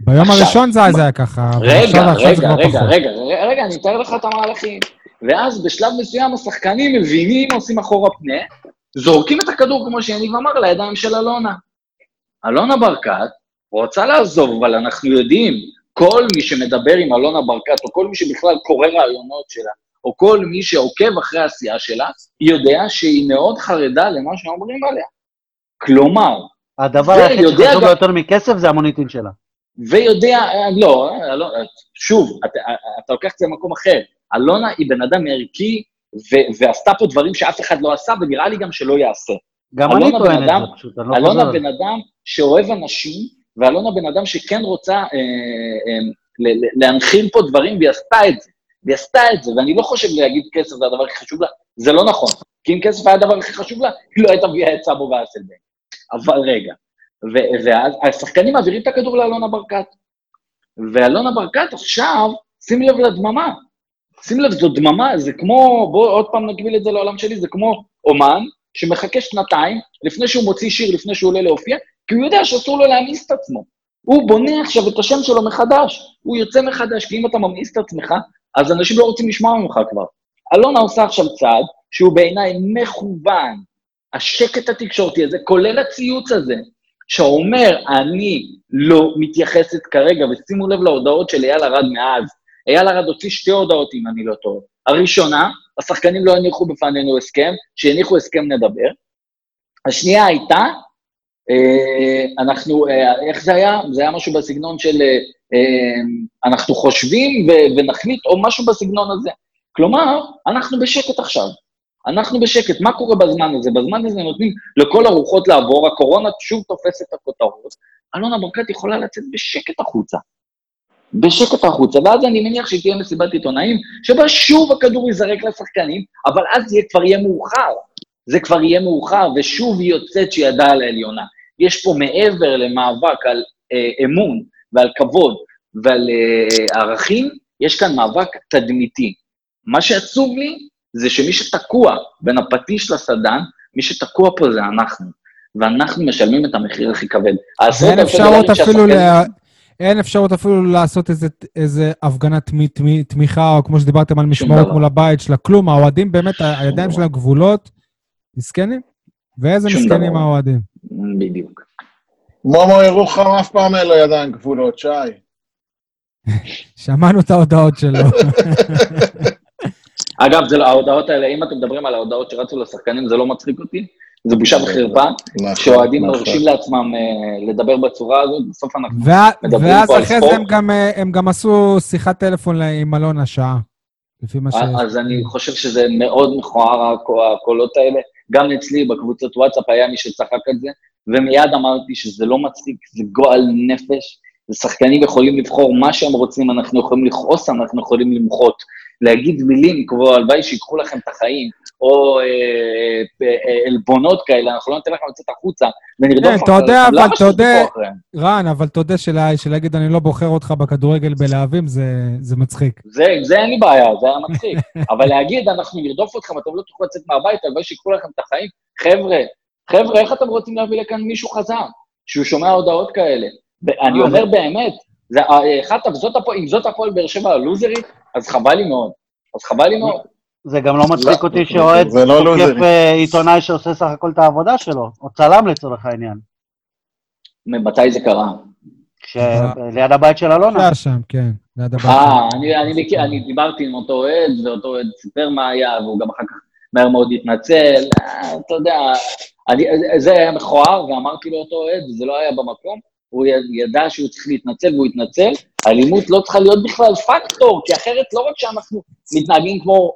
ביום עכשיו, הראשון זה היה ככה, רגע, רגע, רגע. רגע, רגע, רגע, אני אתאר לך את המהלכים. ואז בשלב מסוים השחקנים מבינים, עושים אחורה פנה, זורקים את הכדור, כמו שיניב אמר, לידיים של אלונה. אלונה ברקת רוצה לעזוב, אבל אנחנו יודעים, כל מי שמדבר עם אלונה ברקת, או כל מי שבכלל קורא רעיונות שלה, או כל מי שעוקב אחרי העשייה שלה, יודע שהיא מאוד חרדה למה שאומרים עליה. כלומר, הדבר היחיד שחשוב גם- יותר מכסף זה המוניטין שלה. ויודע, אה, לא, אה, לא, אה, שוב, אתה, אתה לוקח את זה למקום אחר. אלונה היא בן אדם ערכי, ו- ועשתה פה דברים שאף אחד לא עשה, ונראה לי גם שלא יעשה. גם אלונה אני טוען את זה, פשוט, אני לא אלונה חוזר. בן אדם שאוהב אנשים, ואלונה בן אדם שכן רוצה אה, אה, ל- ל- להנחיל פה דברים, והיא עשתה את זה. והיא עשתה את זה, ואני לא חושב להגיד כסף זה הדבר הכי חשוב לה, זה לא נכון. כי אם כסף היה הדבר הכי חשוב לה, היא לא הייתה מביאה את סאבו ואסלבן. אבל רגע, ואז השחקנים מעבירים את הכדור לאלונה ברקת. ואלונה ברקת עכשיו, שים לב לדממה. שים לב, זו דממה, זה כמו, בוא עוד פעם נקביל את זה לעולם שלי, זה כמו אומן שמחכה שנתיים לפני שהוא מוציא שיר, לפני שהוא עולה להופיע, כי הוא יודע שאסור לו להמאיס את עצמו. הוא בונה עכשיו את השם שלו מחדש, הוא יוצא מחדש, כי אם אתה ממאיס את עצמך, אז אנשים לא רוצים לשמוע ממך כבר. אלונה עושה עכשיו צעד שהוא בעיניי מכוון, השקט התקשורתי הזה, כולל הציוץ הזה, שאומר, אני לא מתייחסת כרגע, ושימו לב להודעות של אייל ארד מאז. אייל ארד הוציא שתי הודעות, אם אני לא טועה. הראשונה, השחקנים לא הניחו בפנינו הסכם, שהניחו הסכם נדבר. השנייה הייתה, אה, אנחנו, אה, איך זה היה? זה היה משהו בסגנון של אה, אנחנו חושבים ונחליט, או משהו בסגנון הזה. כלומר, אנחנו בשקט עכשיו. אנחנו בשקט. מה קורה בזמן הזה? בזמן הזה נותנים לכל הרוחות לעבור, הקורונה שוב תופסת את הכותרות. אלונה ברקת יכולה לצאת בשקט החוצה. בשקט החוצה, ואז אני מניח שתהיה מסיבת עיתונאים, שבה שוב הכדור ייזרק לשחקנים, אבל אז זה כבר יהיה מאוחר. זה כבר יהיה מאוחר, ושוב היא יוצאת שידה על העליונה. יש פה מעבר למאבק על אה, אמון ועל כבוד ועל אה, ערכים, יש כאן מאבק תדמיתי. מה שעצוב לי זה שמי שתקוע בין הפטיש לסדן, מי שתקוע פה זה אנחנו. ואנחנו משלמים את המחיר הכי כבד. ואין אלפי אפשרות אפילו, ל... אין אפשרות אפילו לעשות איזה, איזה הפגנת תמי- תמי- תמיכה, או כמו שדיברתם על משמרות. מול הבית שלה, כלום. האוהדים באמת, הידיים. שלהם גבולות, מסכנים. ואיזה מסכנים. האוהדים. בדיוק. מומו ירוחם אף פעם אין לו ידיים גבולות, שי. *laughs* שמענו את ההודעות שלו. *laughs* אגב, זה, לא- ההודעות האלה, אם אתם מדברים על ההודעות שרצו לשחקנים, זה לא מצחיק אותי, זה בושה וחרפה, נכון, שאוהדים נכון. מרשים לעצמם אה, לדבר בצורה הזאת, בסוף אנחנו מדברים ואז פה על אחרי ספורט. זה הם גם, אה, הם גם עשו שיחת טלפון עם אלונה שעה, לפי מה ש... אז אני חושב שזה מאוד מכוער, הקו- הקולות האלה. גם אצלי בקבוצת וואטסאפ היה מי שצחק על זה, ומיד אמרתי שזה לא מצחיק, זה גועל נפש. ושחקנים יכולים לבחור מה שהם רוצים, אנחנו יכולים לכעוס, אנחנו יכולים למחות. להגיד מילים כמו הלוואי שיקחו לכם את החיים, או אה, אה, עלבונות כאלה, אנחנו לא ניתן לכם לצאת החוצה ונרדוף אתה יודע, אבל למה אתה יודע- שתרדפו אחריהם? רן, אבל תודה שלה- שלהגיד אני לא בוחר אותך בכדורגל בלהבים, זה, זה מצחיק. זה, זה אין לי בעיה, זה היה מצחיק. *laughs* אבל להגיד, אנחנו נרדוף אתכם, אתם לא תוכלו לצאת מהבית, הלוואי שיקחו לכם את החיים. חבר'ה, חבר'ה, איך אתם רוצים להביא לכאן מישהו חזק, שהוא שומע הודעות כאלה? ואני אה, אומר באמת, זה, אה, אחת, זאת הפועל, אם זאת הפועל באר שבע הלוזרית, אז חבל לי מאוד. אז חבל לי מאוד. זה גם לא מצחיק לא, אותי שאוהד לא תוקף. אה, עיתונאי שעושה סך הכל את העבודה שלו, או צלם לצורך העניין, מתי זה קרה? כשליד הבית של אלונה. היה שם, כן, ליד הבית. אה, אני, אני, מכיר- אני דיברתי עם אותו אוהד, ואותו אוהד סיפר מה היה, והוא גם אחר כך מהר מאוד התנצל. אה, אתה יודע, זה היה מכוער, ואמרתי לאותו אוהד, זה לא היה במקום, הוא ידע שהוא צריך להתנצל והוא התנצל. אלימות לא צריכה להיות בכלל פקטור, כי אחרת לא רק שאנחנו מתנהגים כמו,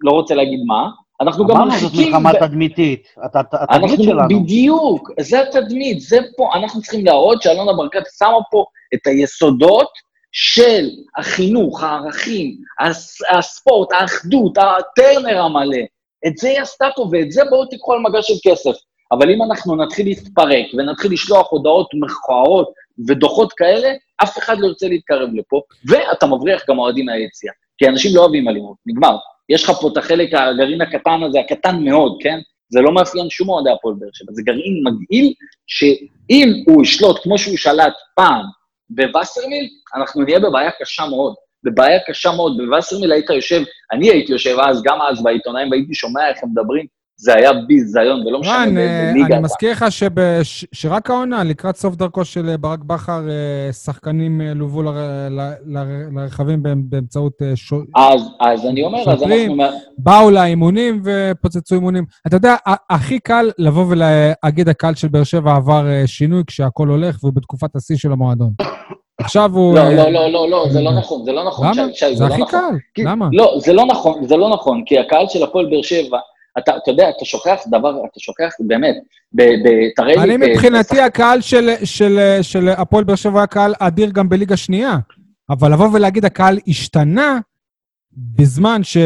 לא רוצה להגיד מה, אנחנו גם אמרנו, זאת מרחיקים... מלחמה ב- תדמיתית, התדמית שלנו. בדיוק, זה התדמית, זה פה, אנחנו צריכים להראות שאלונה ברקת שמה פה את היסודות של החינוך, הערכים, הס, הספורט, האחדות, הטרנר המלא. את זה היא עשתה פה, ואת זה בואו תיקחו על מגש של כסף. אבל אם אנחנו נתחיל להתפרק ונתחיל לשלוח הודעות מכוערות ודוחות כאלה, אף אחד לא ירצה להתקרב לפה, ואתה מבריח גם אוהדים מהיציאה. כי אנשים לא אוהבים אלימות, נגמר. יש לך פה את החלק, הגרעין הקטן הזה, הקטן מאוד, כן? זה לא מאפיין שום אוהדי הפועל באר שבע, זה גרעין מגעיל, שאם הוא ישלוט כמו שהוא שלט פעם בווסרמיל, אנחנו נהיה בבעיה קשה מאוד. בבעיה קשה מאוד. בווסרמיל היית יושב, אני הייתי יושב אז, גם אז בעיתונאים, והייתי שומע איך הם מדברים, זה היה ביזיון, ולא משנה באיזה אה, ליגה אני. מזכיר לך שרק העונה, לקראת סוף דרכו של אה, ברק בכר, שחקנים לוו לרכבים באמ- באמצעות שו- אז, אז אני אומר, אז שוטרים. אנחנו... באו לאימונים ופוצצו אימונים. אתה יודע, הכי קל לבוא ולהגיד הקהל של באר שבע עבר אה, שינוי כשהכול הולך והוא בתקופת השיא של המועדון. עכשיו הוא... לא, לא, לא, לא, לא, זה לא נכון, זה לא נכון, למה? זה לא הכי נכון. קל, למה? לא, זה לא נכון, זה לא נכון, כי הקהל של הפועל באר שבע, אתה, אתה יודע, אתה שוכח דבר, אתה שוכח, באמת, ב, ב, תראה לי... אני מבחינתי, הקהל של- של- של הפועל באר שבע היה קהל אדיר גם בליגה שנייה, אבל לבוא ולהגיד הקהל השתנה בזמן ש-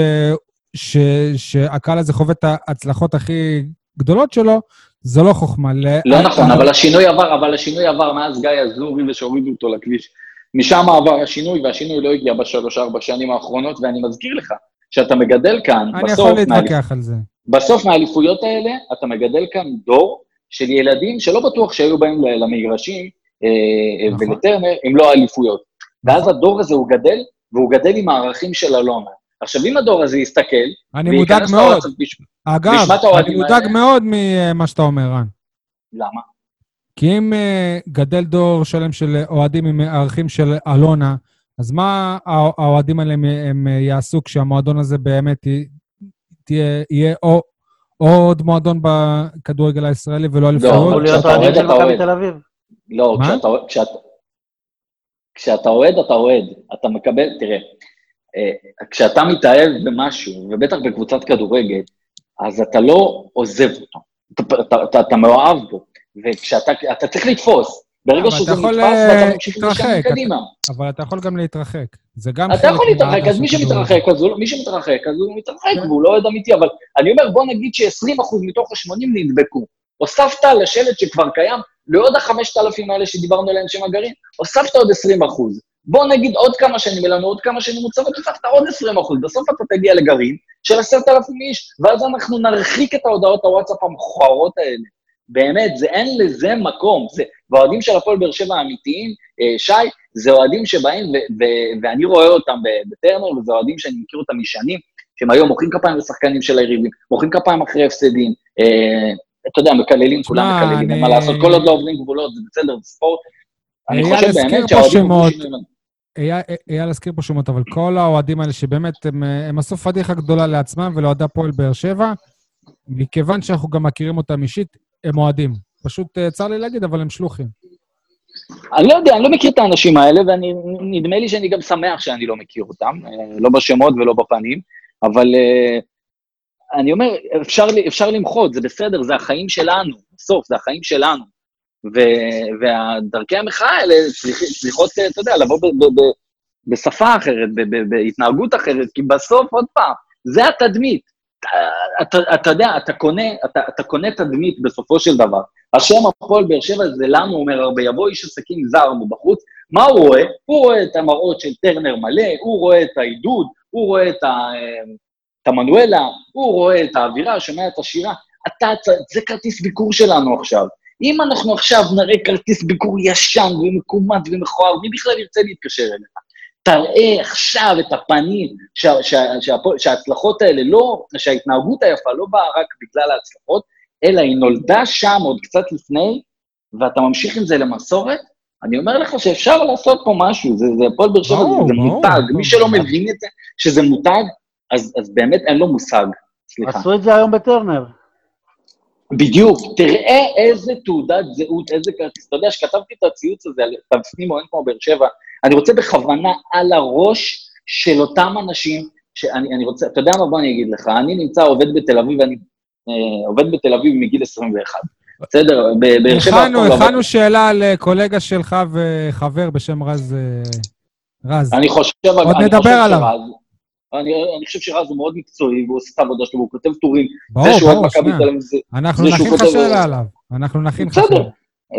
ש- שהקהל הזה חווה את ההצלחות הכי גדולות שלו, זו לא חוכמה. לא נכון, אבל השינוי עבר, אבל השינוי עבר מאז גיא אזורי ושהורידו אותו לכביש. משם עבר השינוי, והשינוי לא הגיע בשלוש-ארבע שנים האחרונות, ואני מזכיר לך, שאתה מגדל כאן, אני בסוף, יכול מהאליפ- להתווכח על זה. בסוף מהאליפויות האלה, אתה מגדל כאן דור של ילדים שלא בטוח שהיו באים למגרשים אה, נכון. ולטרנר, אם לא האליפויות. ואז הדור הזה הוא גדל, והוא גדל עם הערכים של אלונה. עכשיו, אם הדור הזה יסתכל, אני מודאג מאוד. ויש- אגב, אני מודאג האלה. מאוד ממה שאתה אומר, רן. למה? כי אם אה, גדל דור שלם של אוהדים עם ערכים של אלונה, אז מה הא- האוהדים האלה הם, אה, יעשו כשהמועדון הזה באמת תהיה, יהיה או, או עוד מועדון בכדורגל הישראלי ולא לא, אליפויות? אמור אבל להיות כשאתה אוהדים אוהד, של אתה מכבי אוהד. תל אביב. לא? כשאתה, כשאתה, כשאתה אוהד, אתה אוהד. אתה מקבל, תראה, אה, כשאתה מתאהב במשהו, ובטח בקבוצת כדורגל, אז אתה לא עוזב אותו. אתה, אתה, אתה, אתה מאוהב בו, וכשאתה אתה צריך לתפוס. ברגע שזה אתה יכול, נתפס, אה, ואתה ממשיך משם להתרחק, קדימה. אבל אתה יכול גם להתרחק. זה גם אתה יכול להתרחק, אז מי. שמתרחק, אז הוא, לא- מי שמתרחק, אז הוא מתרחק. והוא לא אוהד אמיתי, אבל אני אומר, בוא נגיד ש-20% מתוך ה-80 נדבקו. הוספת לשלט שכבר קיים, לעוד ה-5,000 האלה שדיברנו עליהם שהם הגרעין, הוספת עוד 20%. בוא נגיד עוד כמה שנים, יהיה לנו עוד כמה שנים מוצבות, הוספת עוד 20%. בסוף אתה תגיע לגרעין של 10,000 איש, ואז אנחנו נרחיק את ההודעות הוואטסאפ המכוערות האלה. באמת, זה, אין לזה מקום. זה, והאוהדים של הפועל באר שבע האמיתיים, אה, שי, זה אוהדים שבאים, ו- ו- ואני רואה אותם בטרנר, וזה אוהדים שאני מכיר אותם משנים, שהם היום מוחאים כפיים לשחקנים של היריבים, מוחאים כפיים אחרי הפסדים, אה, אתה יודע, מקללים, כולם מקללים, אין מה לעשות, כל עוד לא עוברים גבולות, זה בסדר, זה ספורט. אני חושב באמת שהאוהדים... אייל הזכיר פה שמות, אבל כל האוהדים האלה שבאמת הם, הם עשו פדיחה גדולה לעצמם ולאוהדי הפועל באר שבע, מכיוון שאנחנו גם מכירים אותם אישית, הם אוהדים. פשוט אה, צר לי להגיד, אבל הם שלוחים. אני לא יודע, אני לא מכיר את האנשים האלה, ונדמה לי שאני גם שמח שאני לא מכיר אותם, אה, לא בשמות ולא בפנים, אבל אה, אני אומר, אפשר, אפשר למחות, זה בסדר, זה החיים שלנו, בסוף, זה החיים שלנו. ודרכי המחאה האלה צריכ, צריכות, אתה יודע, לבוא ב, ב, ב, בשפה אחרת, ב, ב, בהתנהגות אחרת, כי בסוף, עוד פעם, זה התדמית. אתה, אתה, אתה יודע, אתה קונה, אתה, אתה קונה תדמית בסופו של דבר. השם הפועל באר שבע זה לנו אומר הרבה, יבוא איש עסקים זר מבחוץ, מה הוא רואה? הוא רואה את המראות של טרנר מלא, הוא רואה את העידוד, הוא רואה את, ה, את המנואלה, הוא רואה את האווירה, שומע את השירה. אתה, זה כרטיס ביקור שלנו עכשיו. אם אנחנו עכשיו נראה כרטיס ביקור ישן ומקומט ומכוער, מי בכלל ירצה להתקשר אליך? תראה עכשיו את הפנים, שה, שה, שה, שההצלחות האלה לא, שההתנהגות היפה לא באה רק בגלל ההצלחות, אלא היא נולדה שם עוד קצת לפני, ואתה ממשיך עם זה למסורת, אני אומר לך שאפשר לעשות פה משהו, זה, זה הפועל באר שבע, זה, זה מותג, מי שלא מבין את זה, שזה מותג, אז, אז באמת אין לו מושג, סליחה. עשו את זה היום בטרנר. בדיוק, תראה איזה תעודת זהות, איזה כרטיס. אתה יודע, שכתבתי את הציוץ הזה על תבסנים או אין כמו באר שבע, אני רוצה בכוונה על הראש של אותם אנשים, שאני אני רוצה, אתה יודע מה, בוא אני אגיד לך, אני נמצא, עובד בתל אביב, אני אה, עובד בתל אביב מגיל 21. בסדר, בבאר שבע... הכנו, הכנו שאלה לקולגה שלך וחבר בשם רז... אה, רז. אני חושב, עוד נדבר עליו. שרז, אני, אני חושב שרז הוא מאוד מקצועי, והוא עושה את העבודה שלו, והוא כותב טורים. ברור, ברור, שנייה. אנחנו נכין לך שאלה עליו. אנחנו נכין לך שאלה. בסדר,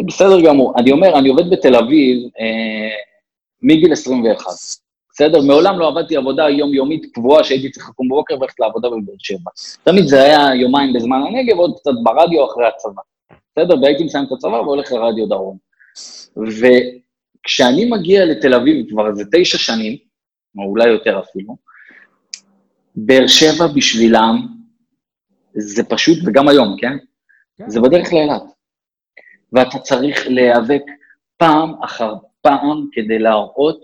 בסדר גמור. אני אומר, אני עובד בתל אביב אה, מגיל 21. בסדר? מעולם לא עבדתי עבודה יומיומית קבועה שהייתי צריך לקום בבוקר וללכת לעבודה בבאר שבע. תמיד זה היה יומיים בזמן הנגב, עוד קצת ברדיו אחרי הצבא. בסדר? והייתי מסיים את הצבא והולך לרדיו דרום. וכשאני מגיע לתל אביב כבר איזה תשע שנים, או אולי יותר אפילו, באר שבע בשבילם זה פשוט, וגם היום, כן? כן. זה בדרך לאילת. ואתה צריך להיאבק פעם אחר פעם כדי להראות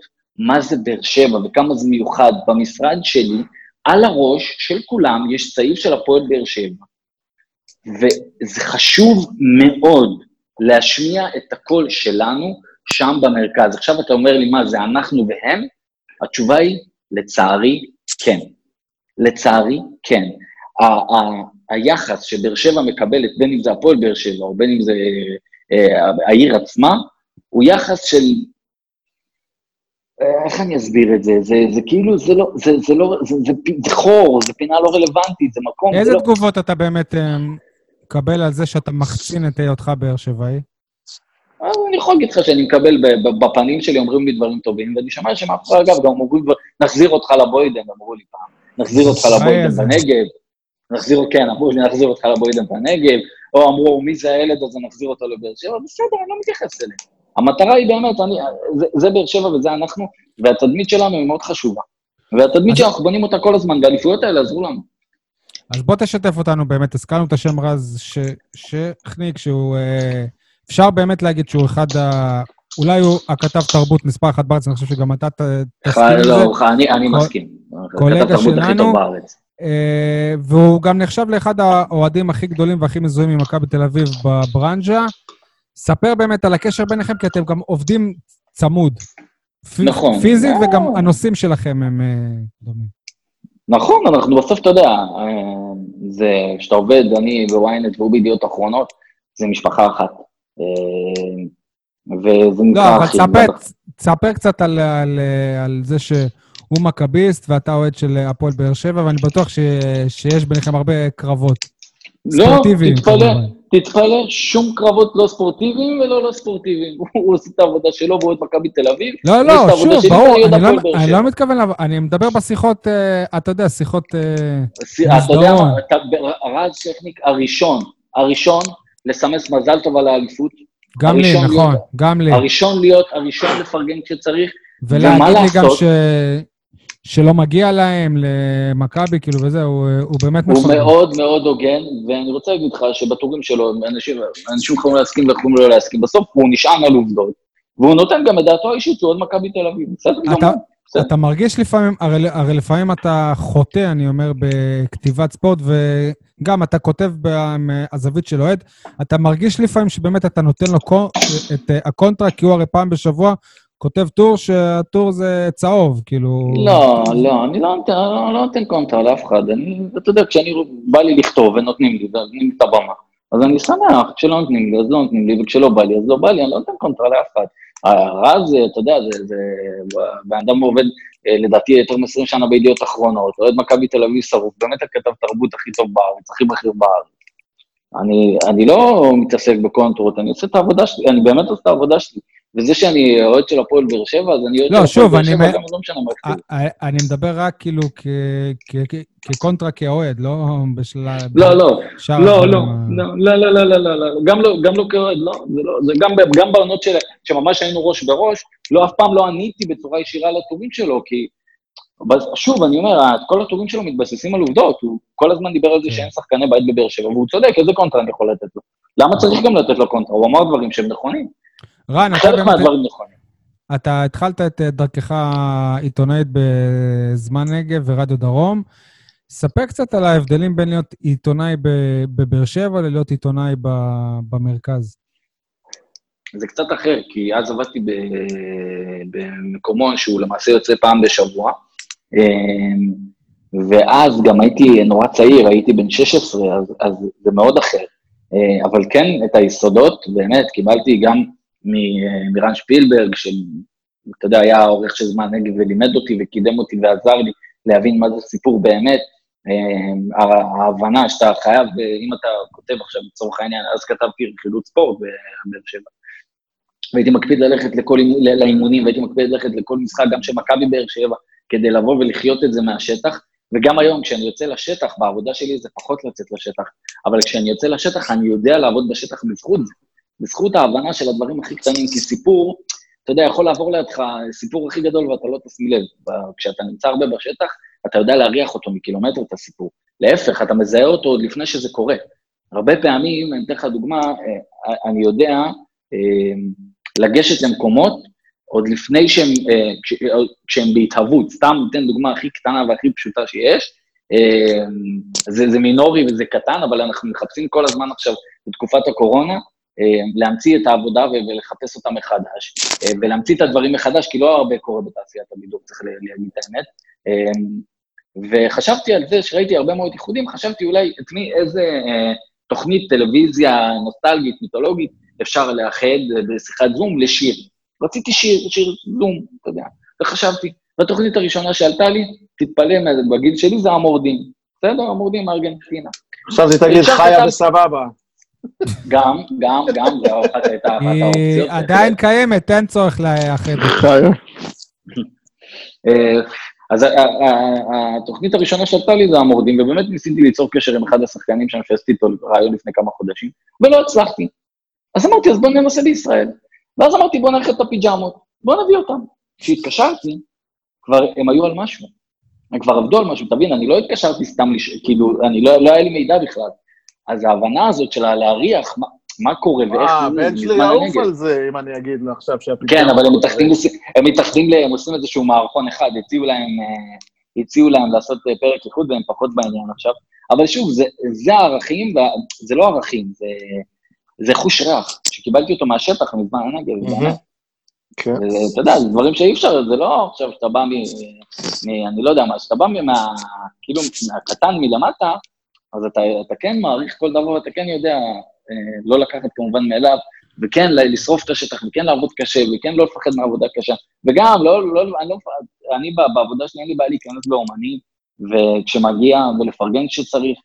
מה זה באר שבע וכמה זה מיוחד. במשרד שלי, על הראש של כולם יש סעיף של הפועל באר שבע. וזה חשוב מאוד להשמיע את הקול שלנו שם במרכז. עכשיו אתה אומר לי, מה, זה אנחנו והם? התשובה היא, לצערי, כן. לצערי, כן. ה- ה- היחס שבאר שבע מקבלת, בין אם זה הפועל באר שבע או בין אם זה אה, העיר עצמה, הוא יחס של... אה, איך אני אסביר את זה? זה, זה כאילו, זה לא, זה, זה לא, זה, זה, זה חור, זה פינה לא רלוונטית, זה מקום... איזה זה תגובות לא... אתה באמת אה, מקבל על זה שאתה מחצין את היותך באר שבעי? אני יכול להגיד לך שאני מקבל בפנים שלי, אומרים לי דברים טובים, ואני שומע שהם אף אחד, אגב, גם אומרים, נחזיר אותך לבוידן, אמרו לי פעם. נחזיר אותך לבוידן בנגב, נחזיר, כן, אמרו לי, נחזיר אותך לבוידן בנגב, או אמרו, מי זה הילד הזה, נחזיר אותו לבאר שבע, בסדר, אני לא מתייחס אליהם. המטרה היא באמת, אני, זה, זה באר שבע וזה אנחנו, והתדמית שלנו היא מאוד חשובה. והתדמית שאנחנו בונים אותה כל הזמן, והאליפויות האלה עזרו לנו. אז בוא תשתף אותנו באמת, הזכרנו את השם רז שכניק, שהוא... אה, אפשר באמת להגיד שהוא אחד ה... אולי הוא הכתב תרבות מספר אחת בארץ, אני חושב שגם אתה תסכים עם זה. לא, אני, אני מסכים. קולגה שלנו, אה, והוא גם נחשב לאחד האוהדים הכי גדולים והכי מזוהים ממכבי תל אביב בברנז'ה. ספר באמת על הקשר ביניכם, כי אתם גם עובדים צמוד. נכון. פיזית, וגם הנושאים שלכם הם אה, דומים. נכון, אנחנו בסוף, אתה יודע, אה, זה, כשאתה עובד, אני וויינט והוא בידיעות אחרונות, זה משפחה אחת. וזה נקרא... לא, אבל תספר, תספר קצת על, על, על זה שהוא מכביסט ואתה אוהד של הפועל באר שבע, ואני בטוח ש, שיש ביניכם הרבה קרבות. לא. לא, תתפלא, תתפלא, שום קרבות לא ספורטיביים ולא לא ספורטיביים. *laughs* הוא עושה את העבודה שלו והוא את מכבי תל אביב. לא, לא, שוב, ברור, אני לא, לא מתכוון, אני מדבר בשיחות, uh, אתה יודע, שיחות uh, אתה יודע מה, רז שכניק הראשון, הראשון, לסמס מזל טוב על האליפות, גם לי, נכון, גם לי. הראשון להיות, הראשון לפרגן כשצריך, ולהגיד לי גם ש... שלא מגיע להם, למכבי, כאילו, וזה, הוא, הוא באמת מפרגן. הוא מאוד מאוד הוגן, ואני רוצה להגיד לך שבטורים שלו, אנשים, אנשים יכולים להסכים ויכולים לא להסכים, בסוף הוא נשען על עובדות, והוא נותן גם את דעתו האישית, הוא עוד מכבי תל אביב, בסדר גמור. אתה מרגיש לפעמים, הרי, הרי לפעמים אתה חוטא, אני אומר, בכתיבת ספורט, וגם אתה כותב מהזווית של אוהד, אתה מרגיש לפעמים שבאמת אתה נותן לו קו, את אה, הקונטרה, כי הוא הרי פעם בשבוע כותב טור שהטור זה צהוב, כאילו... לא, לא, אני לא נותן, לא, לא נותן קונטרה לאף אחד. אני, אתה יודע, כשאני, בא לי לכתוב ונותנים לי, ונותנים לי את הבמה, אז אני שמח, כשלא נותנים לי, אז לא נותנים לי, וכשלא בא לי, אז לא בא לי, אני לא נותן קונטרה לאף אחד. הרז, אתה יודע, זה, זה, בן אדם עובד, אה, לדעתי, יותר מ-20 שנה בידיעות אחרונות, אוהד מכבי תל אביב שרוף, באמת הכתב תרבות הכי טוב בארץ, הכי בכיר בארץ. אני, אני לא מתעסק בקונטרות, אני עושה את העבודה שלי, אני באמת עושה את העבודה שלי. וזה שאני אוהד של הפועל באר שבע, אז אני אוהד לא, של הפועל באר אני שבע, מ- גם לא משנה מה כתוב. אה, אני מדבר רק כאילו כקונטרה כאוהד, לא בשלב... לא, לא, לא, לא, לא, לא, לא, לא, לא, לא, לא, גם לא, גם לא כאוהד, לא, זה לא, זה גם, גם בעונות של, שממש היינו ראש בראש, לא, אף פעם לא עניתי בצורה ישירה לטורים שלו, כי, שוב, אני אומר, כל הטורים שלו מתבססים על עובדות, הוא כל הזמן דיבר על זה כן. שאין שחקני בית בבאר שבע, והוא צודק, איזה קונטרה אני יכול לתת לו? למה צריך גם לתת לו קונטרה? הוא אמר דברים שהם נכונים, רן, אתה באמת... מהדברים נכונים. אתה התחלת את אה, דרכך העיתונאית בזמן נגב ורדיו דרום. ספר קצת על ההבדלים בין להיות עיתונאי בבאר שבע ללהיות עיתונאי במרכז. זה קצת אחר, כי אז עבדתי במקומון שהוא למעשה יוצא פעם בשבוע, ואז גם הייתי נורא צעיר, הייתי בן 16, אז, אז זה מאוד אחר. אה, אבל כן, את היסודות, באמת, קיבלתי גם מרן שפילברג, שאתה יודע, היה העורך של זמן נגב ולימד אותי וקידם אותי ועזר לי להבין מה זה סיפור באמת. אה, ההבנה שאתה חייב, אה, אם אתה כותב עכשיו לצורך העניין, אז כתבתי רכילות ספורט בבאר שבע. והייתי מקפיד ללכת לכל, לאימונים, והייתי מקפיד ללכת לכל משחק, גם של מכבי באר שבע, כדי לבוא ולחיות את זה מהשטח. וגם היום, כשאני יוצא לשטח, בעבודה שלי זה פחות לצאת לשטח, אבל כשאני יוצא לשטח, אני יודע לעבוד בשטח בזכות זה, בזכות ההבנה של הדברים הכי קטנים, כי סיפור, אתה יודע, יכול לעבור לידך סיפור הכי גדול ואתה לא תשים לב. כשאתה נמצא הרבה בשטח, אתה יודע להריח אותו מקילומטר, את הסיפור. להפך, אתה מזהה אותו עוד לפני שזה קורה. הרבה פעמים, אני אתן לך דוגמה, אה, אני יודע אה, לגשת למקומות עוד לפני שהם, אה, אה, כשהם בהתהוות. סתם ניתן דוגמה הכי קטנה והכי פשוטה שיש. אה, זה, זה מינורי וזה קטן, אבל אנחנו מחפשים כל הזמן עכשיו, בתקופת הקורונה, להמציא את העבודה ולחפש אותה מחדש, ולהמציא את הדברים מחדש, כי לא הרבה קורה בתעשיית הבידור, צריך להגיד את האמת. וחשבתי על זה, שראיתי הרבה מאוד איחודים, חשבתי אולי את מי, איזה תוכנית טלוויזיה נוסטלגית, מיתולוגית, אפשר לאחד בשיחת זום לשיר. רציתי שיר, שיר זום, אתה יודע. וחשבתי, והתוכנית הראשונה שעלתה לי, תתפלא, מה- בגיל שלי זה המורדים. בסדר, המורדים מארגנטינה. עכשיו זה תגיד חיה וסבבה. גם, גם, גם, זו אחת הייתה אחת היא האופציות. עדיין קיימת, אין צורך לאחד. אה, אז ה- ה- ה- התוכנית הראשונה שעלתה לי זה המורדים, ובאמת ניסיתי ליצור קשר עם אחד השחקנים שם שעשיתי איתו רעיון לפני כמה חודשים, ולא הצלחתי. אז אמרתי, אז בוא ננסה בישראל. ואז אמרתי, בוא נלך את הפיג'מות, בוא נביא אותם. כשהתקשרתי, כבר הם היו על משהו. הם כבר עבדו על משהו, תבין, אני לא התקשרתי סתם, לש... כאילו, אני לא, לא היה לי מידע בכלל. אז ההבנה הזאת של להריח מה, מה קורה ואיך אה, זה, בן שלי יעוף. על זה, אם אני אגיד לו עכשיו שהפתרון... כן, אבל הם מתאחדים, לס- הם מתאחדים, ל- הם עושים איזשהו מערכון אחד, הציעו להם, אה, הציעו להם לעשות אה, פרק איחוד והם פחות בעניין עכשיו. אבל שוב, זה, זה הערכים, זה לא ערכים, זה, זה חוש ריח, שקיבלתי אותו מהשטח מזמן הנגב, מהמם. באמת. כן. זה- אתה יודע, זה דברים שאי אפשר, זה לא עכשיו שאתה בא מ... מ אני לא יודע מה, שאתה בא מה... כאילו, מהקטן מלמטה, אז אתה, אתה כן מעריך כל דבר, ואתה כן יודע אה, לא לקחת כמובן מאליו, וכן לשרוף את השטח, וכן לעבוד קשה, וכן לא לפחד מעבודה קשה. וגם, לא, לא, אני, לא, אני בעבודה שלי אין לי בעיה להיכנס באומנים, וכשמגיע, ולפרגן כשצריך.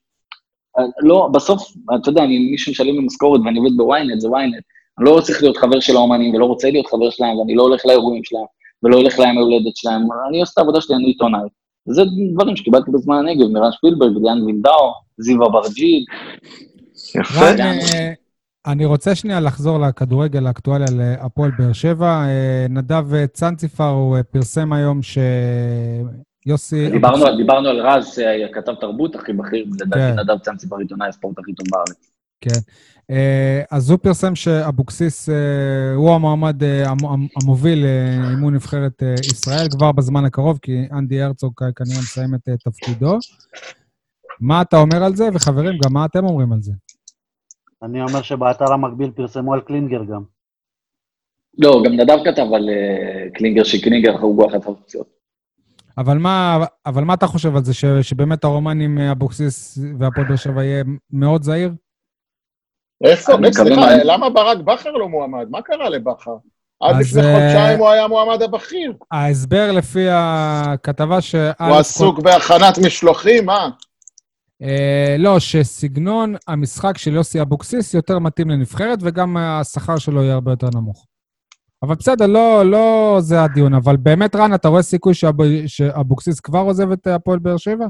לא, בסוף, אתה יודע, אני, מישהו משלם לי משכורת ואני עובד בוויינט, זה וויינט. אני לא צריך להיות חבר של האומנים, ולא רוצה להיות חבר שלהם, ואני לא הולך לאירועים שלהם, ולא הולך ליום ההולדת שלהם. אני עושה את העבודה שלי, אני עיתונאי. זה דברים שקיבלתי בזמן הנגב, מרן שפילברג, דיאן וינדאו, זיו אברג'יל. יפה. אה, אני רוצה שנייה לחזור לכדורגל האקטואליה להפועל באר שבע. אה, נדב צנציפר, הוא אה, פרסם היום שיוסי... דיברנו, על- דיברנו על רז, אה, כתב תרבות הכי בכיר, לדעתי כן. נדב צאנציפר עיתונאי הספורט הכי טוב בארץ. כן. אה, אז הוא פרסם שאבוקסיס אה, הוא המועמד המ- המ- המוביל לאימון נבחרת ישראל כבר בזמן הקרוב, כי אנדי הרצוג כנראה מסיים את תפקידו. מה אתה אומר על זה? וחברים, גם מה אתם אומרים על זה? אני אומר שבאתר המקביל פרסמו על קלינגר גם. לא, גם נדב כתב על קלינגר, שקלינגר חרוגו אחת האופציות. אבל מה, אבל מה אתה חושב על זה, ש, שבאמת הרומן עם אה, אבוקסיס והפועל באר שבע יהיה מאוד זהיר? איפה? אני סליחה, מה- למה ברק בכר לא מועמד? מה קרה לבכר? עד אז, לפני אה, חודשיים הוא היה המועמד הבכיר. ההסבר לפי הכתבה ש... הוא עסוק בהכנת משלוחים? אה, לא, שסגנון המשחק של יוסי אבוקסיס יותר מתאים לנבחרת, וגם השכר שלו יהיה הרבה יותר נמוך. אבל בסדר, לא, לא זה הדיון. אבל באמת, רן, אתה רואה סיכוי שאב, שאבוקסיס כבר עוזב את הפועל באר שבע?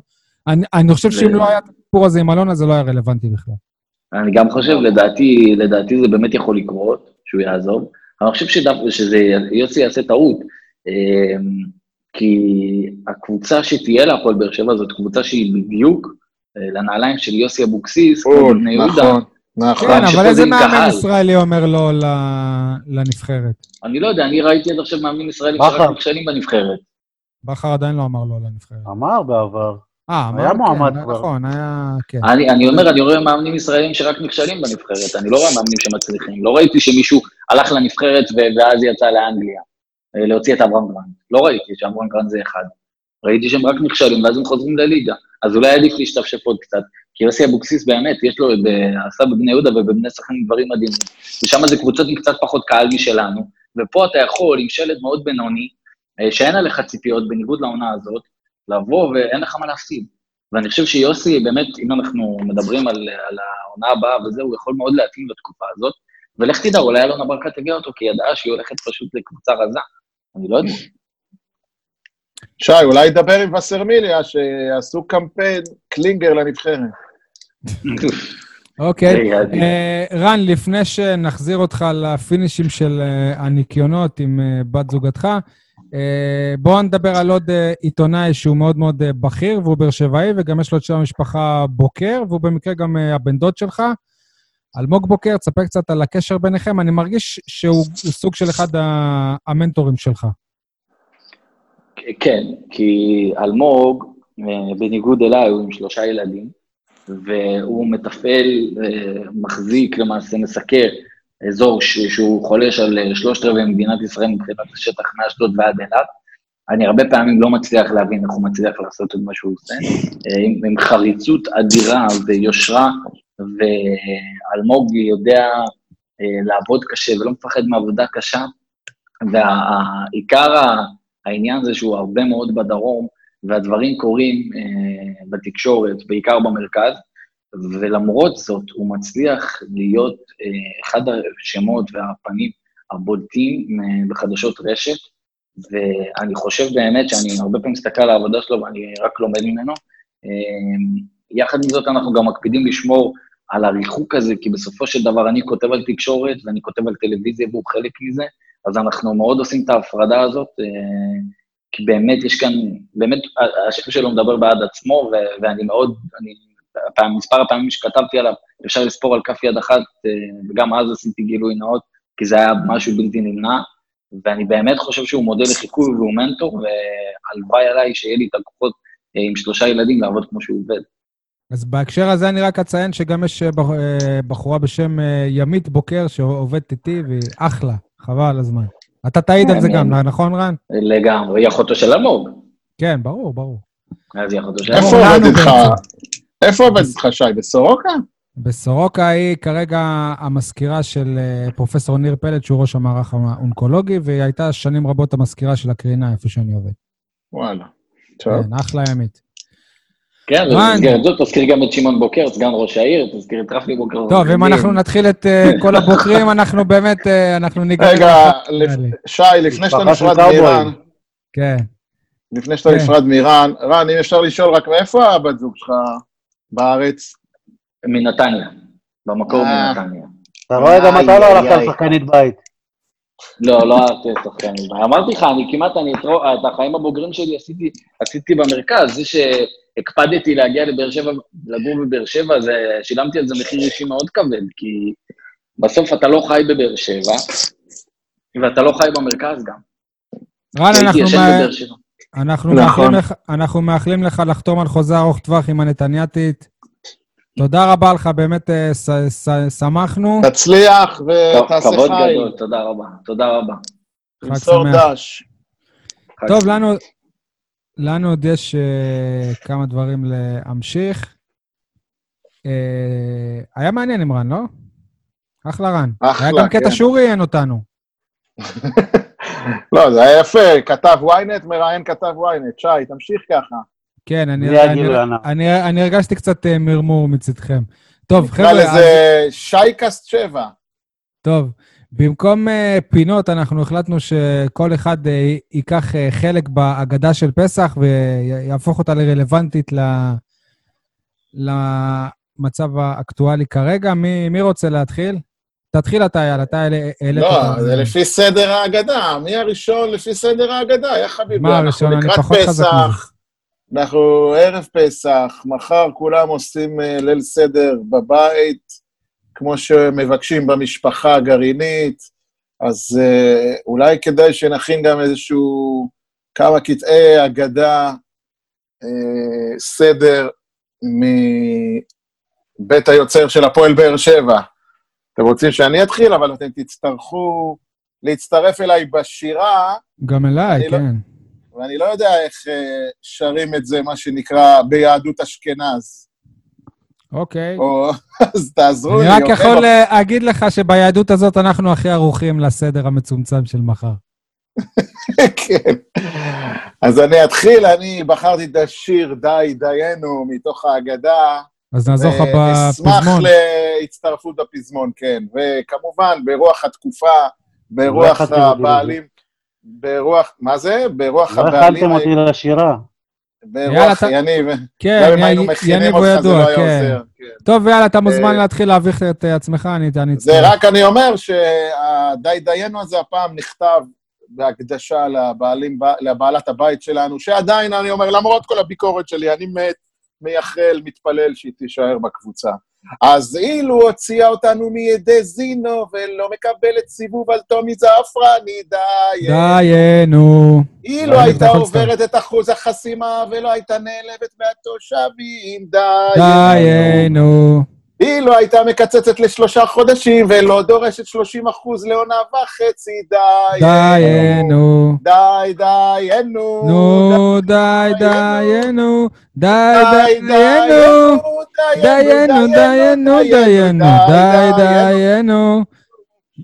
אני, אני חושב שאם לא היה את הסיפור הזה עם אלונה, זה לא היה רלוונטי בכלל. אני גם חושב, לדעתי, לדעתי זה באמת יכול לקרות, שהוא יעזוב. אני חושב שדווקא שזה, יוסי יעשה טעות, אמ, כי הקבוצה שתהיה להפועל באר שבע זאת קבוצה שהיא בדיוק אה, לנעליים של יוסי אבוקסיס, כמו בול, בבני יהודה. נכון, נכון. כן, אבל זה איזה מאמן קהל. ישראלי אומר לא לנבחרת? אני לא יודע, אני ראיתי עד עכשיו מאמנים ישראלים בכר. שרק נכשלים בנבחרת. בכר עדיין לא אמר לא לנבחרת. אמר בעבר. אה, אמר, היה כן, מועמד כבר. נכון, היה... כן. אני, אני אומר, אני רואה מאמנים ישראלים שרק נכשלים בנבחרת, אני לא רואה מאמנים שמצליחים. לא ראיתי שמישהו הלך לנבחרת ואז יצא לאנגליה, אה, להוציא את אברהם גרנד. לא ראיתי שאברהם גרנד זה אחד. ראיתי שהם רק נכשלים ואז הם חוזרים לליגה. אז אולי עדיף להשתפשף עוד קצת. כי יוסי אבוקסיס באמת, יש לו, ב- עשה בבני יהודה ובבני סכנין דברים מדהימים. ושם זה קבוצות עם קצת פחות קהל משלנו, ופה אתה יכול, עם שלד מאוד בינוני, אה, שאין עליך ציפיות, בניגוד לעונה הזאת, לבוא ואין לך מה להפסיד. ואני חושב שיוסי, באמת, אם אנחנו מדברים על, על העונה הבאה וזה, הוא יכול מאוד להתאים לתקופה הזאת. ולך תדע, אולי אלונה ברקת תגיע אותו, כי היא ידעה שהיא הולכת פשוט לקבוצה רזה. אני לא יודע. שי, אולי דבר עם וסרמיליה, שעשו קמפיין קלינגר לנבחרת. אוקיי. אה, רן, לפני שנחזיר אותך לפינישים של אה, הניקיונות עם אה, בת זוגתך, בואו נדבר על עוד עיתונאי שהוא מאוד מאוד בכיר, והוא באר שבעי, וגם יש לו את שם המשפחה בוקר, והוא במקרה גם הבן דוד שלך. אלמוג בוקר, תספר קצת על הקשר ביניכם. אני מרגיש שהוא הוא סוג של אחד המנטורים שלך. כן, כי אלמוג, אה, בניגוד אליי, הוא עם שלושה ילדים, והוא מתפעל, אה, מחזיק למעשה, מסקר אזור שהוא חולש על אה, שלושת רבעי מדינת ישראל מבחינת השטח מאשדוד ועד אילת. אני הרבה פעמים לא מצליח להבין איך הוא מצליח לעשות את מה שהוא עושה, עם, עם חריצות אדירה ויושרה, ואלמוג יודע לעבוד קשה ולא מפחד מעבודה קשה, והעיקר העניין זה שהוא הרבה מאוד בדרום, והדברים קורים אה, בתקשורת, בעיקר במרכז, ולמרות זאת הוא מצליח להיות אה, אחד השמות והפנים הבולטים אה, בחדשות רשת, ואני חושב באמת שאני הרבה פעמים מסתכל על העבודה שלו ואני רק לומד ממנו. אה, יחד עם זאת אנחנו גם מקפידים לשמור על הריחוק הזה, כי בסופו של דבר אני כותב על תקשורת ואני כותב על טלוויזיה והוא חלק מזה, אז אנחנו מאוד עושים את ההפרדה הזאת, אה, כי באמת יש כאן, באמת השם שלו מדבר בעד עצמו, ואני מאוד, אני, הפעם, מספר הפעמים שכתבתי עליו, אפשר לספור על כף יד אחת, אה, וגם אז עשיתי גילוי נאות, כי זה היה משהו בלתי נמנע, ואני באמת חושב שהוא מודל לחיקוי והוא מנטור, והלוואי עליי שיהיה לי את הכוחות אה, עם שלושה ילדים לעבוד כמו שהוא עובד. אז בהקשר הזה אני רק אציין שגם יש בח- בחורה בשם ימית בוקר שעובדת איתי, והיא אחלה, חבל על הזמן. אתה תעיד על זה גם, מעניין. נכון, רן? לגמרי, היא אחותו של אלמוג, כן, ברור, ברור. אז היא אחותו של איפה אלמוג. לנו עובד איתך? בעצם. איפה עובד איתך, שי? בסורוקה? בסורוקה היא כרגע המזכירה של אה, פרופסור ניר פלד, שהוא ראש המערך האונקולוגי, והיא הייתה שנים רבות המזכירה של הקרינה, איפה שאני עובד. וואלה. טוב. כן, אחלה ימית. כן, רן. במסגרת זאת תזכיר גם את שמעון בוקר, סגן ראש העיר, תזכיר את רפי בוקר. טוב, אם אנחנו נתחיל את אה, *laughs* כל הבוקרים, אנחנו באמת, אה, אנחנו ניגע... רגע. שי, לפני שאתה נפרד. מאיראן, כן. לפני שאתה כן. נפרד מאיראן, רן, אם אפשר לשאול רק מאיפה הבת זוג שלך בארץ? מנתניה, במקור אה. מנתניה. אתה רואה, גם אתה לא איי, הלכת על. שחקנית בית. לא, לא אהבתי את השחקנים. אמרתי לך, אני כמעט, אני את רוב- את החיים הבוגרים שלי עשיתי, עשיתי במרכז. זה שהקפדתי להגיע לבאר שבע, לגור בבאר שבע, זה, שילמתי על זה מחיר אישי מאוד כבד, כי בסוף אתה לא חי בבאר שבע, ואתה לא חי במרכז גם. רן, הייתי אנחנו שבע. אנחנו נכון. מאחלים לך- אנחנו מאחלים לך לחתום על חוזה ארוך טווח עם הנתניאתית. תודה רבה לך, באמת אה, שמחנו. תצליח ותעשה כבוד חי. גדול, תודה רבה. תודה רבה. חג שמח. דש. טוב. לנו, לנו עוד יש uh, כמה דברים להמשיך. Uh, היה מעניין עם רן, לא? אחלה רן. אחלה, היה גם קטע כן. שהוא ראיין אותנו. *laughs* לא, זה היה יפה, כתב ynet, מראיין כתב ynet. שי, תמשיך ככה. כן, אני, אני, הנאות. אני, אני הרגשתי קצת uh, מרמור מצדכם. טוב, נקרא חבר'ה, אז, לזה שייקסט 7. טוב, במקום uh, פינות, אנחנו החלטנו שכל אחד uh, ייקח uh, חלק בהגדה של פסח ויהפוך אותה לרלוונטית ל... למצב האקטואלי כרגע. מי, מי רוצה להתחיל? תתחיל אתה, יאללה, אתה העלית לא, זה לפי סדר ההגדה. מי הראשון לפי סדר ההגדה? יא חביבי? אנחנו אני לקראת. פסח, אנחנו ערב פסח, מחר כולם עושים אה, ליל סדר בבית, כמו שמבקשים במשפחה הגרעינית, אז אה, אולי כדאי שנכין גם איזשהו כמה קטעי אגדה, אה, סדר מבית היוצר של הפועל באר שבע. אתם רוצים שאני אתחיל, אבל אתם תצטרכו להצטרף אליי בשירה, גם אליי, לא- כן. ואני לא יודע איך אה, שרים את זה, מה שנקרא, ביהדות אשכנז. אוקיי. או, *laughs* אז תעזרו אני לי. רק אוקיי? יכול להגיד לך שביהדות הזאת אנחנו הכי ערוכים לסדר המצומצם של מחר. *laughs* כן. אז אני אתחיל, אני בחרתי את השיר די דיינו מתוך ההגדה. אז נעזור לך אשמח בפזמון. להצטרפות בפזמון, כן. וכמובן, ברוח התקופה, ברוח הבעלים, ברוח, מה זה? ברוח לא הבעלים, הכנתם אותי לשירה. ברוח אתה- יניב. כן, יניב הוא זה ידוע, לא היה כן. כן. טוב, יאללה, אתה מוזמן אה, להתחיל להביך את אה, עצמך, אני אני זה. רק אני אומר שהדי דיינו הזה הפעם נכתב בהקדשה לבעלים, לבעלת הבית שלנו, שעדיין, אני אומר, למרות כל הביקורת שלי, אני מת, מייחל, מתפלל שהיא תישאר בקבוצה. אז אילו הוציאה אותנו מידי זינו ולא מקבלת סיבוב על טומי זעפרני, די. דיינו. אילו די, הייתה עוברת את אחוז החסימה ולא הייתה נעלבת מהתושבים, די. דיינו. אילו הייתה מקצצת לשלושה חודשים ולא דורשת 30 אחוז לעונה וחצי, די. דיינו. די, דיינו. נו, די, דיינו. די, די, דיינו. דיינו, דיינו, דיינו. די, דיינו.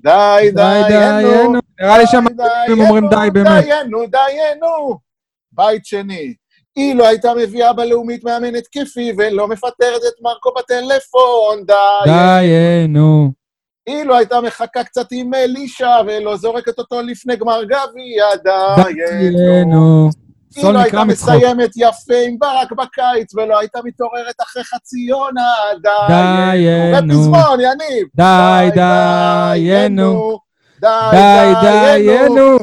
די, די, דיינו. נראה לי שם הם אומרים די באמת. דיינו, דיינו. בית שני. אילו הייתה מביאה בלאומית מאמן התקפי ולא מפטרת את מרקו בטלפון, די. דיינו. אילו הייתה מחכה קצת עם אלישע ולא זורקת אותו לפני גמר גביע. דיינו. סול אילו נקרא הייתה. מסיימת יפה עם ברק בקיץ ולא הייתה מתעוררת אחרי חצי עונה, דיינו. בפזמון, יניב. די. די, די, דיינו. דיינו.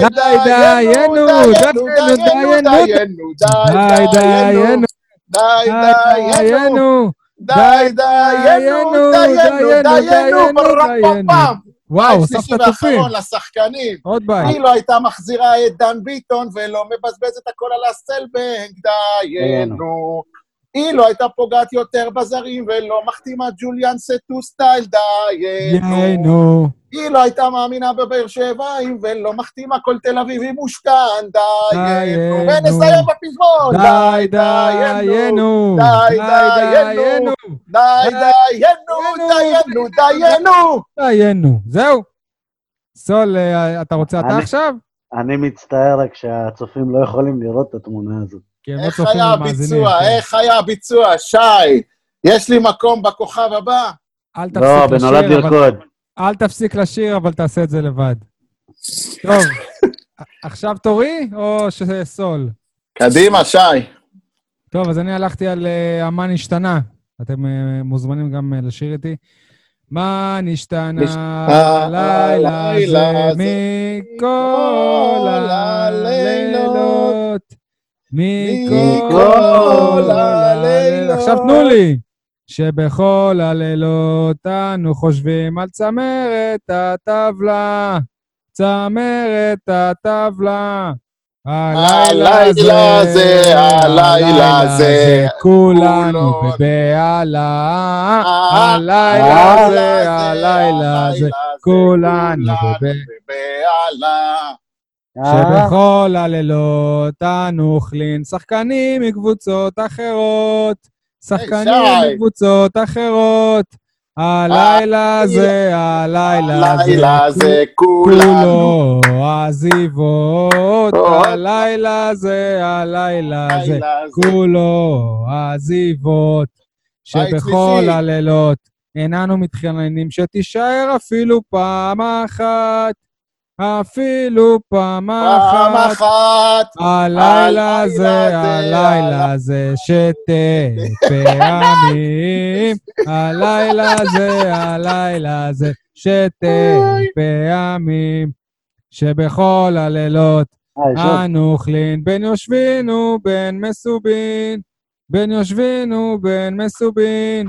די, די, דיינו. דיינו. דיינו, דיינו, דיינו. די, דיינו. די, דיינו. דיינו. די, דיינו. דיינו, דיינו. פרפפם. וואו, הוספת תופים. לשחקנים. עוד בית. היא לא הייתה מחזירה את דן ביטון ולא מבזבזת הכל על הסלבנג, דיינו. היא לא הייתה פוגעת יותר בזרים ולא מחתימה ג'וליאן סטו סטייל, דיינו. היא לא הייתה מאמינה בבאר שבעים ולא מחתימה כל תל אביבי מושכן, דיינו. ונסיים בפזמון. די, דיינו. די, די, דיינו. די, דיינו, דיינו, דיינו. דיינו. זהו. סול, אה, אתה רוצה אתה אני- עכשיו? אני מצטער רק שהצופים לא יכולים לראות את התמונה הזאת. כי הם לא איך צופים היה במאזינים, הביצוע? כן. איך היה הביצוע? שי, יש לי מקום בכוכב הבא? אל לא, תפסיק בנולד לשיר, אבל- לרקוד. אל תפסיק לשיר, אבל תעשה את זה לבד. טוב, *laughs* עכשיו תורי או שסול? קדימה, שי. טוב, אז אני הלכתי על אה, אמן השתנה. אתם אה, מוזמנים גם אה, לשיר איתי. מה נשתנה הלילה הזה מכל הלילות? מכל הלילות. עכשיו תנו לי. שבכל הלילות אנו חושבים על צמרת הטבלה, צמרת הטבלה. הלילה זה, הלילה זה, כולנו. בבהלה. הלילה זה, הלילה זה, כולנו בב- בבהלה. שבכל הלילות אנו אוכלים שחקנים מקבוצות אחרות, שחקנים. מקבוצות אחרות. הלילה זה, הלילה הלילה זה, כולנו. עזיבות. עוד. הלילה זה, הלילה זה. כולו עזיבות. שבכל. הלילות איננו מתחננים שתישאר אפילו פעם אחת. אפילו פעם אחת. הלילה זה, הלילה זה שתי *laughs* פעמים. הלילה זה, הלילה זה שתי פעמים. שבכל הלילות אה. אנו אוכלים בין יושבין ובין מסובין. בין יושבין ובין מסובין.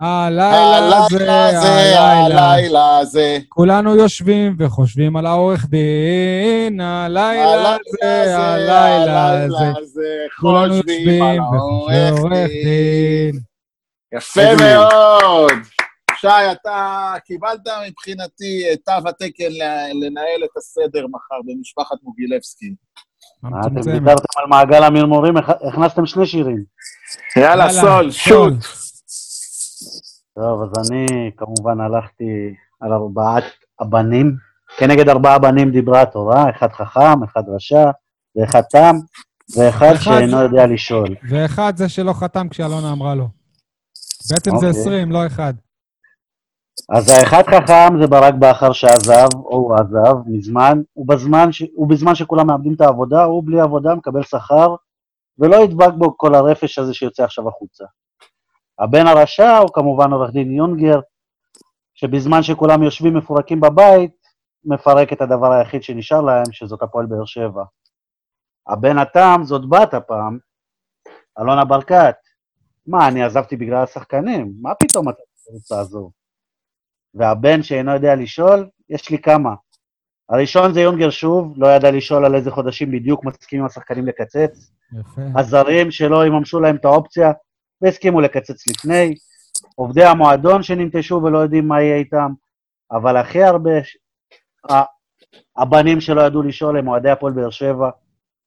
הלילה זה, הלילה זה. כולנו יושבים וחושבים על העורך דין, הלילה זה, הלילה זה. כולנו יושבים וחושבים על העורך דין. יפה. מאוד. שי, אתה קיבלת מבחינתי את תו התקן לנהל את הסדר מחר במשפחת מוגילבסקי. אתם. ויתרתם על מעגל המרמורים, הכ- הכנסתם שני שירים. יאללה, סול, שוט. טוב, אז אני כמובן הלכתי על ארבעת הבנים. כנגד ארבעה בנים דיברה התורה, אחד חכם, אחד רשע, ואחד תם, ואחד אחד שאינו יודע לשאול. ואחד זה שלא חתם כשאלונה אמרה לו. בעצם זה אוקיי. 20, לא אחד. אז האחד חכם זה ברק בכר שעזב, או הוא עזב מזמן, ובזמן, ש... ובזמן שכולם מאבדים את העבודה, הוא בלי עבודה מקבל שכר, ולא ידבק בו כל הרפש הזה שיוצא עכשיו החוצה. הבן הרשע הוא כמובן עורך דין יונגר, שבזמן שכולם יושבים מפורקים בבית, מפרק את הדבר היחיד שנשאר להם, שזאת הפועל באר שבע. הבן התם זאת בת הפעם, אלונה ברקת. מה, אני עזבתי בגלל השחקנים? מה פתאום אתה רוצה לעזוב? והבן שאינו יודע לשאול, יש לי כמה. הראשון זה יונגר שוב, לא ידע לשאול על איזה חודשים בדיוק מסכימים השחקנים לקצץ. יפה. הזרים שלא יממשו להם את האופציה והסכימו לקצץ לפני. עובדי המועדון שננטשו ולא יודעים מה יהיה איתם. אבל הכי הרבה, הבנים שלא ידעו לשאול הם אוהדי הפועל באר שבע,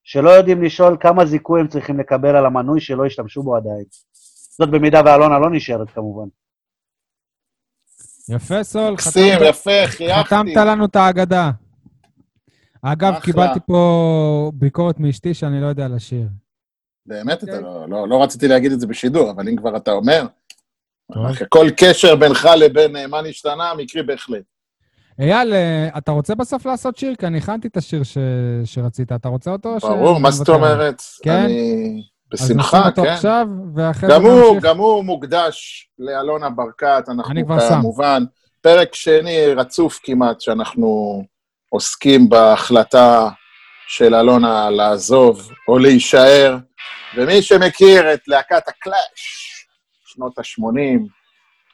שלא יודעים לשאול כמה זיכוי הם צריכים לקבל על המנוי שלא השתמשו בו עדיין. זאת במידה ואלונה לא נשארת כמובן. יפה, סול. מקסים, חתמת- יפה, חייכתי. חתמת לנו את האגדה. אגב, אחלה. קיבלתי פה ביקורת מאשתי שאני לא יודע לשיר. באמת, אתה לא, לא, לא רציתי להגיד את זה בשידור, אבל אם כבר אתה אומר. כל קשר בינך לבין אה, מה נשתנה, מקרי בהחלט. אייל, אה, אתה רוצה בסוף לעשות שיר? כי אני הכנתי את השיר ש... שרצית. אתה רוצה אותו? או ברור, מה זאת? אומרת? כן? אני... אז נשים בשמחה, אותו כן. עכשיו, ואחרי זה גם הוא, נמשיך. גם הוא מוקדש לאלונה ברקת, אנחנו אני כבר שם. כמובן, פרק שני רצוף כמעט, שאנחנו עוסקים בהחלטה של אלונה לעזוב או להישאר, ומי שמכיר את להקת הקלאש, שנות ה-80,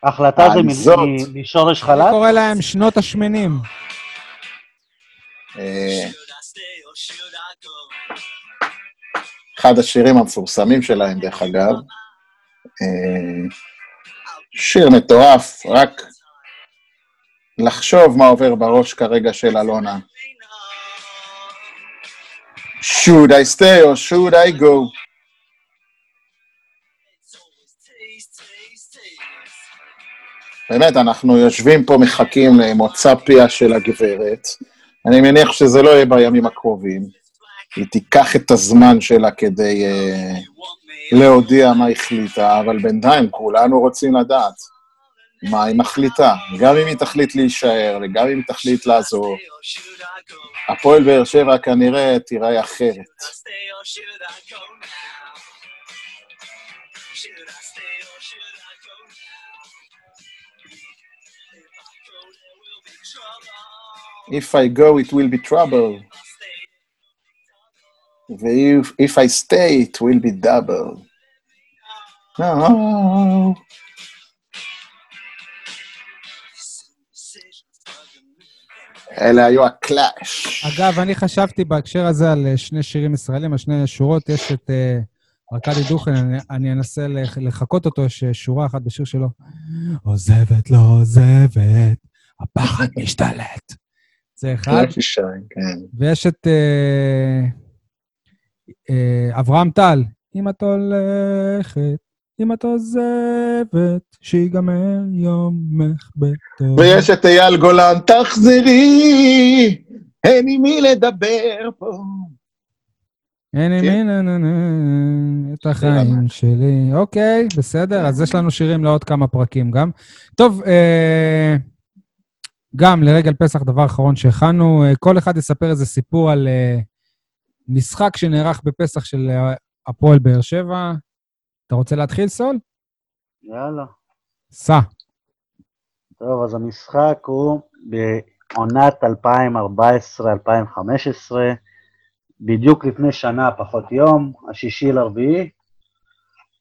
ההחלטה זה. מ- משורש אני חל"ת? קורא להם שנות השמנים. אה, אחד השירים המפורסמים שלהם, דרך אגב. אה, שיר מטורף, רק לחשוב מה עובר בראש כרגע של אלונה. should I stay or should I go? באמת, אנחנו יושבים פה, מחכים למוצא פיה של הגברת. אני מניח שזה לא יהיה בימים הקרובים. היא תיקח את הזמן שלה כדי uh, להודיע מה החליטה, אבל בינתיים כולנו רוצים לדעת מה היא מחליטה. גם אם היא תחליט להישאר וגם אם היא תחליט לעזוב, הפועל באר שבע כנראה תיראה אחרת. If I go, it will be trouble. ואיף if I stay, it will be double. No. אלה היו הקלאש. אגב, אני חשבתי בהקשר הזה על אה, שני שירים ישראלים, על שני שורות. יש את אה, ארכדי דוכן, אני, אני אנסה לח- לחקות אותו, יש אה, שורה אחת בשיר שלו. עוזבת, לא עוזבת, הפחד משתלט. זה אחד. יופי שי, כן. ויש את אה, אה, אברהם טל, אם את הולכת, אם את עוזבת, שיגמר יומך בטוב. ויש את אייל גולן, תחזרי, אין עם מי לדבר פה. אין לי כן. מי את החיים שלי. אוקיי, בסדר, אז יש לנו שירים לעוד כמה פרקים גם. טוב, אה, גם לרגל פסח, דבר אחרון שהכנו, אה, כל אחד יספר איזה סיפור על אה, משחק שנערך בפסח של אה, הפועל באר שבע. אתה רוצה להתחיל, סול? יאללה. סע. טוב, אז המשחק הוא בעונת 2014-2015, בדיוק לפני שנה, פחות יום, השישי לרביעי,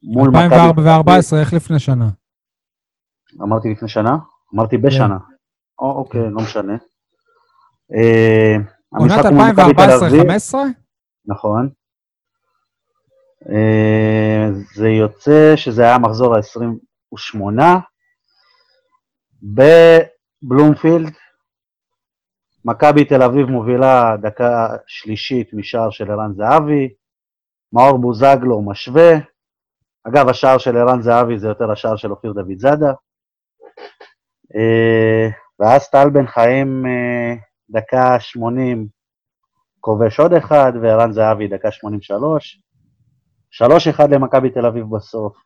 מול מכבי... תל אביב. 2014, איך לפני שנה? אמרתי לפני שנה? אמרתי בשנה. או, אוקיי, לא משנה. אה, עונת המשחק הוא מול מכבי תל אביב. 2014-2015? נכון. אה, זה יוצא שזה היה המחזור ה-28 בבלומפילד. מכבי תל אביב מובילה דקה שלישית משער של ערן זהבי, מאור בוזגלו משווה. אגב, השער של ערן זהבי זה יותר השער של אופיר דוד זאדה. ואז טל בן חיים אה, דקה 80 כובש עוד אחד, וערן זהבי דקה 83. 3-1 למכבי תל אביב בסוף.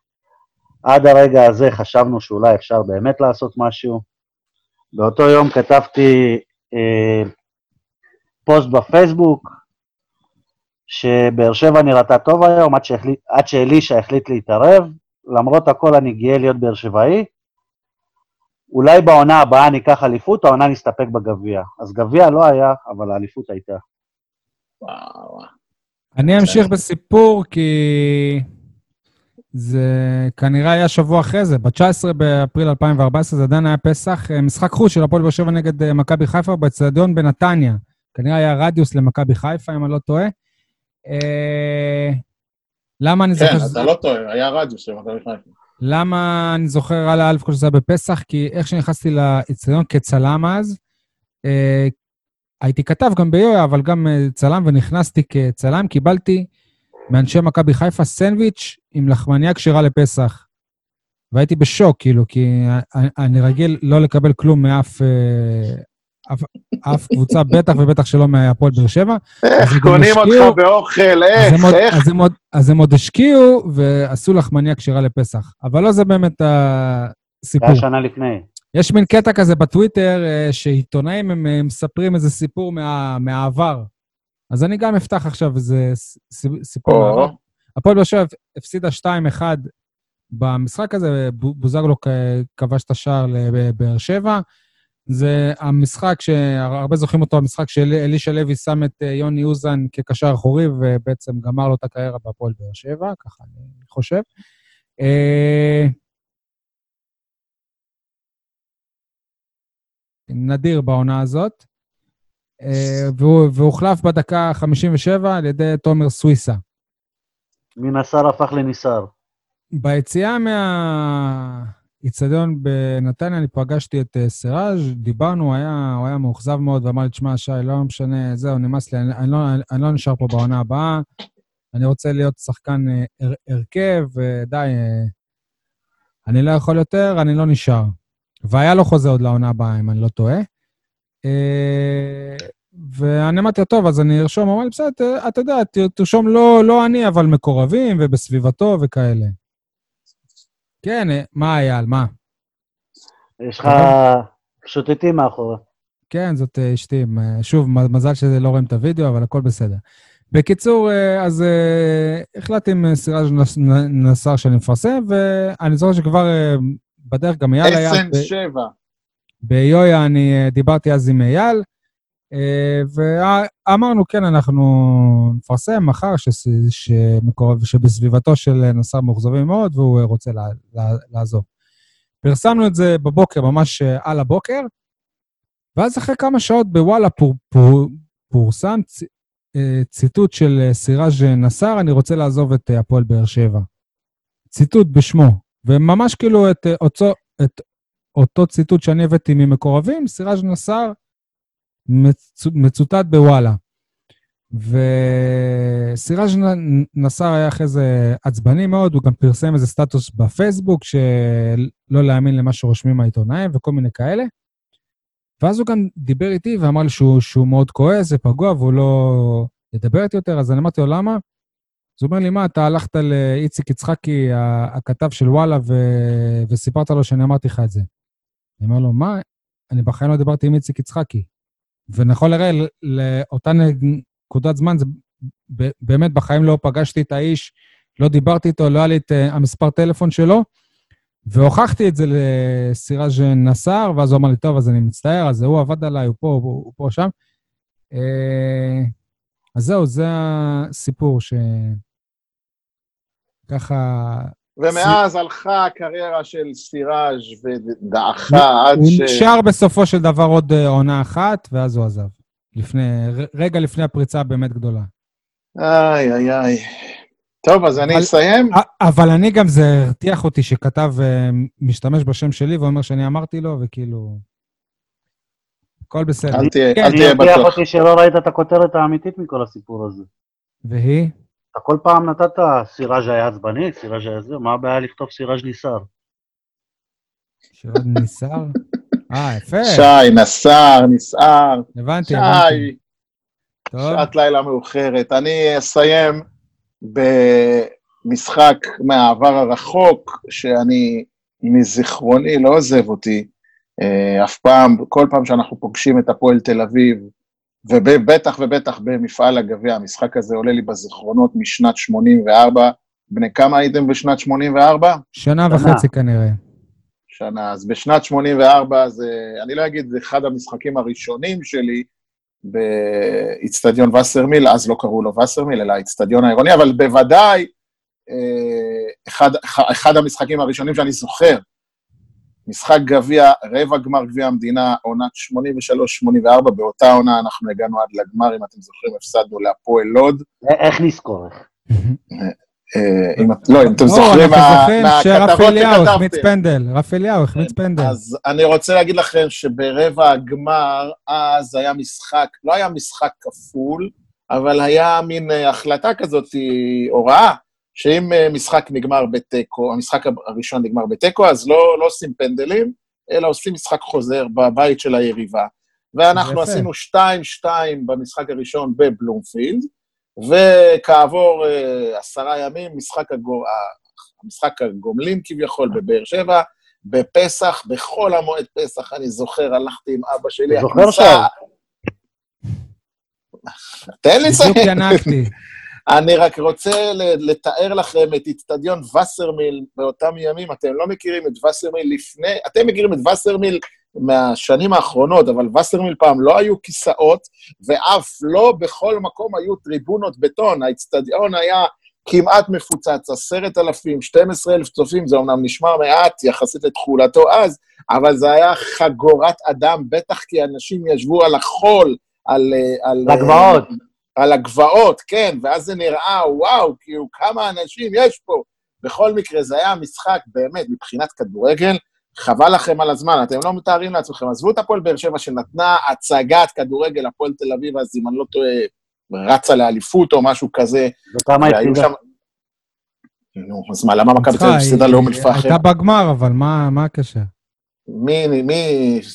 עד הרגע הזה חשבנו שאולי אפשר באמת לעשות משהו. באותו יום כתבתי אה, פוסט בפייסבוק, שבאר שבע נראתה טוב היום, עד, שהחליט, עד שאלישע החליט להתערב. למרות הכל אני גאה להיות באר שבעי. אולי בעונה הבאה ניקח אליפות, העונה נסתפק בגביע. אז גביע לא היה, אבל האליפות הייתה. וואו. אני אמשיך בסיפור כי זה כנראה היה שבוע אחרי זה, ב-19 באפריל 2014, זה עדיין היה פסח, אה, משחק חוץ של הפועל באר שבע נגד אה, מכבי חיפה באצטדיון בנתניה. כנראה היה רדיוס למכבי חיפה, אם אני לא טועה. אה, למה אני זוכר כן. אתה לא טועה, היה רדיו של מכבי חיפה. למה אני זוכר על א' כל שזה בפסח? כי איך שנכנסתי לאצטדיון כצלם אז, אה, הייתי כתב גם ביויה, אבל גם אה, צלם, ונכנסתי כצלם, קיבלתי מאנשי מכבי חיפה סנדוויץ' עם לחמניה כשרה לפסח. והייתי בשוק, כאילו, כי אני רגיל לא לקבל כלום מאף אה, אף, קבוצה, בטח ובטח שלא מהפועל באר שבע. איך קונים אותך באוכל, איך, איך? אז הם עוד- השקיעו ועשו לחמניה כשרה לפסח. אבל לא זה באמת זה הסיפור. היה שנה לפני. יש מין קטע כזה בטוויטר, אה, שעיתונאים הם מספרים איזה סיפור מה, מהעבר. אז אני גם אפתח עכשיו איזה סיפור. מהעבר. הפועל באר שבע הפסידה 2-1 במשחק הזה, בו- בוזגלו כבש את השער לבאר שבע. זה המשחק שהרבה זוכרים אותו, המשחק שאלישע לוי שם את אה, יוני אוזן כקשר אחורי, ובעצם גמר לו את הקריירה בהפועל באר שבע, ככה אני חושב. אה, נדיר בעונה הזאת, אה, והוחלף בדקה 57 על ידי תומר סוויסה. מנסר הפך לניסר. ביציאה מהאיצטדיון בנתניה, אני פגשתי את אה, סיראז', דיברנו, הוא היה, הוא היה מאוכזב מאוד, ואמר לי, תשמע, שי, לא משנה, זהו, נמאס לי, אני, אני, לא, אני לא נשאר פה בעונה הבאה, אני רוצה להיות שחקן אה, הר, הרכב, ודי, אה, אני לא יכול יותר, אני לא נשאר. והיה לו חוזה עוד לעונה הבאה, אם אני לא טועה. ואני אמרתי טוב, אז אני ארשום, הוא אמר לי, בסדר, אתה יודע, תרשום לא, לא אני, אבל מקורבים ובסביבתו וכאלה. כן, אה, מה, אייל, מה? יש לך שוטטים מאחורי. כן, זאת אה, אשתי. אה, שוב, מזל שלא רואים את הוידאו, אבל הכל בסדר. בקיצור, אה, אז אה, החלטתי עם אה, סיראז' נס- נ- נסאר שאני מפרסם, ואני זוכר שכבר אה, בדרך גם אייל היה... אסן שבע. ביויה אני אה, דיברתי אז עם אייל, אה, ואמרנו, כן, אנחנו נפרסם מחר שמקורב, שבסביבתו של נסר מאוכזבים מאוד, והוא אה, רוצה לעזוב. פרסמנו את זה בבוקר, ממש אה, על הבוקר, ואז אחרי כמה שעות בוואלה פור, פור, פורסם צ, אה, ציטוט של אה, סיראז' נסאר, אני רוצה לעזוב את אה, הפועל באר שבע. ציטוט בשמו, וממש כאילו את, אה, אותו, את אותו ציטוט שאני הבאתי ממקורבים, סיראז' נסאר מצוטט בוואלה. וסיראז' נסאר היה אחרי זה עצבני מאוד, הוא גם פרסם איזה סטטוס בפייסבוק, שלא להאמין למה שרושמים העיתונאים וכל מיני כאלה. ואז הוא גם דיבר איתי ואמר לי שהוא, שהוא מאוד כועס ופגוע והוא לא ידבר איתי יותר, אז אני אמרתי לו, למה? אז הוא אומר לי, מה, אתה הלכת לאיציק יצחקי, הכתב של וואלה, ו... וסיפרת לו שאני אמרתי לך את זה. אני אומר לו, מה? אני בחיים לא דיברתי עם איציק יצחקי. ונכון לראה, לאותה נקודת זמן, זה באמת בחיים לא פגשתי את האיש, לא דיברתי איתו, לא היה לי את אה, המספר טלפון שלו, והוכחתי את זה לסיראז' נסאר, ואז הוא אמר לי, טוב, אז אני מצטער, אז הוא עבד עליי, הוא פה, הוא, הוא פה, שם. אה, אז זהו, זה הסיפור ש... ומאז הלכה הקריירה של סיראז' ודעכה עד הוא ש... נשאר בסופו של דבר עוד אה, עונה אחת, ואז הוא עזב. לפני, רגע לפני הפריצה הבאמת גדולה. איי, איי, איי. טוב, אז אני אבל- אסיים. אבל אני גם, זה הרתיח אותי שכתב אה, משתמש בשם שלי ואומר שאני אמרתי לו, וכאילו... הכל בסדר. אל תהיה כן, אל תהיה הרתיח בטוח. אותי שלא ראית את הכותרת האמיתית מכל הסיפור הזה. והיא? אתה כל פעם נתת סיראז' היה עצבני, סיראז' היה זה, מה הבעיה לכתוב סיראז' ניסר? שעוד ניסר? אה, יפה. שי, נסר, נסער, הבנתי, הבנתי. שי, טוב. שעת לילה מאוחרת. אני אסיים במשחק מהעבר הרחוק, שאני מזיכרוני לא עוזב אותי. אה, אף פעם, כל פעם שאנחנו פוגשים את הפועל תל אביב, ובטח ובטח במפעל הגביע, המשחק הזה עולה לי בזיכרונות משנת 84. בני כמה הייתם בשנת 84? שנה שנה. וחצי כנראה. שנה. אז בשנת 84 זה, אני לא אגיד, זה אחד המשחקים הראשונים שלי באיצטדיון וסרמיל, אז לא קראו לו וסרמיל, אלא האיצטדיון העירוני, אבל בוודאי אה, אחד, אחד המשחקים הראשונים שאני זוכר, משחק גביע, רבע גמר גביע המדינה, עונת 83-84, באותה עונה אנחנו הגענו עד לגמר, אם אתם זוכרים, הפסדנו להפועל לוד. א- איך נזכור? איך? אה, את- לא, אם אתם לא, זוכרים מהכתבות אליהו החמיץ שכתבתם. פנדל. רפי אליהו החמיץ פנדל. אז אני רוצה להגיד לכם שברבע הגמר, אז היה משחק, לא היה משחק כפול, אבל היה מין אה, החלטה כזאת, אה, הוראה, שאם אה, משחק נגמר בתיקו, המשחק הראשון נגמר בתיקו, אז לא, לא עושים פנדלים, אלא עושים משחק חוזר בבית של היריבה. ואנחנו יפה. עשינו 2-2 במשחק הראשון בבלומפילד, וכעבור אה, עשרה ימים, משחק, הגו, המשחק הגומלין כביכול בבאר שבע, בפסח, בחול המועד פסח, אני זוכר, הלכתי עם אבא שלי, אתה זוכר הכניסה- תן לי בדיוק לסיים. ינקתי. אני רק רוצה לתאר לכם את איצטדיון וסרמיל באותם ימים. אתם לא מכירים את וסרמיל לפני, אתם מכירים את וסרמיל מהשנים האחרונות, אבל וסרמיל פעם לא היו כיסאות, ואף לא בכל מקום היו טריבונות בטון. האיצטדיון היה כמעט מפוצץ, עשרת אלפים, 12 אלף צופים, זה אומנם נשמע מעט יחסית לתכולתו אז, אבל זה היה חגורת אדם, בטח כי אנשים ישבו על החול, על... אה, על לגבעות. על הגבעות, כן, ואז זה נראה, וואו, כאילו, כמה אנשים יש פה. בכל מקרה, זה היה משחק, באמת, מבחינת כדורגל, חבל לכם על הזמן, אתם לא מתארים לעצמכם. עזבו את הפועל באר שבע שנתנה הצגת כדורגל, הפועל תל אביב, אז אם אני לא טועה, רצה לאליפות או משהו כזה, וכמה הפסידה? שם... נו, אז מה, למה מכבי תל אביב הפסידה היא- לאום אל-פחם? הייתה בגמר, אבל מה מה הקשר? מי, מי,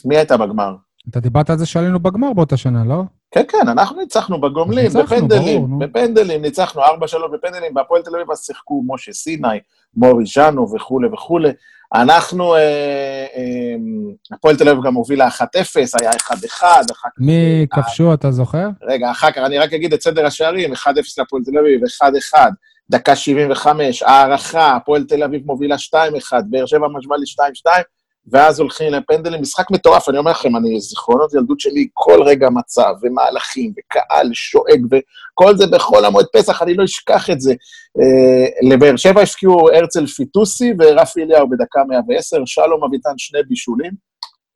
מי הייתה בגמר? אתה דיברת על זה שעלינו בגמר באותה שנה, לא? כן, כן, אנחנו ניצחנו בגומלין, ניצחנו, בפנדלים. בפנדלים, ניצחנו 4-3 בפנדלים, בהפועל תל אביב אז שיחקו משה סיני, מורי ז'אנו וכולי וכולי. אנחנו, אה, אה, הפועל תל אביב גם הובילה 1-0, היה 1-1, אחר כך... מי כבשו, אתה זוכר? רגע, אחר כך אני רק אגיד את סדר השערים, 1-0 להפועל תל אביב, 1-1, דקה 75, הערכה, הפועל תל אביב מובילה 2-1, באר שבע משווה לי 2-2, ואז הולכים לפנדלים, משחק מטורף, אני אומר לכם, אני, זיכרונות ילדות שלי, כל רגע מצב, ומהלכים, וקהל שואג, וכל זה בחול המועד פסח, אני לא אשכח את זה. אה, לבאר שבע השקיעו הרצל פיטוסי ורפי אליהו בדקה 110, שלום אביטן שני בישולים.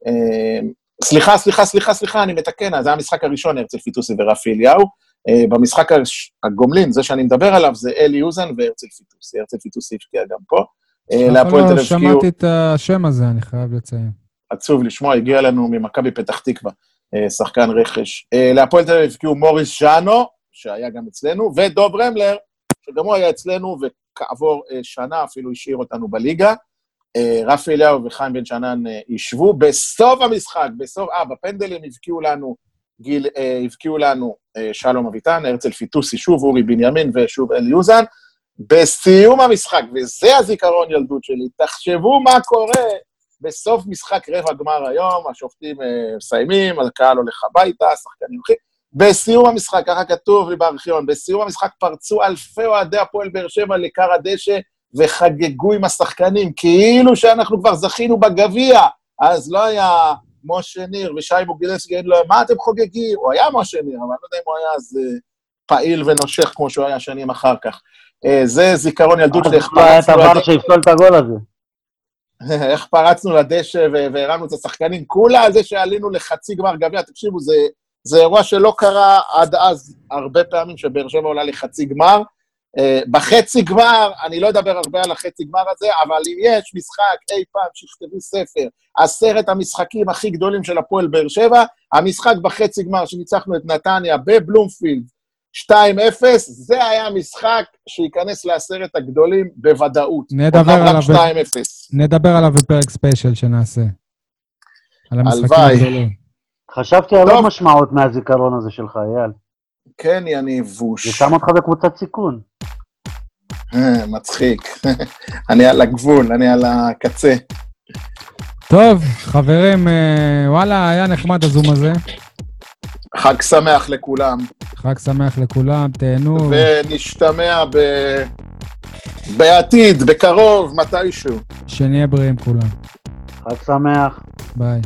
אה, סליחה, סליחה, סליחה, סליחה, אני מתקן, זה המשחק הראשון, הרצל פיטוסי ורפי אליהו. אה, במשחק הגומלין, זה שאני מדבר עליו, זה אלי אוזן והרצל פיטוסי. הרצל פיטוסי הבקיע גם פה. אה, להפועל תל אביב. שמעתי את השם הזה, אני חייב לציין. עצוב לשמוע, הגיע לנו ממכבי פתח תקווה, אה, שחקן רכש. אה, להפועל תל אביב הבקיעו מוריס ז'אנו, שהיה גם אצלנו, ודוב רמלר, שגם הוא היה אצלנו, וכעבור שנה אפילו השאיר אותנו בליגה. רפי אליהו וחיים בן שנן ישבו. בסוף המשחק, בסוף, אה, בפנדלים הבקיעו לנו, גיל, הבקיעו לנו שלום אביטן, הרצל פיטוסי שוב, אורי בנימין ושוב אלי אוזן. בסיום המשחק, וזה הזיכרון ילדות שלי, תחשבו מה קורה בסוף משחק רבע גמר היום, השופטים אה, מסיימים, הקהל הולך הביתה, השחקנים הולכים. בסיום המשחק, ככה כתוב לי בארכיון, בסיום המשחק פרצו אלפי אוהדי הפועל באר שבע לכר הדשא וחגגו עם השחקנים, כאילו שאנחנו כבר זכינו בגביע. אז לא היה משה ניר ושי מוגילסקי, אין לו, מה אתם חוגגים? הוא היה משה ניר, אבל אני לא יודע אם הוא היה אז אה, פעיל ונושך כמו שהוא היה שנים אחר כך. אה, זה זיכרון ילדות שאיך את פרצנו הבר לדשא. שיפסול את הגול הזה. *laughs* איך פרצנו לדשא והרמנו את השחקנים, כולה זה שעלינו לחצי גמר גביע, תקשיבו, זה, זה אירוע שלא קרה עד אז הרבה פעמים שבאר שבע עולה לחצי גמר. Uh, בחצי גמר, אני לא אדבר הרבה על החצי גמר הזה, אבל אם יש משחק אי פעם שיכתבו ספר, עשרת המשחקים הכי גדולים של הפועל באר שבע, המשחק בחצי גמר שניצחנו את נתניה בבלומפילד 2-0, זה היה משחק שייכנס לעשרת הגדולים בוודאות. נדבר עליו ב- 2-0. נדבר עליו בפרק ספיישל שנעשה. על המשחקים הלוואי. הגדולים. חשבתי על טוב. עוד משמעות מהזיכרון הזה שלך, אייל. כן, יניבוש. זה שם אותך בקבוצת סיכון. אה, מצחיק. *laughs* אני על הגבול, אני על הקצה. טוב, חברים, אה, וואלה, היה נחמד הזום הזה. חג שמח לכולם, חג שמח לכולם, תהנו. ונשתמע ב... בעתיד, בקרוב, מתישהו. שנהיה בריאים כולם. חג שמח. ביי.